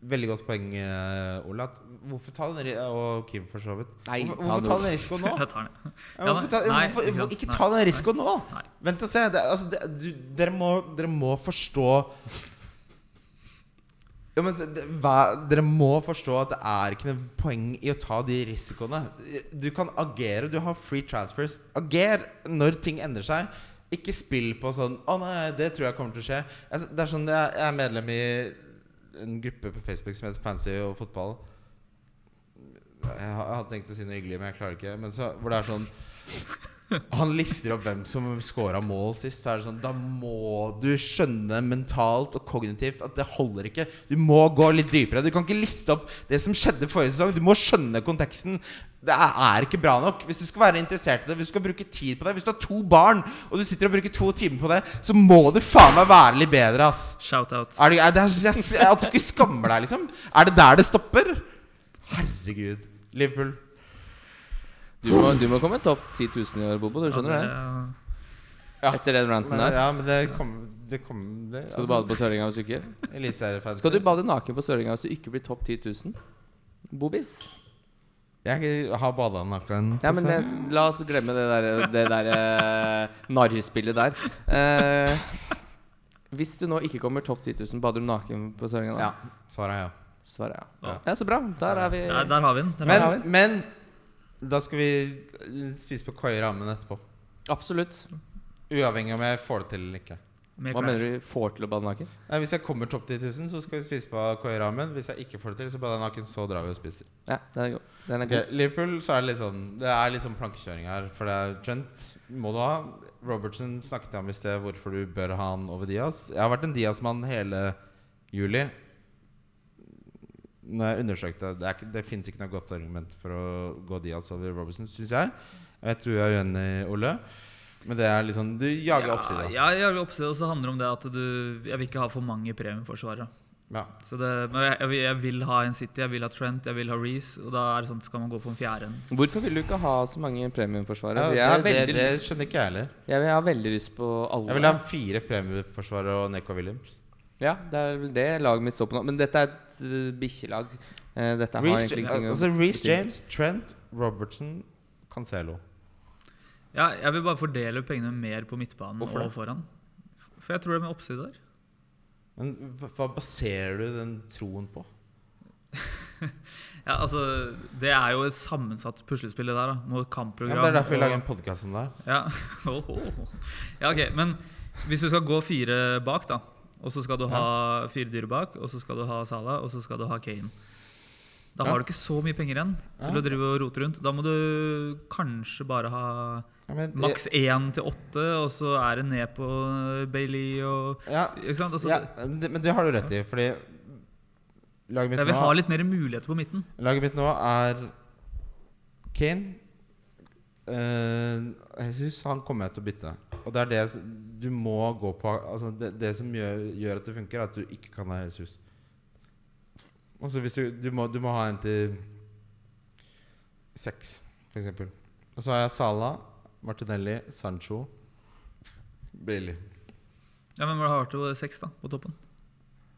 veldig godt poeng, eh, Ole. At hvorfor ta den ri- Og Kim, for så vidt. Nei, hvorfor, ta hvorfor ta den risikoen [LAUGHS] nå? Jeg tar den. Ja, hvorfor ta, nei, hvorfor, ikke hvor- ikke ta den risikoen nå! Nei. Vent og se. Det, altså, det, du, dere, må, dere må forstå ja, men det, hva, Dere må forstå at det er ikke noe poeng i å ta de risikoene. Du kan agere. Du har free transfers. Ager når ting endrer seg. Ikke spill på sånn 'Å nei, det tror jeg kommer til å skje'. Jeg, det er sånn Jeg jeg er medlem i en gruppe på Facebook som heter Fancy og fotball. Jeg hadde tenkt å si noe hyggelig, men jeg klarer ikke. Men så, hvor det er sånn han lister opp hvem som scora mål sist, så er det sånn Da må du skjønne mentalt og kognitivt at det holder ikke. Du må gå litt dypere. Du kan ikke liste opp det som skjedde forrige sesong. Du må skjønne konteksten. Det er, ikke bra nok. Hvis du skal være interessert i det, hvis du skal bruke tid på det Hvis du har to barn, og du sitter og bruker to timer på det, så må du faen meg være litt bedre, ass. Shout-out. Er er at du ikke skammer deg, liksom? Er det der det stopper? Herregud. Liverpool. Du må, du må komme topp 10 000 i år, Bobo. Du skjønner det? Ja. Etter den ranten Men, der. ja, men det kommer det kom det, Skal du bade på Sørenga hvis du ikke Skal du bade naken på Sørenga hvis du ikke blir topp 10 000? Bobis? Jeg har bada naken. Ja, men det, la oss glemme det der, det der eh, narrespillet der. Eh, hvis du nå ikke kommer topp 10 000, bader du naken på Sørenga da? Ja, svaret er ja. Svaret ja. Ja. Ja, så bra. Der er vi. Der, der har vi den. Der har vi Men, men da skal vi spise på Koi ramen etterpå. Absolutt. Uavhengig om jeg får det til eller ikke. Med Hva klær. mener du får til å bade naken? Nei, hvis jeg kommer topp 10 000, så skal vi spise på Koi ramen. Hvis jeg ikke får det til, så bader jeg naken. Så drar vi og spiser. Ja, den er god. Den er god. Okay, Liverpool så er det litt sånn Det er litt sånn plankekjøring her. For det er Trent må du ha. Robertson snakket jeg om i sted hvorfor du bør ha han over Diaz. Jeg har vært en Diaz-mann hele juli. Når jeg undersøkte Det, er ikke- det fins ikke noe godt argument for å gå Diaz over Robertson, syns jeg. Jeg tror jeg er uenig, Ole. Men det er sånn Du jager ja, oppsida? Ja, jeg jager oppsida, og så handler det om det at du Jeg vil ikke ha for mange premieforsvarere. Ja. Så det, men jeg, jeg, vil, jeg vil ha en City, jeg vil ha Trent, jeg vil ha Reece. Og da er det sånn, skal man gå for en fjerde. Hvorfor vil du ikke ha så mange premiumforsvarere? Ja, det, det, det skjønner ikke jeg heller. jeg, jeg har veldig lyst på alle. Jeg vil ha fire premieforsvarere og Neko Williams. Ja, det er vel det laget mitt står på nå. Men dette er et uh, bikkjelag. Uh, dette har Reece egentlig ingenting altså, Reece James, Trent, Robertson, Cancelo. Ja, jeg vil bare fordele pengene mer på midtbanen Hvorfor og det? foran. For jeg tror det er med oppside der. Men hva, baserer du den troen på? [LAUGHS] Ja, altså, Det er jo et sammensatt puslespill, det der. da kampprogram. Ja, det er derfor vi lager en podkast om det her. Ja. [LAUGHS] Oho. ja, ok, men hvis du skal gå fire bak, da, og så skal du ha fire dyr bak, og så skal du ha Salah, og så skal du ha Kane Da har du ikke så mye penger igjen til å drive og rote rundt. Da må du kanskje bare ha men, maks én til åtte, og så er det ned på Bailey og ja? Altså, ja, det, men det har du rett i, fordi laget mitt, jeg vil nå, ha litt mer muligheter på midten. laget mitt nå er Kane. Uh, Jesus han kommer jeg til å bytte. Og det er det du må gå på altså det, det som gjør, gjør at det funker, er at du ikke kan ha Jesus. Altså hvis du, du, må, du må ha en til seks, f.eks. Og så har jeg Sala, Martinelli, Sancho, Bailey. Ja, Men hva har du til seks, da, på toppen?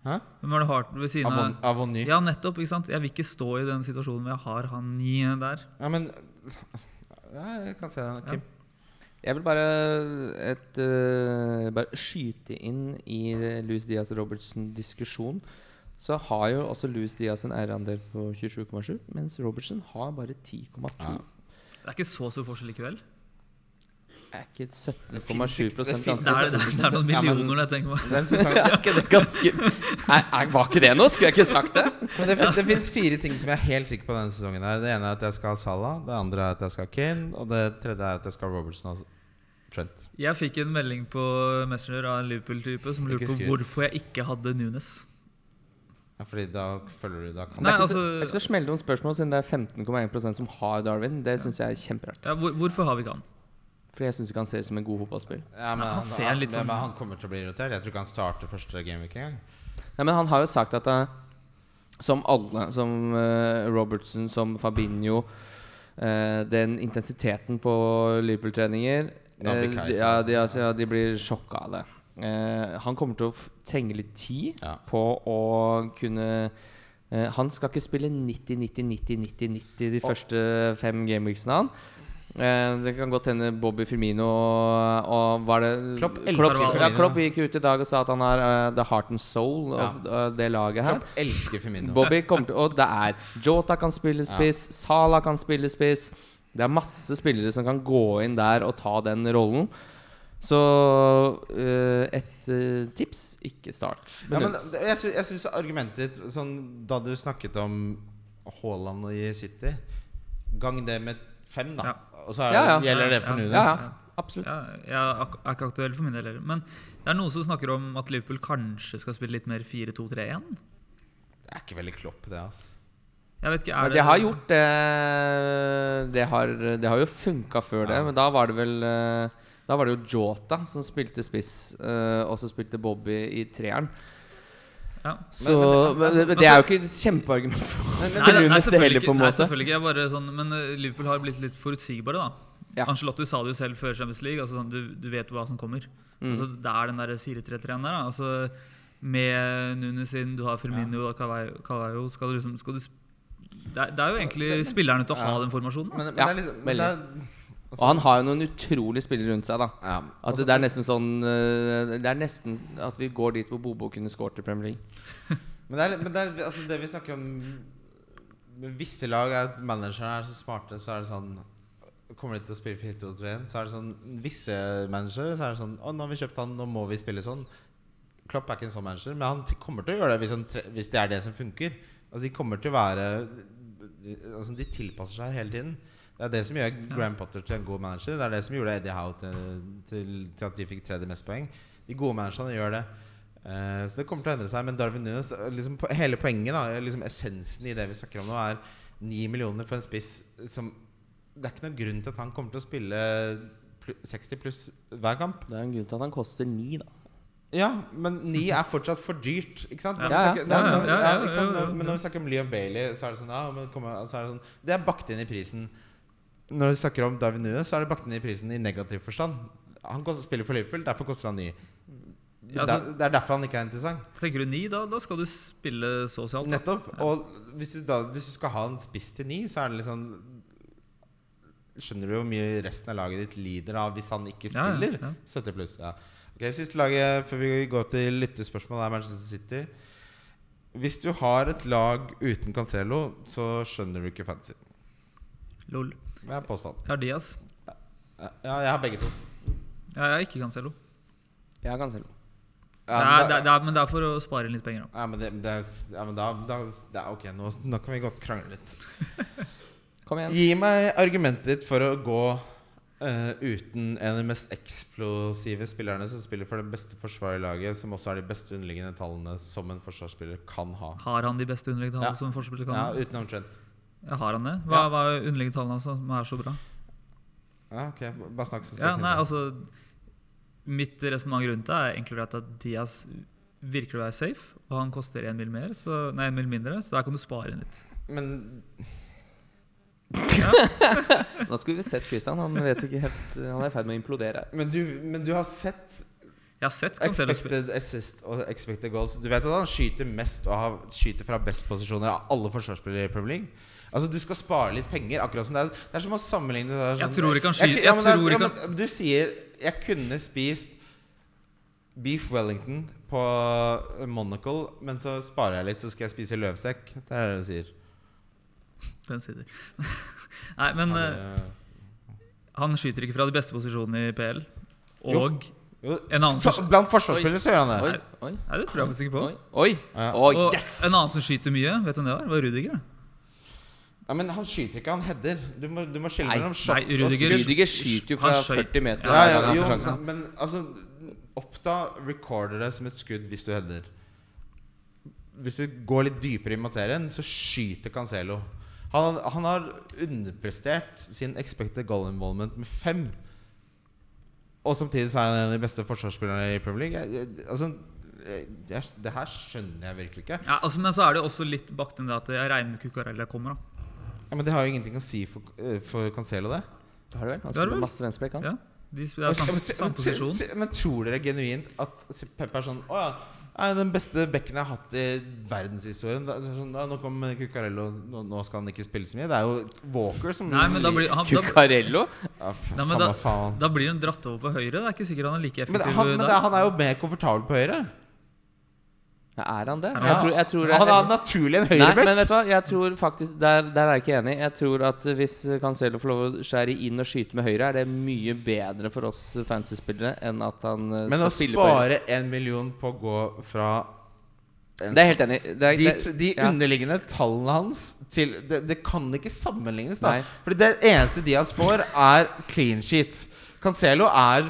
Hæ? Hvem har du hardt ved siden Avon, av Avony. Ja, nettopp. ikke sant? Jeg vil ikke stå i den situasjonen hvor jeg har han ni der. Ja, men ja, Jeg kan se den. Kim. Jeg vil bare, et, uh, bare skyte inn i Louis Diaz og Robertson-diskusjon. Så har jo også Louis Diaz en eierandel på 27,7, mens Robertson har bare 10,2. Ja. Det er ikke så stor forskjell likevel. Er ikke 17,7 ikke- det Det er, det er, det er noen Ja, men- millioner, [LAUGHS] det tenker jeg. Den Er ikke det ganske er, er, Var ikke det noe? Skulle jeg ikke sagt det? [LAUGHS] Men det, det fins fire ting som jeg er helt sikker på denne sesongen. her Det ene er at jeg skal ha Salah, det andre er at jeg skal ha Kane, og det tredje er at jeg skal ha Robertson Altså. Trent. Jeg fikk en melding på Messenger av en Liverpool-type som lurte på hvorfor jeg ikke hadde Nunes. Ja, fordi da følger du da kan Det Nei, er ikke, så, altså- det er ikke så smeldende spørsmål, siden det er 15,1% som har Darwin. Det syns jeg er kjemperart. Ja, hvor, hvorfor har vi ikke han? For jeg syns ikke han ser ut som en god fotballspiller. ja, men han, han han, men, sånn- han kommer til å bli irritert. Jeg tror ikke han starter første gameweek engang. Nei, men han har jo sagt at uh, som alle, som uh, Robertson, som Fabinho uh, Den intensiteten på Liverpool-treninger de, ja, altså. de, altså, ja, de blir sjokka av det. Eh, han kommer til å trenge litt tid Ja. på å kunne Han skal ikke spille 90, 90, 90, 90, 90 de Og- første fem gameweeksene han. Eh, det kan godt hende Bobby Firmino og, og var det Klopp Klopp, Firmino. ja, Klopp gikk ut i dag og sa at han har uh, the heart and soul Ja. of uh, det laget her. Klopp elsker Firmino. Bobby kommer til Og det er Jota kan spille spiss, Sala kan spille spiss. Det er masse spillere som kan gå inn der og ta den rollen. Så uh, et uh, tips ikke start. Ja, men jeg, sy syns argumentet ditt sånn, Da du snakket om Haaland i City Gang det med fem, da. Ja. Og så er, Ja, ja. gjelder det for Ja, Nunes. Ja, ja. Absolutt. Ja, jeg er ikke aktuell for min del heller. Men det er noen som snakker om at Liverpool kanskje skal spille litt mer 4-2-3-1. Det er ikke veldig klopp, det. altså Jeg vet ikke, er Men det de har gjort det Det har, det har jo funka før det, men da var det vel eh, Da var det jo Jota som spilte spiss, eh, og så spilte Bobby i treeren. Ja. Så men- men, altså- Det er jo ikke et kjempeargument for Men- men- Nei, nei, Nunes det selvfølgelig heller, på en Nei, selvfølgelig ikke. Jeg bare sånn, men eh, Liverpool har blitt litt forutsigbare, da. Ja. Ancelotti sa det jo selv før Champions League. Altså, sånn, du, du vet hva som kommer. Mm. Altså, det er den der 4-3-3-en der. Da. Altså, med Nunes inn, du har Firmino og Cavallo, Cavallo skal du liksom skal du, det, er, det er jo egentlig spillerne til å ha Ja. den formasjonen. Da. Men, men Ja, det er liksom Og han har jo noen utrolige spillere rundt seg, da. ja, At altså, det er nesten sånn eh, Det er nesten at vi går dit hvor Bobo kunne skåret i Premier League. [LAUGHS] Men det er, men det, er, altså det vi snakker om Med visse lag er at managerne er så smarte, så er det sånn Kommer de til å spille 4-2-3-1, så er det sånn Visse managere så er det sånn Å, nå har vi kjøpt han, nå må vi spille sånn. Klopp er ikke en sånn manager, men han kommer til å gjøre det hvis, tre hvis det er det som funker. Altså De kommer til å være Altså De tilpasser seg hele tiden. Det er det som gjør. Graham Potter til en god manager. Det er det som gjorde Eddie Howe til, til, til at de fikk tredje mest poeng. De gode managerne gjør det. Eh, så det kommer til å endre seg. Men Darwin Nunes liksom, Hele poenget, da liksom essensen i det vi snakker om nå, er 9 millioner for en spiss som Det er ikke noen grunn til at han kommer til å spille 60 pluss hver kamp. Det er en grunn til at han koster ni, da. Ja, men 9 er fortsatt for dyrt. Ikke sant? Når Ja, ja. snakker- Ja, ja, når- ja, ja, ikke sant? ja, ja, Når- Men når vi snakker om Leon Bailey, så er det sånn, ja, men så er det, sånn det er bakt inn i prisen. Når vi snakker om Darwin Nunes, så er det bakt inn i prisen i negativ forstand. Han spiller for Liverpool, derfor koster han 9. Ja, altså- det er derfor han ikke er interessant. Tenker du ni, da, da skal du spille så sosialt. Nettopp. Og hvis du, da, hvis du skal ha en spiss til 9, så er det sånn Skjønner du hvor mye resten av laget ditt lider av hvis han ikke spiller? ja. 70 pluss, ja. Ok, Siste laget før vi går til lyttespørsmål, er Manchester City. Hvis du har et lag uten Cancelo, så skjønner du ikke fantasy. Lol. Det er påstand. Jeg har Diaz. Ja, jeg har begge to. Ja, jeg er ikke Cancelo. Jeg har selv. Ja, er, det er, det er, men det er for å spare inn litt penger. Da. Ja, men, det, det er, ja, men da, da det er Ok, nå, nå kan vi godt krangle litt. [LAUGHS] Kom igjen. Gi meg argumentet ditt for å gå eh, uten en av de mest eksplosive spillerne som spiller for det beste forsvaret i laget, som også har de beste underliggende tallene som en forsvarsspiller kan ha. Har han de beste underliggende Ja. tallene som en forsvarsspiller kan Ja, ha? utenom Trent. Ja, har han det? Hva, Ja. hva er underliggende tallene hans som er så bra? Ja, ok, Bare snakk, så skal Ja, jeg nei, altså Mitt resonnement rundt det er egentlig at Diaz virker å være safe, og han koster én mil mer, så, nei, en mil mindre, så der kan du spare inn litt. Men [LAUGHS] Nå skulle vi sett Christian. Han vet ikke helt Han er i ferd med å implodere. Men du, men du har sett Jeg har sett Cancelo expected assist og expected goals. Du vet at han skyter mest og har, skyter fra best posisjoner av alle forsvarsspillere i Premier League. Altså Du skal spare litt penger. Akkurat som Det er, det er som å sammenligne det er Jeg sånn, tror ikke han Jeg- skyter- ja, jeg men det ja, men Du sier 'Jeg kunne spist beef wellington på Monocle', men så sparer jeg litt, så skal jeg spise løvstek. Det er det du sier. Den sider. [LAUGHS] Nei, men eh, han skyter ikke fra de beste posisjonene i PL. Og Jo, en annen så, Blant forsvarsspillere så gjør han det. Oi, oi, Nei, det tror jeg faktisk ikke på. oi. Oi! Ja. Og yes! en annen som skyter mye, vet du hvem det var? Det var Rudiger. Ja, men han skyter ikke, han header. Du må, du må skille Nei, mellom shots nei, Rudiger- og skudd. Rydiger skyter jo fra 40 meter. Ja, ja, ja, jo, men altså Oppda recorder det som et skudd hvis du header. Hvis du går litt dypere i materien, så skyter Cancelo. Han, han har underprestert sin expected goal involvement med fem. Og samtidig så er han en av de beste forsvarsspillerne i Premier League. Jeg, jeg, altså, jeg, det her skjønner jeg virkelig ikke. Ja, altså, men så er det også litt bakt inn det at jeg regner med Cucarella kommer. da Ja, men det har jo ingenting å si for, eh, for Cancelo, det. Det har du vel? Han Det har spiller masse venstreback, han. Ja, de spiller det er samme, men, samme posisjon. men tror dere genuint at Pep er sånn Å ja, den beste bekken jeg har hatt i verdenshistorien. Da, er sånn, ja, nå kom Cucarello, nå, nå skal han ikke spille så mye. Det er jo Walker som Nei, men da blir, han, da, ja, Nei, Samme da- faen. da blir han dratt over på høyre. Det er ikke sikkert han er like Men, han, men det, han er jo mer komfortabel på høyre. Ja, er han det? Er han Jeg tror, jeg tror det Han er naturlig en Nei, høyrebekk. men vet du hva? Jeg tror faktisk der, der er jeg ikke enig. Jeg tror at hvis Cancelo får lov å skjære inn og skyte med høyre, er det mye bedre for oss fancy-spillere enn at han eh, Men skal å spille på høyre. spare en million på å gå fra Det er helt enig. Det er- De, de ja. underliggende tallene hans til, det, det kan ikke sammenlignes, da. Nei. Fordi det eneste Diaz får, er clean sheet. Cancelo er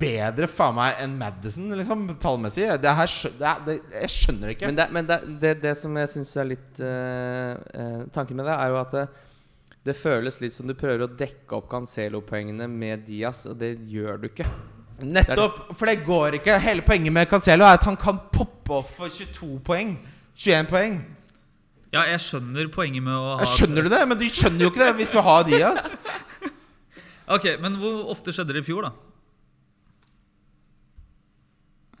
bedre faen meg enn Madison, liksom, tallmessig. Det her, det er, det, jeg skjønner det ikke. Men, det, men det, det, det som jeg syns er litt eh, Tanken med det, er jo at det, det føles litt som du prøver å dekke opp Cancelo-poengene med Diaz, og det gjør du ikke. Nettopp! For det går ikke. Hele poenget med Cancelo er at han kan poppe opp for 22 poeng. 21 poeng. Ja, jeg skjønner poenget med å ha Jeg skjønner du det? Men du skjønner jo ikke det hvis du har Diaz. [LAUGHS] Ok, Men hvor ofte skjedde det i fjor, da?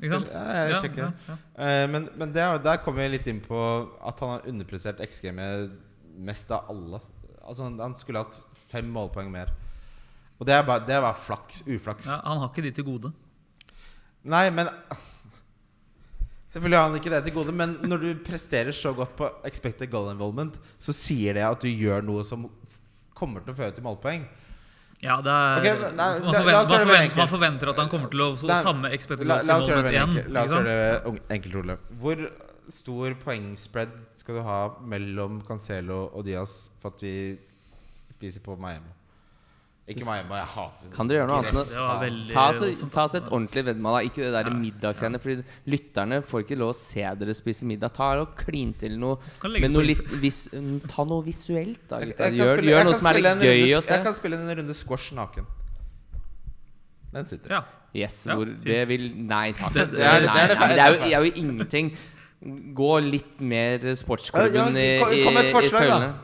Ikke sant? Ja, jeg sjekker. ja, ja. Eh, men men det, er der kommer vi litt inn på at han har underprestert XG med mest av alle. Altså Han, han skulle hatt fem målpoeng mer. Og det er bare, det er bare flaks. Uflaks. Ja, han har ikke de til gode. Nei, men Selvfølgelig har han ikke det til gode, men når du presterer så godt på expected goal involvement, så sier det at du gjør noe som kommer til å føre til målpoeng. Ja, det er okay, men nei, man, forventer, man, forventer, man forventer at han kommer til å Nei, samme involvement igjen. la oss gjøre det enkelt, Ole. Hvor stor poengspread skal du ha mellom Cancelo og Diaz for at vi spiser på Miami? Ikke Miami, jeg hater Kan dere gjøre noe annet? Det var veldig Ta, så, ta oss et ordentlig veddemål. da. Ikke det der Ja, middagsgreiene. Fordi lytterne får ikke lov å se dere spise middag. Ta og Klin til noe Kan legge med noe på litt vis, Ta noe visuelt, da. Jeg- gutta. jeg kan Gjør, spille- gjør noe kan som er spille litt en gøy å se. Jeg kan spille en runde squash naken. Den sitter. Ja. Yes, Ja, hvor fint. det vil Nei takk. Det- Det, det er det- det er det nei, feil- det er jo, er jo ingenting. Gå litt mer sportsklubben Ja, ja, i, kom- i, kom med et i forslag, da. følgene.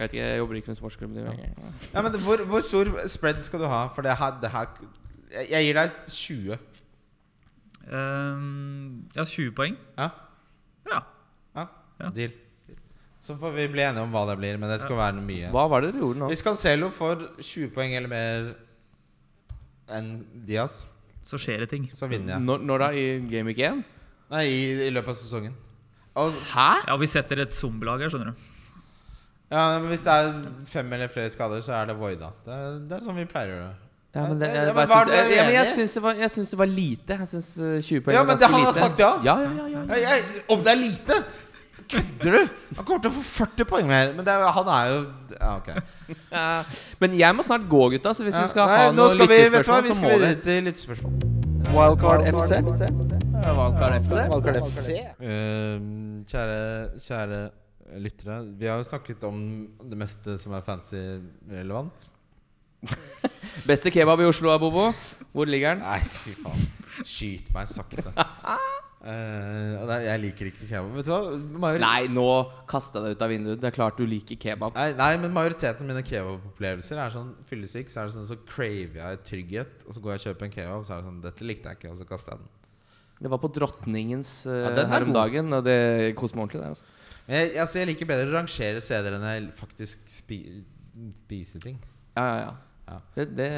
Jeg vet ikke, jeg jobber ikke med sportsklubben. i VG. Ja, men hvor, hvor stor spread skal du ha? For det her, det her jeg, jeg gir deg 20. Um, ja, 20 poeng. Ja, Ja. ja. Ja. Deal. Så får vi bli enige om hva det blir, men det skal være noe mye. Hva var det dere gjorde nå? Hvis Cancelo får 20 poeng eller mer enn Diaz, Så skjer det ting. så vinner jeg. Når, når da? I Game Week 1? Nei, i, i løpet av sesongen. Og, Hæ? Ja, vi setter et zombielag her, skjønner du. Ja, men Hvis det er fem eller flere skader, så er det voida. Det, det er sånn vi pleier å gjøre. Ja, men, det, Ja, jeg, men bare syns- ja, men jeg uenig syns det, var- jeg syns det var lite. Jeg syns eh, 20 poeng Ja, var men ganske det han har sagt ja. Ja, ja, ja, ja, Jeg, jeg, om det er lite? Kødder du? Han kommer til å få 40 poeng mer. Men det er, han er jo Ja, ok. [LAUGHS] Ja, Men jeg må snart gå, gutta. Så hvis Ja, vi skal nei, ha noen skal vi, vet du hva, lyttespørsmål, vi så skal må videre til lyttespørsmål. Wildcard FC. Ja, Wildcard FC. Ehm, kjære, kjære lyttere. Vi har jo snakket om det meste som er fancy relevant. [LAUGHS] Beste kebab i Oslo, Abobo. Hvor ligger den? Nei, fy faen. Skyt meg sakte. [LAUGHS] Uh, nei, jeg liker ikke kebab. Vet du hva? Major Nei, nå kasta jeg deg ut av vinduet. Det er klart du liker kebab. nei, nei, men majoriteten av mine kebabopplevelser er sånn fyllesyk. Så er det sånn Så craver jeg trygghet, og så går jeg og kjøper en kebab, så er det sånn Dette likte jeg ikke, og så kaster jeg den. Det var på Drottningens uh, Ja, er her om dagen, og det koste meg ordentlig. Der, altså. Jeg, altså, jeg liker bedre å rangere steder enn jeg faktisk spi, spise ting. Ja, ja, ja. Ja. Det, det,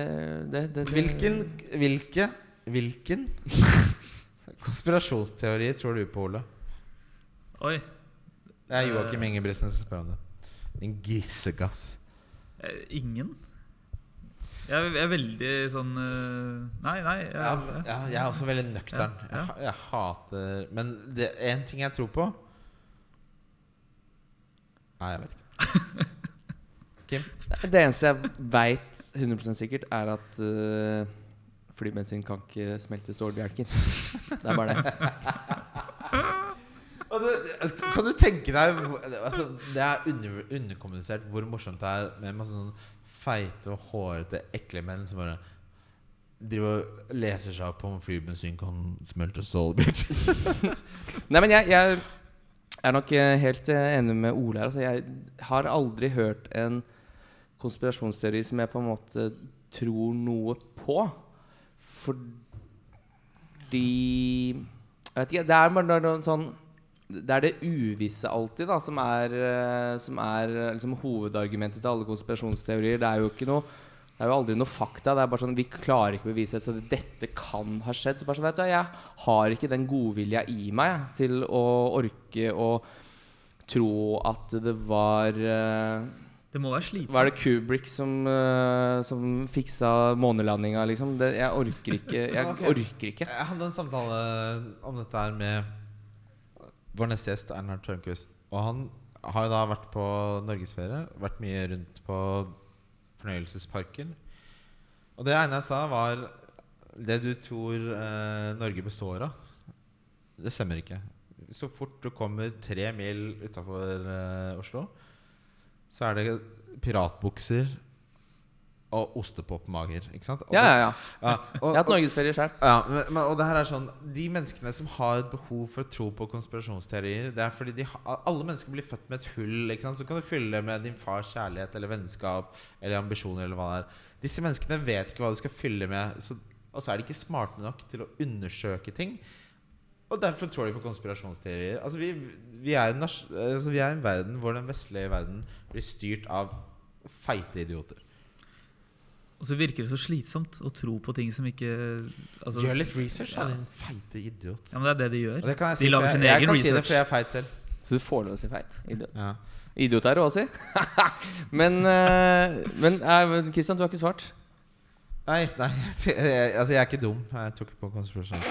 det, det, Hvilken Hvilke Hvilken [LAUGHS] konspirasjonsteori tror du på, Ole? Oi. Det er Joakim Ingebrigtsen som spør om det. Din gissegass. Eh, Ingen? Jeg er, jeg er veldig sånn eh, Nei, nei. Jeg, Ja, jeg er også veldig nøktern. Ja, ja. Jeg, jeg hater Men det én ting jeg tror på. Nei, jeg vet ikke. [LAUGHS] Kim? Det eneste jeg veit 100 sikkert, er at uh, flybensin kan ikke smelte stålbjelker. Det er bare det. [LAUGHS] Det, kan du tenke deg altså, Det er under, underkommunisert hvor morsomt det er med masse sånn feite og hårete, ekle menn som bare driver og leser seg opp om flybensin kan smelte stålbjelker. [LAUGHS] Nei, men jeg, jeg er nok eh, helt eh, enig med Ole her. Altså, jeg har aldri hørt en konspirasjonsteori som jeg på en måte tror noe på. Fordi Jeg vet ikke. Det er bare noe sånn Det er det uvisse alltid da som er, eh, som er liksom, hovedargumentet til alle konspirasjonsteorier. Det er jo ikke noe det er jo aldri noe fakta. Det er bare sånn Vi klarer ikke å bevise det, så dette kan ha skjedd. Så bare sånn, vet du, Jeg har ikke den godvilja i meg jeg, til å orke å tro at det var eh, Det må være slitsomt. Var det Kubrick som, eh, som fiksa månelandinga, liksom? Det, jeg orker ikke. Jeg [LAUGHS] okay. orker ikke. Jeg hadde en samtale om dette her med vår neste gjest, Einar Tørnquist. Og han har jo da vært på norgesferie. Vært mye rundt på fornøyelsesparker. Og det ene jeg sa, var Det du tror eh, Norge består av, det stemmer ikke. Så fort du kommer tre mil utafor eh, Oslo, så er det piratbukser og ostepopmager. Ikke sant? Og Ja, ja, ja. ja, og, Jeg har hatt norgesferie sjøl. ja, men, og det her er sånn De menneskene som har et behov for å tro på konspirasjonsteorier Det er fordi de Alle mennesker blir født med et hull. Ikke sant? Så kan du fylle det med din fars kjærlighet eller vennskap eller ambisjoner. eller hva det er Disse menneskene vet ikke hva de skal fylle med, så, og så er de ikke smarte nok til å undersøke ting. Og derfor tror de på konspirasjonsteorier. Altså vi, vi, er en altså vi er en verden hvor den vestlige verden blir styrt av feite idioter. Og så virker det så slitsomt å tro på ting som ikke altså, Gjør litt research, da, Ja. din feite idiot. Ja, men det er det de gjør. Det si De lager sin egen jeg, sin jeg kan si det for jeg er feit selv. Så du får lov å si feit? Idiot. Ja. Idiot er det også, si. [LAUGHS] men eh, men eh, Christian, du har ikke svart. Nei, nei [LAUGHS] jeg, altså jeg er ikke dum. Jeg tror ikke på konspirasjon.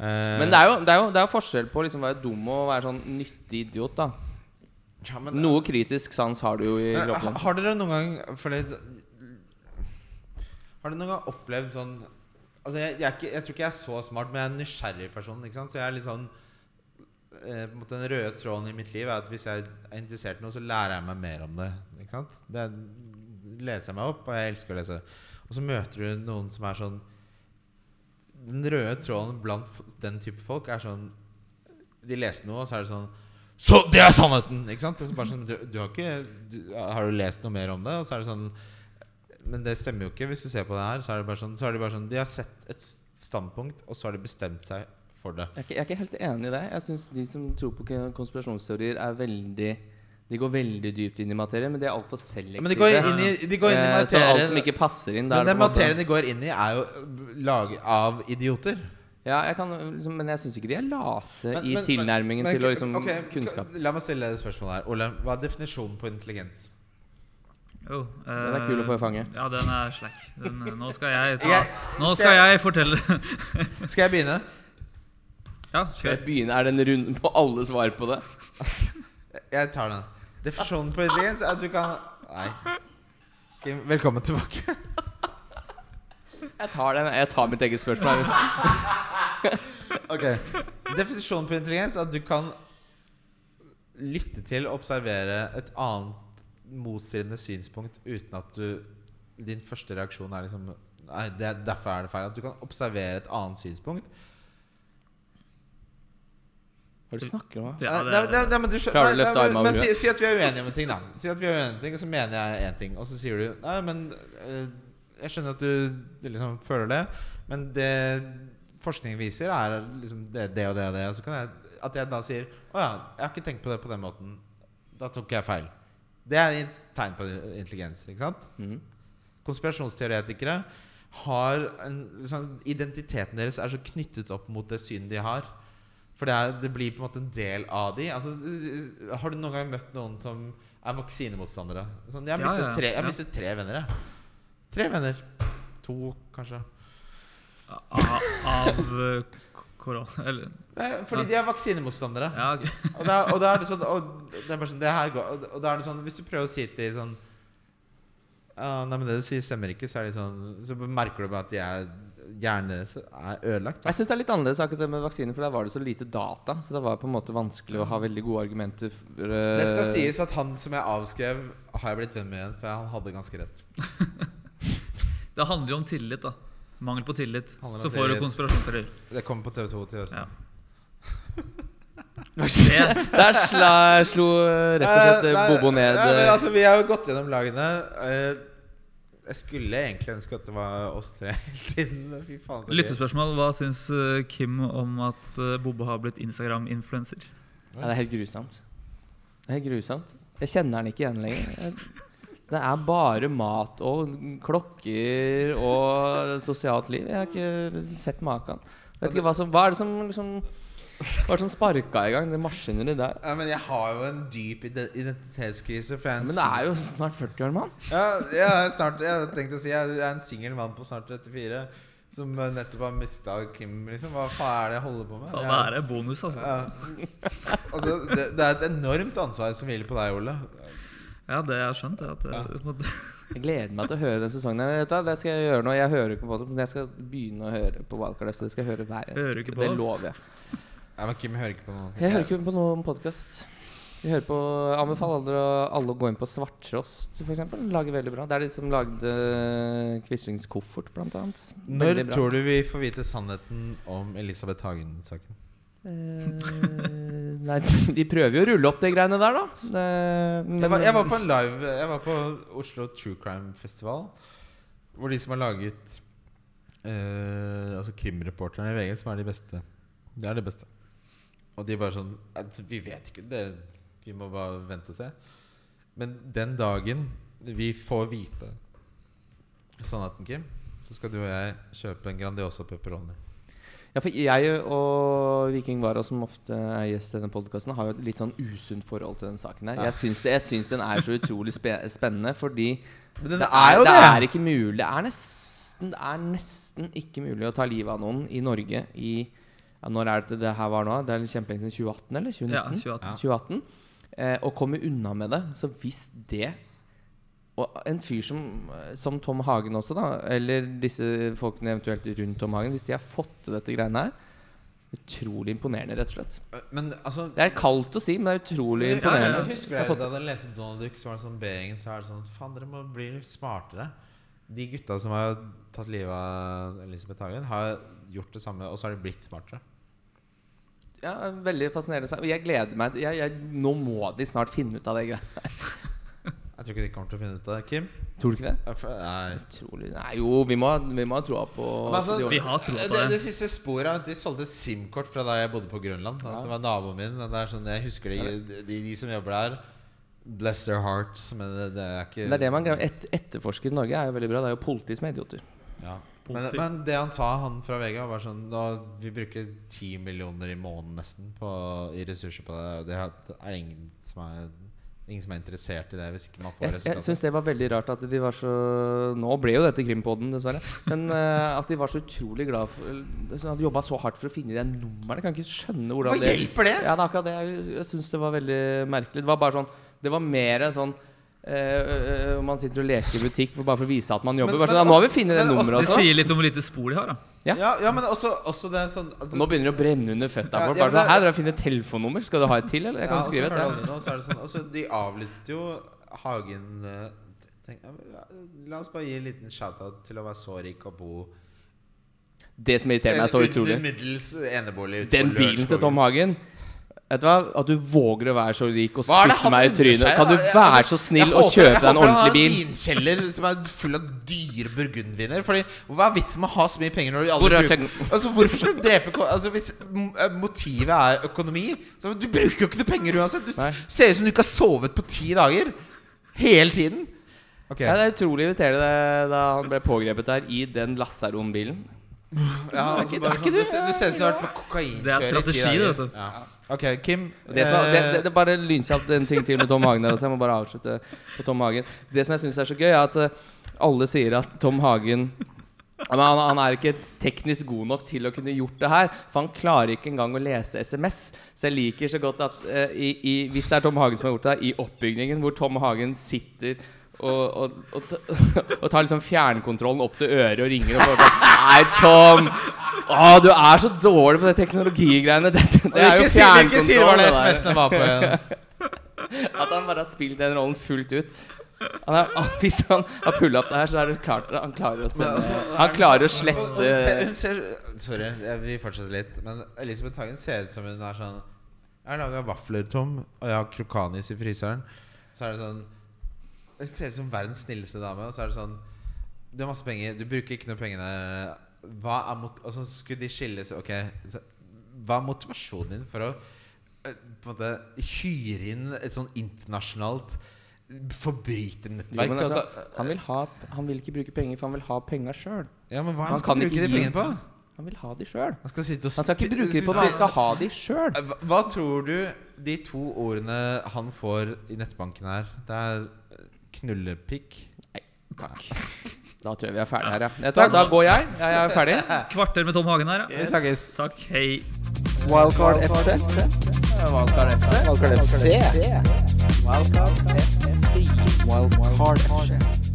Eh, Men det er jo, det er jo, det er jo forskjell på liksom å være dum og være sånn nyttig idiot, da. Ja, men- Noe kritisk sans har du jo i kroppen. Har dere noen gang fordi, Har dere noen gang opplevd sånn Altså jeg, jeg, ikke, jeg tror ikke jeg er så smart, men jeg er en nysgjerrig person. Ikke sant? Så jeg er litt sånn eh, Den røde tråden i mitt liv er at hvis jeg er interessert i noe, så lærer jeg meg mer om det. Ikke sant? Det leser jeg meg opp, og jeg elsker å lese. Og så møter du noen som er sånn Den røde tråden blant den type folk er sånn De leser noe, og så er det sånn Så det er sannheten! Ikke sant? Sånn, du, du har ikke du, Har du lest noe mer om det? Og så er det sånn Men det stemmer jo ikke. Hvis du ser på det her, så er det bare sånn Så det bare sånn De har sett et standpunkt, og så har de bestemt seg for det. Jeg er, ikke, jeg er ikke helt enig i det. Jeg syns de som tror på konspirasjonsteorier, er veldig De går veldig dypt inn i materien, men de er altfor selektive. Men de går inn i, de går inn i materien, så alt som ikke passer inn, Men den materien de går inn i, er jo laget av idioter. Ja, jeg kan, liksom, men jeg syns ikke de er late Men- i men- tilnærmingen men- til å liksom okay, kunnskap. La meg stille deg et spørsmål her. Ole, hva er definisjonen på intelligens? Jo, Den er kul å få i fanget. Ja, den er slack. Den, nå skal jeg ta Jeg- Nå skal skal jeg- jeg fortelle Skal jeg begynne? Ja, Skal skal jeg begynne? Er det en runde på alle svar på det? [LAUGHS] Jeg tar den. Definisjonen på intelligens er at du kan Nei. Kim, velkommen tilbake. Jeg tar, den, jeg tar mitt eget spørsmål. [LAUGHS] Ok Definisjonen på intelligens er at du kan lytte til og observere et annet motstridende synspunkt uten at du Din første reaksjon er liksom Nei, det er, derfor er det feil. At du kan observere et annet synspunkt. Hva er det du snakker om? Ja, Nei, nei, nei, nei, men du Klarer du å nei, løfte armene men, men si, si at vi er uenige om en ting, da. Si at vi er uenige om en ting, og så mener jeg én ting. Og så sier du Nei, men eh, Jeg skjønner at du, liksom føler det, men det forskning viser, er liksom det, det og det og det. Og så kan jeg At jeg da sier Å ja, jeg har ikke tenkt på det på den måten. Da tok jeg feil. Det er et tegn på intelligens, ikke sant? Mm. Konspirasjonsteoretikere har en, liksom, Identiteten deres er så knyttet opp mot det synet de har. For det, er, det blir på en måte en del av de altså, Har du noen gang møtt noen som er vaksinemotstandere? Sånn, jeg har Ja, mistet, ja, tre, jeg mistet tre venner, jeg. Tre venner. To, kanskje. Av, av eh, korona Eller Nei, fordi de er vaksinemotstandere. Ja, okay. Og da, og da er det sånn, og det er bare sånn det her går, og, da er det sånn Hvis du prøver å si til sånn ja, Nei, men det du sier, stemmer ikke. Så er det sånn Så merker du bare at de er hjernen deres er ødelagt. Da. Jeg syns det er litt annerledes akkurat det med vaksiner, for der var det så lite data. Så det var på en måte vanskelig å ha veldig gode argumenter for uh... Det skal sies at han som jeg avskrev, har jeg blitt venn med igjen. For han hadde ganske rett. [LAUGHS] Det handler jo om tillit, da. Mangel på tillit. Handler Så får du konspirasjonsteorier. Det kommer på TV2 til høsten. Ja. [LAUGHS] Det, Der sla, slo rett og slett eh, Nei, Bobo ned nei, men eh, altså, Vi har jo gått gjennom lagene. Eh, Jeg skulle egentlig ønske at det var oss tre [LAUGHS] hele tiden. Fy faen. Lyttespørsmål. Hva syns Kim om at Bobo har blitt Instagram-influenser? ja, Det er helt grusomt. Det er helt grusomt. Jeg kjenner den ikke igjen lenger. Jeg- Det er bare mat og klokker og sosialt liv. Jeg har ikke sett maken. Vet ikke hva, som, hva er det som liksom Hva er det som sparka i gang det maskineriet der? Ja, men jeg har jo en dyp identitetskrise. For jeg er en Men det er jo snart 40 år, mann. Ja, jeg, er snart, jeg tenkte å si Jeg er en singel mann på snart 34. Som nettopp har mista Kim, liksom. Hva faen er det jeg holder på med? Faen, Jeg- det er bonus, altså. Ja. Altså, det, det er et enormt ansvar som hviler på deg, Ole. Ja, det har jeg skjønt. er at en måte- [LAUGHS] Jeg gleder meg til å høre den sesongen. her. Det skal jeg gjøre nå. Jeg hører ikke på det, men jeg skal begynne å høre på Wildcard. Så det skal jeg høre hver Hører ikke på Det oss? lover jeg. Ja, men Kim hører ikke på noe. Jeg hører ikke på noen podkast. Vi hører på anbefaler alle, alle å gå inn på Svarttrost, f.eks. Lager veldig bra. Det er de som lagde Quislings koffert, annet. Når tror du vi får vite sannheten om Elisabeth Hagen-saken? Eh, nei, [LAUGHS] de prøver jo å rulle opp de greiene der, da. Eh, men- Jeg var, jeg var på en live Jeg var på Oslo True Crime Festival. Hvor de som har laget uh, Altså krimreporterne i VG, som er de beste. Det er de beste. Og de bare sånn Vi vet ikke. Det, vi må bare vente og se. Men den dagen vi får vite sannheten, Kim, så skal du og jeg kjøpe en Grandiosa pepperoni. Ja, for jeg og Viking Vara, som ofte er gjest i denne podkasten, har jo et litt sånn usunt forhold til den saken her. Jeg syns, det, jeg syns den er så utrolig spe spennende, fordi det er jo det det! er ikke mulig Det er nesten, det er nesten ikke mulig å ta livet av noen i Norge i ja, Når er det det her var nå? Det er kjempelenge siden 2018, eller? 2019? Ja, 2018. 2018. Eh, og komme unna med det. Så hvis det Og en fyr som, som Tom Hagen også, da, eller disse folkene eventuelt rundt Tom Hagen, hvis de har fått til dette greiene her Utrolig imponerende, rett og slett. Men altså Det er kaldt å si, men det er utrolig Ja, imponerende. Jeg husker jeg Da jeg leste Donald Duck, så var det sånn B-gjengen Så er det sånn Faen, dere må bli litt smartere. De gutta som har tatt livet av Elisabeth Hagen, har gjort det samme, og så har de blitt smartere. Ja, veldig fascinerende. jeg gleder meg jeg, jeg, Nå må de snart finne ut av det. [LAUGHS] Jeg tror ikke de kommer til å finne ut av det. Kim? Tror du ikke det? Nei. Utrolig. Nei, jo, vi må, vi må ha troa på altså, de Vi har troa på det, det. det siste sporet De solgte SIM-kort fra da jeg bodde på Grønland. Altså, det var naboen min. Det er sånn, jeg husker de, de, de som jobber der. Bless their hearts. Men det, det er ikke Det er det man greier. Et, etterforsker i Norge er jo veldig bra. Det er jo politi som er idioter. Ja. Men, men det han sa, han fra VG, var sånn da, Vi bruker ti millioner i måneden nesten på, i ressurser på det. Det er det ingen som er Ingen som er interessert i det hvis ikke man får Jeg, jeg syns det var veldig rart at de var så Nå ble jo dette Krimpodden, dessverre. Men uh, [LAUGHS] at de var så utrolig glad for De hadde jobba så hardt for å finne de numrene. Jeg kan ikke skjønne Hva det det hjelper det? Ja, det er akkurat det. Jeg, jeg syns det var veldig merkelig. Det var bare sånn Det var mer sånn eh, øh, Man sitter og leker i butikk for, bare for å vise at man jobber. Men- men sånn, nå har vi funnet det nummeret Det sier litt om hvor lite spor de har, da. Ja. Ja, ja, men også, også det er sånn altså, Nå begynner det å brenne under føtta Ja, på ja, sånn, Her dere finner telefonnummer. Skal du ha et til, eller? Jeg kan ja, skrive et. hører Ja. så er det sånn, altså, De avlytter jo Hagen eh, tenk, La oss bare gi en liten shout-out til å være så rik og bo Det som irriterer meg så utrolig enebolig ute Den bilen til Tom Hagen Vet du hva? At du våger å være så rik og det spytte meg i trynet. Kan du være altså, så snill og kjøpe deg en Jeg håper han har en vinkjeller som er full av dyre burgundviner. Fordi Hva er vitsen med å ha så mye penger når du aldri er bruker Altså Hvorfor skal du drepe Altså Hvis eh, motivet er økonomi så Du bruker jo ikke noe penger uansett. Du Nei. ser ut som du ikke har sovet på ti dager. Hele tiden. Okay. Ja, det er utrolig irriterende da han ble pågrepet der i den Lasteron-bilen. Ja, altså, ikke- bare er ikke sånn, du- Du ser- ut som du har vært på kokainkjør Det er i ti strategi, dager. det, vet du. Ja. Ok, Kim. Det, som er, det, eh, det, det er bare lynkjapt en ting til med Tom Hagen der også. Jeg må bare avslutte på Tom Hagen. Det som jeg syns er så gøy, er at eh, alle sier at Tom Hagen han, han er ikke teknisk god nok til å kunne gjort det her. For han klarer ikke engang å lese SMS. Så jeg liker så godt at uh, i, i, hvis det er Tom Hagen som har gjort det, her, i oppbygningen hvor Tom Hagen sitter og, og, [LAUGHS] og, tar liksom fjernkontrollen opp til øret og ringer og sånn Nei, Tom! Å, du er så dårlig på [LAUGHS] det teknologigreiene. Det, det er jo fjernkontroll. ikke si det var det det. SMS-ene var på igjen. [LAUGHS] At han bare har spilt den rollen fullt ut. Han er, hvis han har pulla opp det her, så er det klart han klarer å sende altså, Han klarer å slette hun ser, sorry, vi fortsetter litt. Men Elisabeth Hagen ser ut som hun er sånn Jeg har laga vafler, Tom, og jeg har krokanis i fryseren. Så er det sånn Hun ser ut som verdens snilleste dame, og så er det sånn Du har masse penger, du bruker ikke noe pengene. Hva er mot... Og så skulle de skilles Ok, så, hva er motivasjonen din for å eh, på en måte hyre inn et sånn internasjonalt forbryternettverk? Jo, altså, han, vil ha, han vil ikke bruke penger, for han vil ha penga sjøl. ja, men hva er det han skal kan bruke de pengene på? Han vil ha de sjøl. Han skal Han skal ikke bruke de på noe, han skal ha de sjøl. Hva, hva tror du de to ordene han får i nettbanken her Det er eh, Nei, Takk. Da tror jeg vi er ferdige her, ja. Tar, Da går jeg. Jeg er ferdig. Kvarter med Tom Hagen her, ja. Yes. Takk. Hei. Wildcard FC. Wildcard FC. Wildcard FC. Wildcard FC. Wildcard FC.